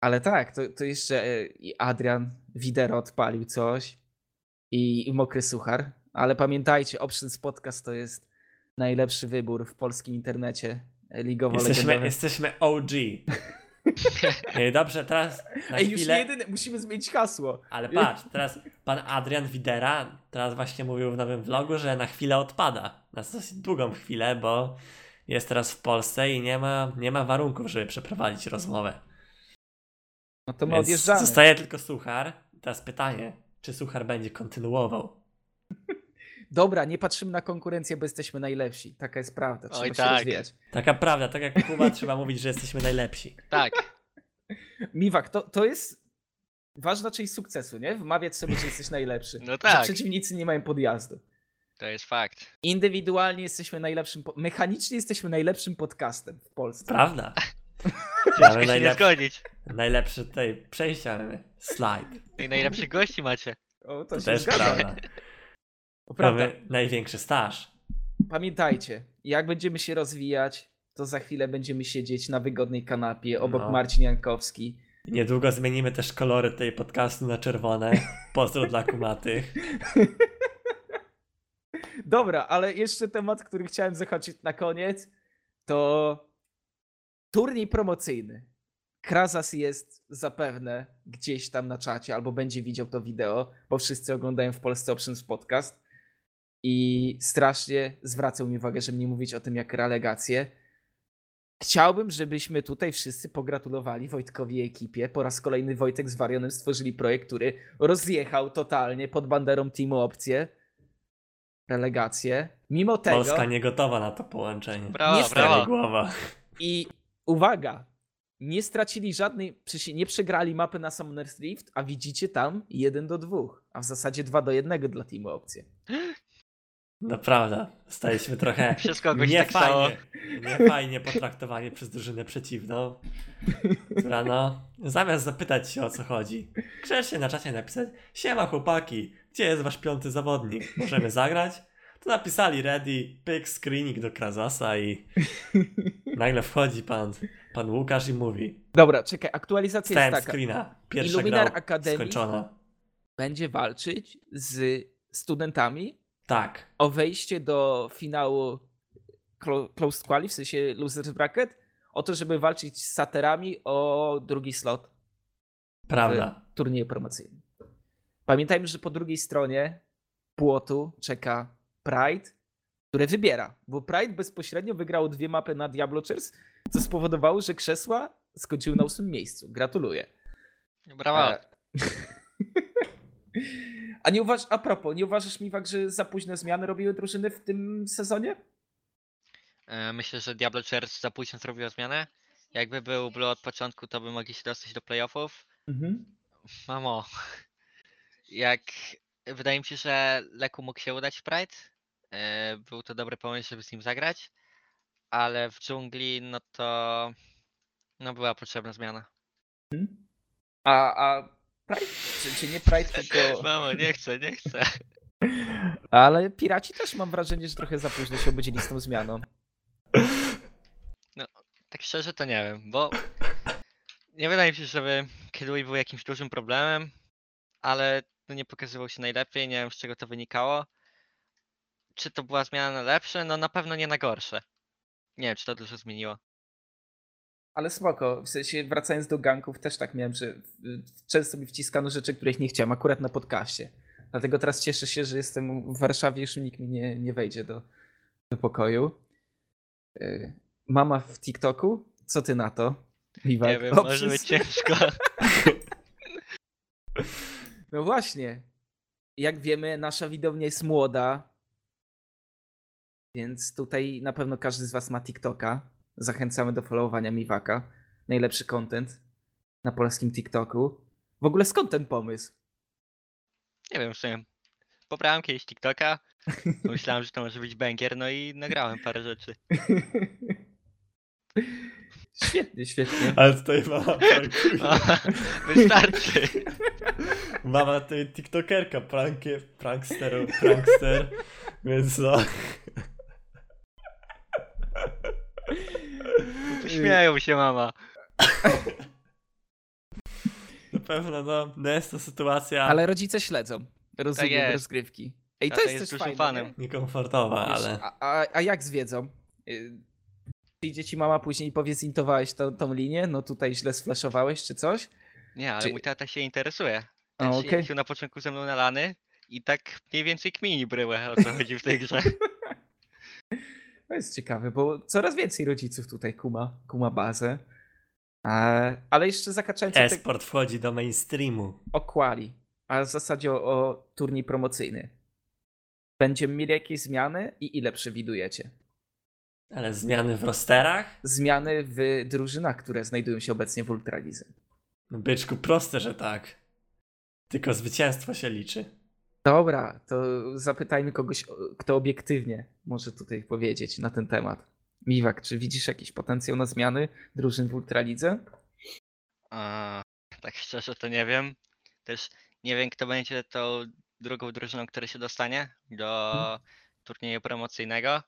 Ale tak, to, to jeszcze e, Adrian Widero odpalił coś i, i Mokry Suchar. Ale pamiętajcie, Options Podcast to jest najlepszy wybór w polskim internecie e, ligowo Jesteśmy, jesteśmy OG. Dobrze, teraz na Ej, już chwilę... jedyny, musimy zmienić hasło. Ale patrz, teraz pan Adrian Widera teraz właśnie mówił w nowym vlogu, że na chwilę odpada. Na dosyć długą chwilę, bo jest teraz w Polsce i nie ma, nie ma warunków, żeby przeprowadzić rozmowę. No to my Więc odjeżdżamy. zostaje tylko Suchar. Teraz pytanie, czy Suchar będzie kontynuował? Dobra, nie patrzymy na konkurencję, bo jesteśmy najlepsi. Taka jest prawda. Trzeba Oj, się tak. rozwijać. Taka prawda, tak jak Kuba trzeba mówić, że jesteśmy najlepsi. Tak. Miwak, to, to jest ważna część sukcesu, nie? Wmawiać sobie, że jesteś najlepszy. No Że tak. przeciwnicy nie mają podjazdu. To jest fakt. Indywidualnie jesteśmy najlepszym, po- mechanicznie jesteśmy najlepszym podcastem w Polsce. Prawda? Ciężko się nie najlepszy, zgodzić. najlepszy tutaj przejścia. Slajd. I najlepszych gości macie. O, to, To się też zgadza. prawda. Prawda. Mamy największy staż. Pamiętajcie, jak będziemy się rozwijać, to za chwilę będziemy siedzieć na wygodnej kanapie obok No. Marcin Jankowski. Niedługo zmienimy też kolory tej podcastu na czerwone. Pozdro dla kumatych. Dobra, ale jeszcze temat, który chciałem zahaczyć na koniec, to turniej promocyjny. Krazas jest zapewne gdzieś tam na czacie, albo będzie widział to wideo, bo wszyscy oglądają w Polsce Options Podcast. I strasznie zwracał mi uwagę, żeby nie mówić o tym jak relegację. Chciałbym, żebyśmy tutaj wszyscy pogratulowali Wojtkowi i ekipie. Po raz kolejny Wojtek z Warionem stworzyli projekt, który rozjechał totalnie pod banderą Teamu Opcje relegację. Mimo tego. Polska nie gotowa na to połączenie. Brawo, Niestety. brawo. Głowa. I uwaga, nie stracili żadnej, nie przegrali mapy na Summoner's Rift, a widzicie tam 1 do 2, a w zasadzie 2 do 1 dla teamu opcje. Naprawdę. Staliśmy trochę Przez kogoś tak niefajnie, niefajnie potraktowani przez drużynę przeciwną. Która no, zamiast zapytać się o co chodzi, grzecznie na czacie napisać Siema chłopaki, gdzie jest wasz piąty zawodnik? Możemy zagrać? To napisali ready, pyk, screening do Krazasa i nagle wchodzi pan, pan Łukasz i mówi Dobra, czekaj, aktualizacja Stałem jest taka. screena, pierwsza Illuminar gra Academy skończona. będzie walczyć z studentami Tak, o wejście do finału clo- Closed Quali, w sensie Losers Bracket, o to, żeby walczyć z saterami o drugi slot prawda. w turnieju promocyjnym. Pamiętajmy, że po drugiej stronie płotu czeka Pride, które wybiera, bo Pride bezpośrednio wygrało dwie mapy na Diablochers, co spowodowało, że krzesła skończyły na ósmym miejscu. Gratuluję. Brawo. A nie uważ, a propos, nie uważasz mi że za późne zmiany robiły drużyny w tym sezonie? E, Myślę, że Diablo Church za późno zrobiła zmianę. Jakby był Blue od początku, to by mogli się dostać do playoffów. Mamo, jak wydaje mi się, że Leku mógł się udać w Pride. E, Był to dobry pomysł, żeby z nim zagrać, ale w dżungli, no to no była potrzebna zmiana. A, a Pride, czy, czy nie Pride, tylko... Mamo, nie chcę, nie chcę. Ale Piraci też mam wrażenie, że trochę za późno się obudzili z tą zmianą. Tak szczerze to nie wiem, bo nie wydaje mi się, żeby Kedway był jakimś dużym problemem, ale no nie pokazywał się najlepiej, nie wiem z czego to wynikało. Czy to była zmiana na lepsze? No na pewno nie na gorsze. Nie wiem, czy to dużo zmieniło. Ale spoko, w sensie wracając do ganków też tak miałem, że y, często mi wciskano rzeczy, których nie chciałem, akurat na podcaście. Dlatego teraz cieszę się, że jestem w Warszawie, już nikt mi nie, nie wejdzie do, do pokoju. Y, Mama w TikToku? Co ty na to? Nie wiem, może być ciężko. No właśnie. Jak wiemy, nasza widownia jest młoda. Więc tutaj na pewno każdy z Was ma TikToka. Zachęcamy do followowania Miwaka. Najlepszy content na polskim TikToku. W ogóle skąd ten pomysł? Nie wiem, w sumie. Pobrałem kiedyś TikToka, myślałem, że to może być banger, no i nagrałem parę rzeczy. świetnie, świetnie. Ale tutaj mama wystarczy. Mama to jest tiktokerka, prankie, prankster, prankster, więc no. Śmieją się mama. Na pewno no, no jest to sytuacja Ale rodzice śledzą. Rozumiem jest. rozgrywki. Ej, to Tata jest, jest też fajne. fanem. nie? niekomfortowa, Wiesz, ale A, a, a jak z wiedzą? Y, Przyjdzie ci mama później i powie, zintowałeś tą, tą linię, no tutaj źle sflaszowałeś czy coś? Nie, ale Czy- mój tata się interesuje. A, Ten się okej. jeździł na początku ze mną na lany i tak mniej więcej kmini bryłę, o co chodzi w tej grze. To jest ciekawe, bo coraz więcej rodziców tutaj kuma, kuma bazę. A, ale jeszcze zakaczając o, te, e-sport wchodzi do mainstreamu. o quali, a w zasadzie o, o turniej promocyjny. Będziemy mieli jakieś zmiany i ile przewidujecie? Ale zmiany w rosterach? Zmiany w drużynach, które znajdują się obecnie w Ultralidze. No byczku, proste, że tak. Tylko zwycięstwo się liczy. Dobra, to zapytajmy kogoś, kto obiektywnie może tutaj powiedzieć na ten temat. Miwak, czy widzisz jakiś potencjał na zmiany drużyn w Ultralidze? A, tak szczerze to nie wiem. Też nie wiem, kto będzie tą drugą drużyną, która się dostanie do turnieju promocyjnego.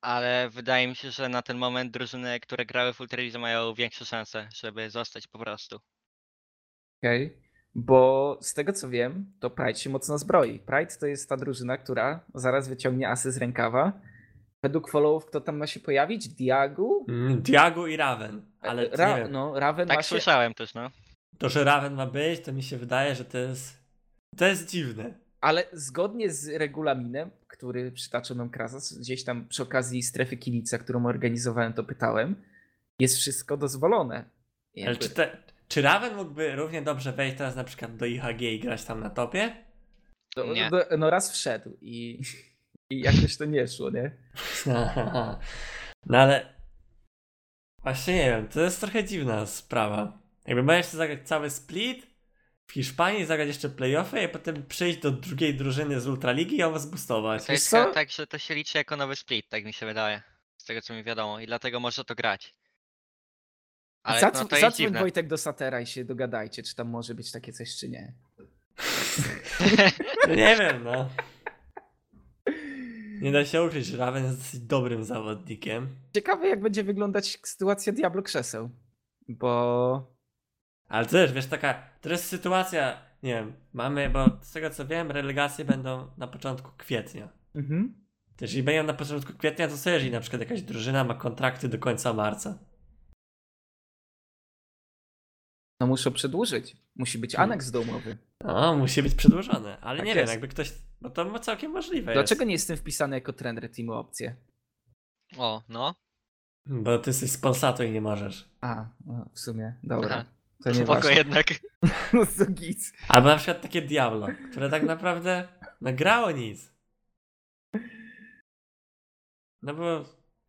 Ale wydaje mi się, że na ten moment drużyny, które grały w Ultralidze mają większe szanse, żeby zostać po prostu. Okej. Bo z tego co wiem, to Pride się mocno zbroi. Pride to jest ta drużyna, która zaraz wyciągnie asy z rękawa. Według followów, kto tam ma się pojawić? Diagu? Mm, Diago i Raven. Ale Ra- nie wiem, no, Raven ma Tak się... słyszałem też, no. to, że Raven ma być, to mi się wydaje, że to jest... To jest dziwne. Ale zgodnie z regulaminem, który przytaczył nam Krasas, gdzieś tam przy okazji strefy Kilica, którą organizowałem, to pytałem, jest wszystko dozwolone. Ale Jakby- czy, te, czy Raven mógłby równie dobrze wejść teraz na przykład do IHG i grać tam na topie? do, Nie. do, no raz wszedł i, i jakoś to nie szło, nie? No ale właśnie nie wiem, to jest trochę dziwna sprawa. Jakby sobie zagrać cały split w Hiszpanii, zagrać jeszcze playoffy i potem przyjść do drugiej drużyny z Ultraligi i ją zbustować. To jest tak, że to się liczy jako nowy split, tak mi się wydaje. Z tego co mi wiadomo. I dlatego może to grać. Ale Zadzw- no, to jest zadzwoń dziwne. Wojtek do Satera i się dogadajcie, czy tam może być takie coś, czy nie. No nie wiem, no. Nie da się ukryć, że Raven jest dosyć dobrym zawodnikiem. Ciekawe, jak będzie wyglądać sytuacja Diablo Krzeseł, bo Ale też, wiesz, taka, to jest sytuacja, nie wiem, mamy, bo z tego co wiem, relegacje będą na początku kwietnia. mhm. To Jeżeli będą na początku kwietnia, to co jeżeli na przykład jakaś drużyna ma kontrakty do końca marca? No muszą przedłużyć. Musi być Hmm. aneks domowy. O, musi być przedłużone, ale Tak nie jest. wiem, jakby ktoś, bo to całkiem możliwe Dlaczego jest. nie jestem wpisany jako trener teamu opcję? O, no. Bo ty jesteś z Polsatu i nie możesz. A, no, w sumie, dobra. Aha. To nie Spoko jednak. No to nic. Albo na przykład takie Diablo, które tak naprawdę nagrało nic. No bo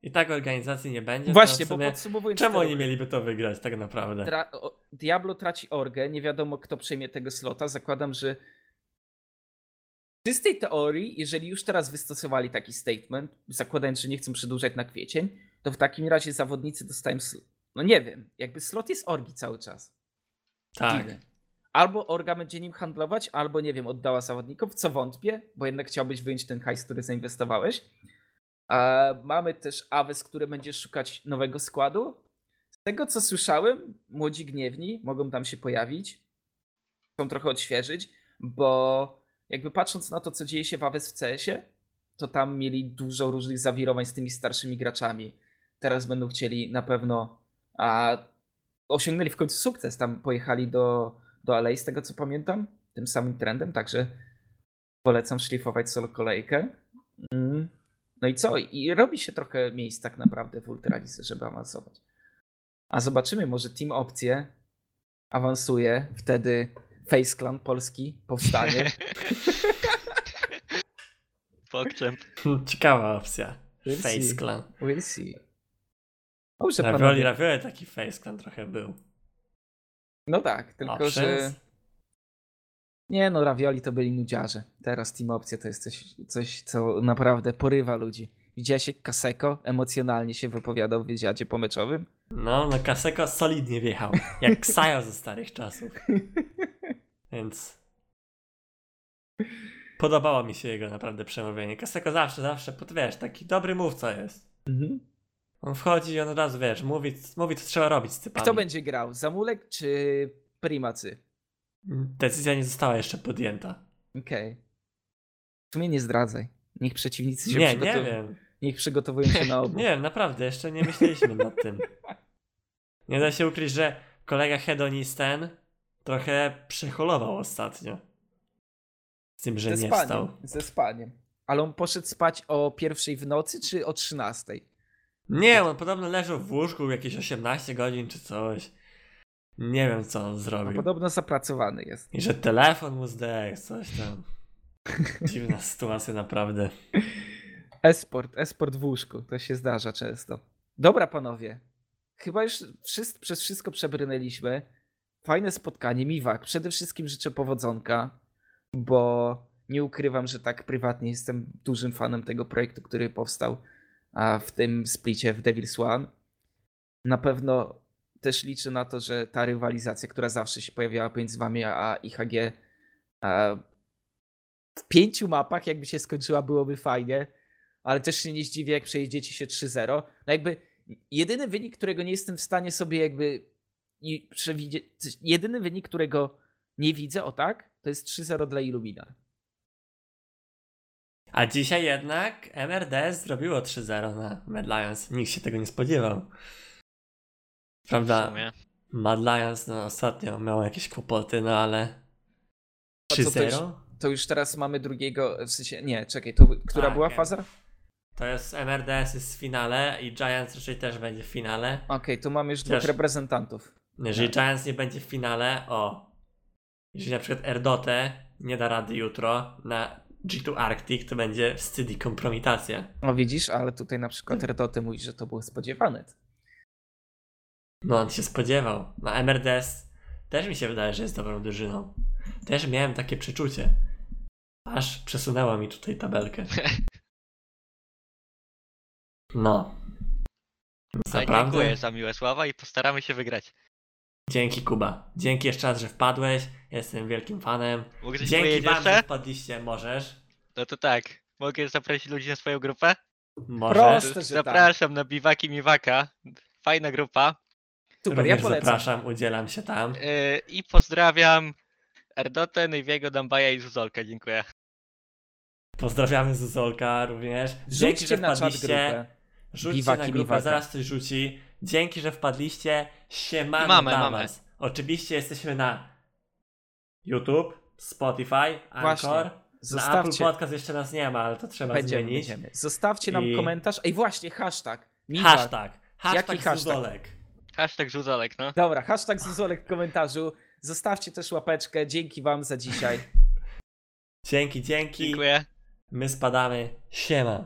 i tak organizacji nie będzie. Właśnie, bo podsumowując... Czemu oni mieliby to wygrać tak naprawdę? Tra- Diablo traci orgę, nie wiadomo kto przejmie tego slota. Zakładam, że w czystej teorii, jeżeli już teraz wystosowali taki statement, zakładając, że nie chcą przedłużać na kwiecień, to w takim razie zawodnicy dostają slot. No nie wiem, jakby slot jest orgi cały czas. Tak. Albo orga będzie nim handlować, albo nie wiem, oddała zawodników, co wątpię, bo jednak chciałbyś wyjąć ten hajs, który zainwestowałeś. Mamy też Aves, który będzie szukać nowego składu. Z tego co słyszałem, młodzi gniewni mogą tam się pojawić. Chcą trochę odświeżyć, bo jakby patrząc na to, co dzieje się w Aves w CS-ie, to tam mieli dużo różnych zawirowań z tymi starszymi graczami. Teraz będą chcieli na pewno. A osiągnęli w końcu sukces. Tam pojechali do, do LA, z tego co pamiętam, tym samym trendem, także polecam szlifować solo kolejkę. Mm. No i co? I robi się trochę miejsc tak naprawdę w Ultralise, żeby awansować. A zobaczymy, może Team Opcje awansuje, wtedy Face Clan polski powstanie. Pokczem. Ciekawa opcja. We'll Face see. Clan. We'll see. Dobrze, Ravioli, panowie. ravioli taki Face Clan trochę był. No tak, tylko Owszem. że... Nie no, Ravioli to byli nudziarze. Teraz Team Opcja to jest coś, coś, co naprawdę porywa ludzi. Widziałeś jak Kaseko emocjonalnie się wypowiadał w wywiadzie pomeczowym? No, no Kaseko solidnie wjechał. Jak Ksajo ze starych czasów. Więc... Podobało mi się jego naprawdę przemówienie. Kaseko zawsze, zawsze, wiesz, taki dobry mówca jest. Mhm. On wchodzi i on od razu, wiesz, mówi, mówi co trzeba robić z typami. Kto będzie grał? Zamulek czy Primacy? Decyzja nie została jeszcze podjęta. Okej. W sumie nie zdradzaj. Niech przeciwnicy się Nie, nie przygotowują. wiem. Niech przygotowują się na obu. Nie wiem, naprawdę, jeszcze nie myśleliśmy nad tym. Nie da się ukryć, że kolega Hedonisten trochę przeholował ostatnio. Z tym, że ze nie spaniem. wstał. Ze spaniem. Ale on poszedł spać o pierwszej w nocy czy o 13? Nie, on podobno leżał w łóżku jakieś 18 godzin czy coś. Nie wiem, co on No, zrobił. podobno zapracowany jest. I że telefon mu zdech, coś tam. Dziwna sytuacja, naprawdę. Esport, esport w łóżku, to się zdarza często. Dobra, panowie. Chyba już wszyscy, przez wszystko przebrnęliśmy. Fajne spotkanie, Miwak. Przede wszystkim życzę powodzonka, bo nie ukrywam, że tak prywatnie jestem dużym fanem tego projektu, który powstał w tym splicie w Devil's One. Na pewno też liczę na to, że ta rywalizacja, która zawsze się pojawiała między wami a IHG, a, w pięciu mapach, jakby się skończyła, byłoby fajnie ale też się nie zdziwię, jak przejedziecie się 3-0. No jakby jedyny wynik, którego nie jestem w stanie sobie jakby przewidzieć, jedyny wynik, którego nie widzę, o tak, to jest 3-0 dla Illumina. A dzisiaj jednak MRD zrobiło 3-0 na Mad Lions. Nikt się tego nie spodziewał. Prawda? Mad Lions no, ostatnio miał jakieś kłopoty, no ale. A co to jest? 3-0? To już teraz mamy drugiego, w sensie, nie, czekaj, to, która Tak, była wiem. faza? To jest MRDS jest w finale i Giants raczej też będzie w finale. Okej, tu mamy już dwóch reprezentantów. Jeżeli Tak. Giants nie będzie w finale, o. Jeżeli na przykład Erdote nie da rady jutro na G2 Arctic, to wstyd wstyd i kompromitacja. No widzisz, ale tutaj na przykład Redoty mówi, że to było spodziewane. No on się spodziewał. Na MRDS też mi się wydaje, że jest dobrą drużyną. Też miałem takie przeczucie. Aż przesunęła mi tutaj tabelkę. No. Ale Naprawdę. dziękuję za miłe słowa i postaramy się wygrać. Dzięki Kuba. Dzięki jeszcze raz, że wpadłeś. Jestem wielkim fanem. Mogę coś Dzięki wam, że jeszcze? wpadliście. Możesz. No to tak. Mogę zaprosić ludzi na swoją grupę? Możesz. Proste, że tak. Zapraszam na Biwaki Miwaka. Fajna grupa. Super, ja Również polecam. zapraszam, udzielam się tam. Yy, I pozdrawiam Erdotę, Nejwiego, Dambaja i Zuzolka. Dziękuję. Pozdrawiamy Zuzolka również. Dzięki, Rzućcie że na czat wpadliście. grupę. Rzućcie Biwaki na grupę, zaraz ktoś rzuci. Dzięki, że wpadliście. Siemano Mamy, dla mamy. was. Oczywiście jesteśmy na YouTube, Spotify. Anchor. Na Apple Zostawcie. Podcast jeszcze nas nie ma, ale to trzeba Będziemy, zmienić. będziemy. Zostawcie nam I- komentarz. Ej, właśnie, hashtag. Miwak. Hashtag. Hashtag Jaki hashtag? Zuzolek. Hashtag Zuzolek, no. Dobra, hashtag Zuzolek w komentarzu. Zostawcie też łapeczkę. Dzięki wam za dzisiaj. Dzięki, dzięki. Dziękuję. My spadamy. Siema.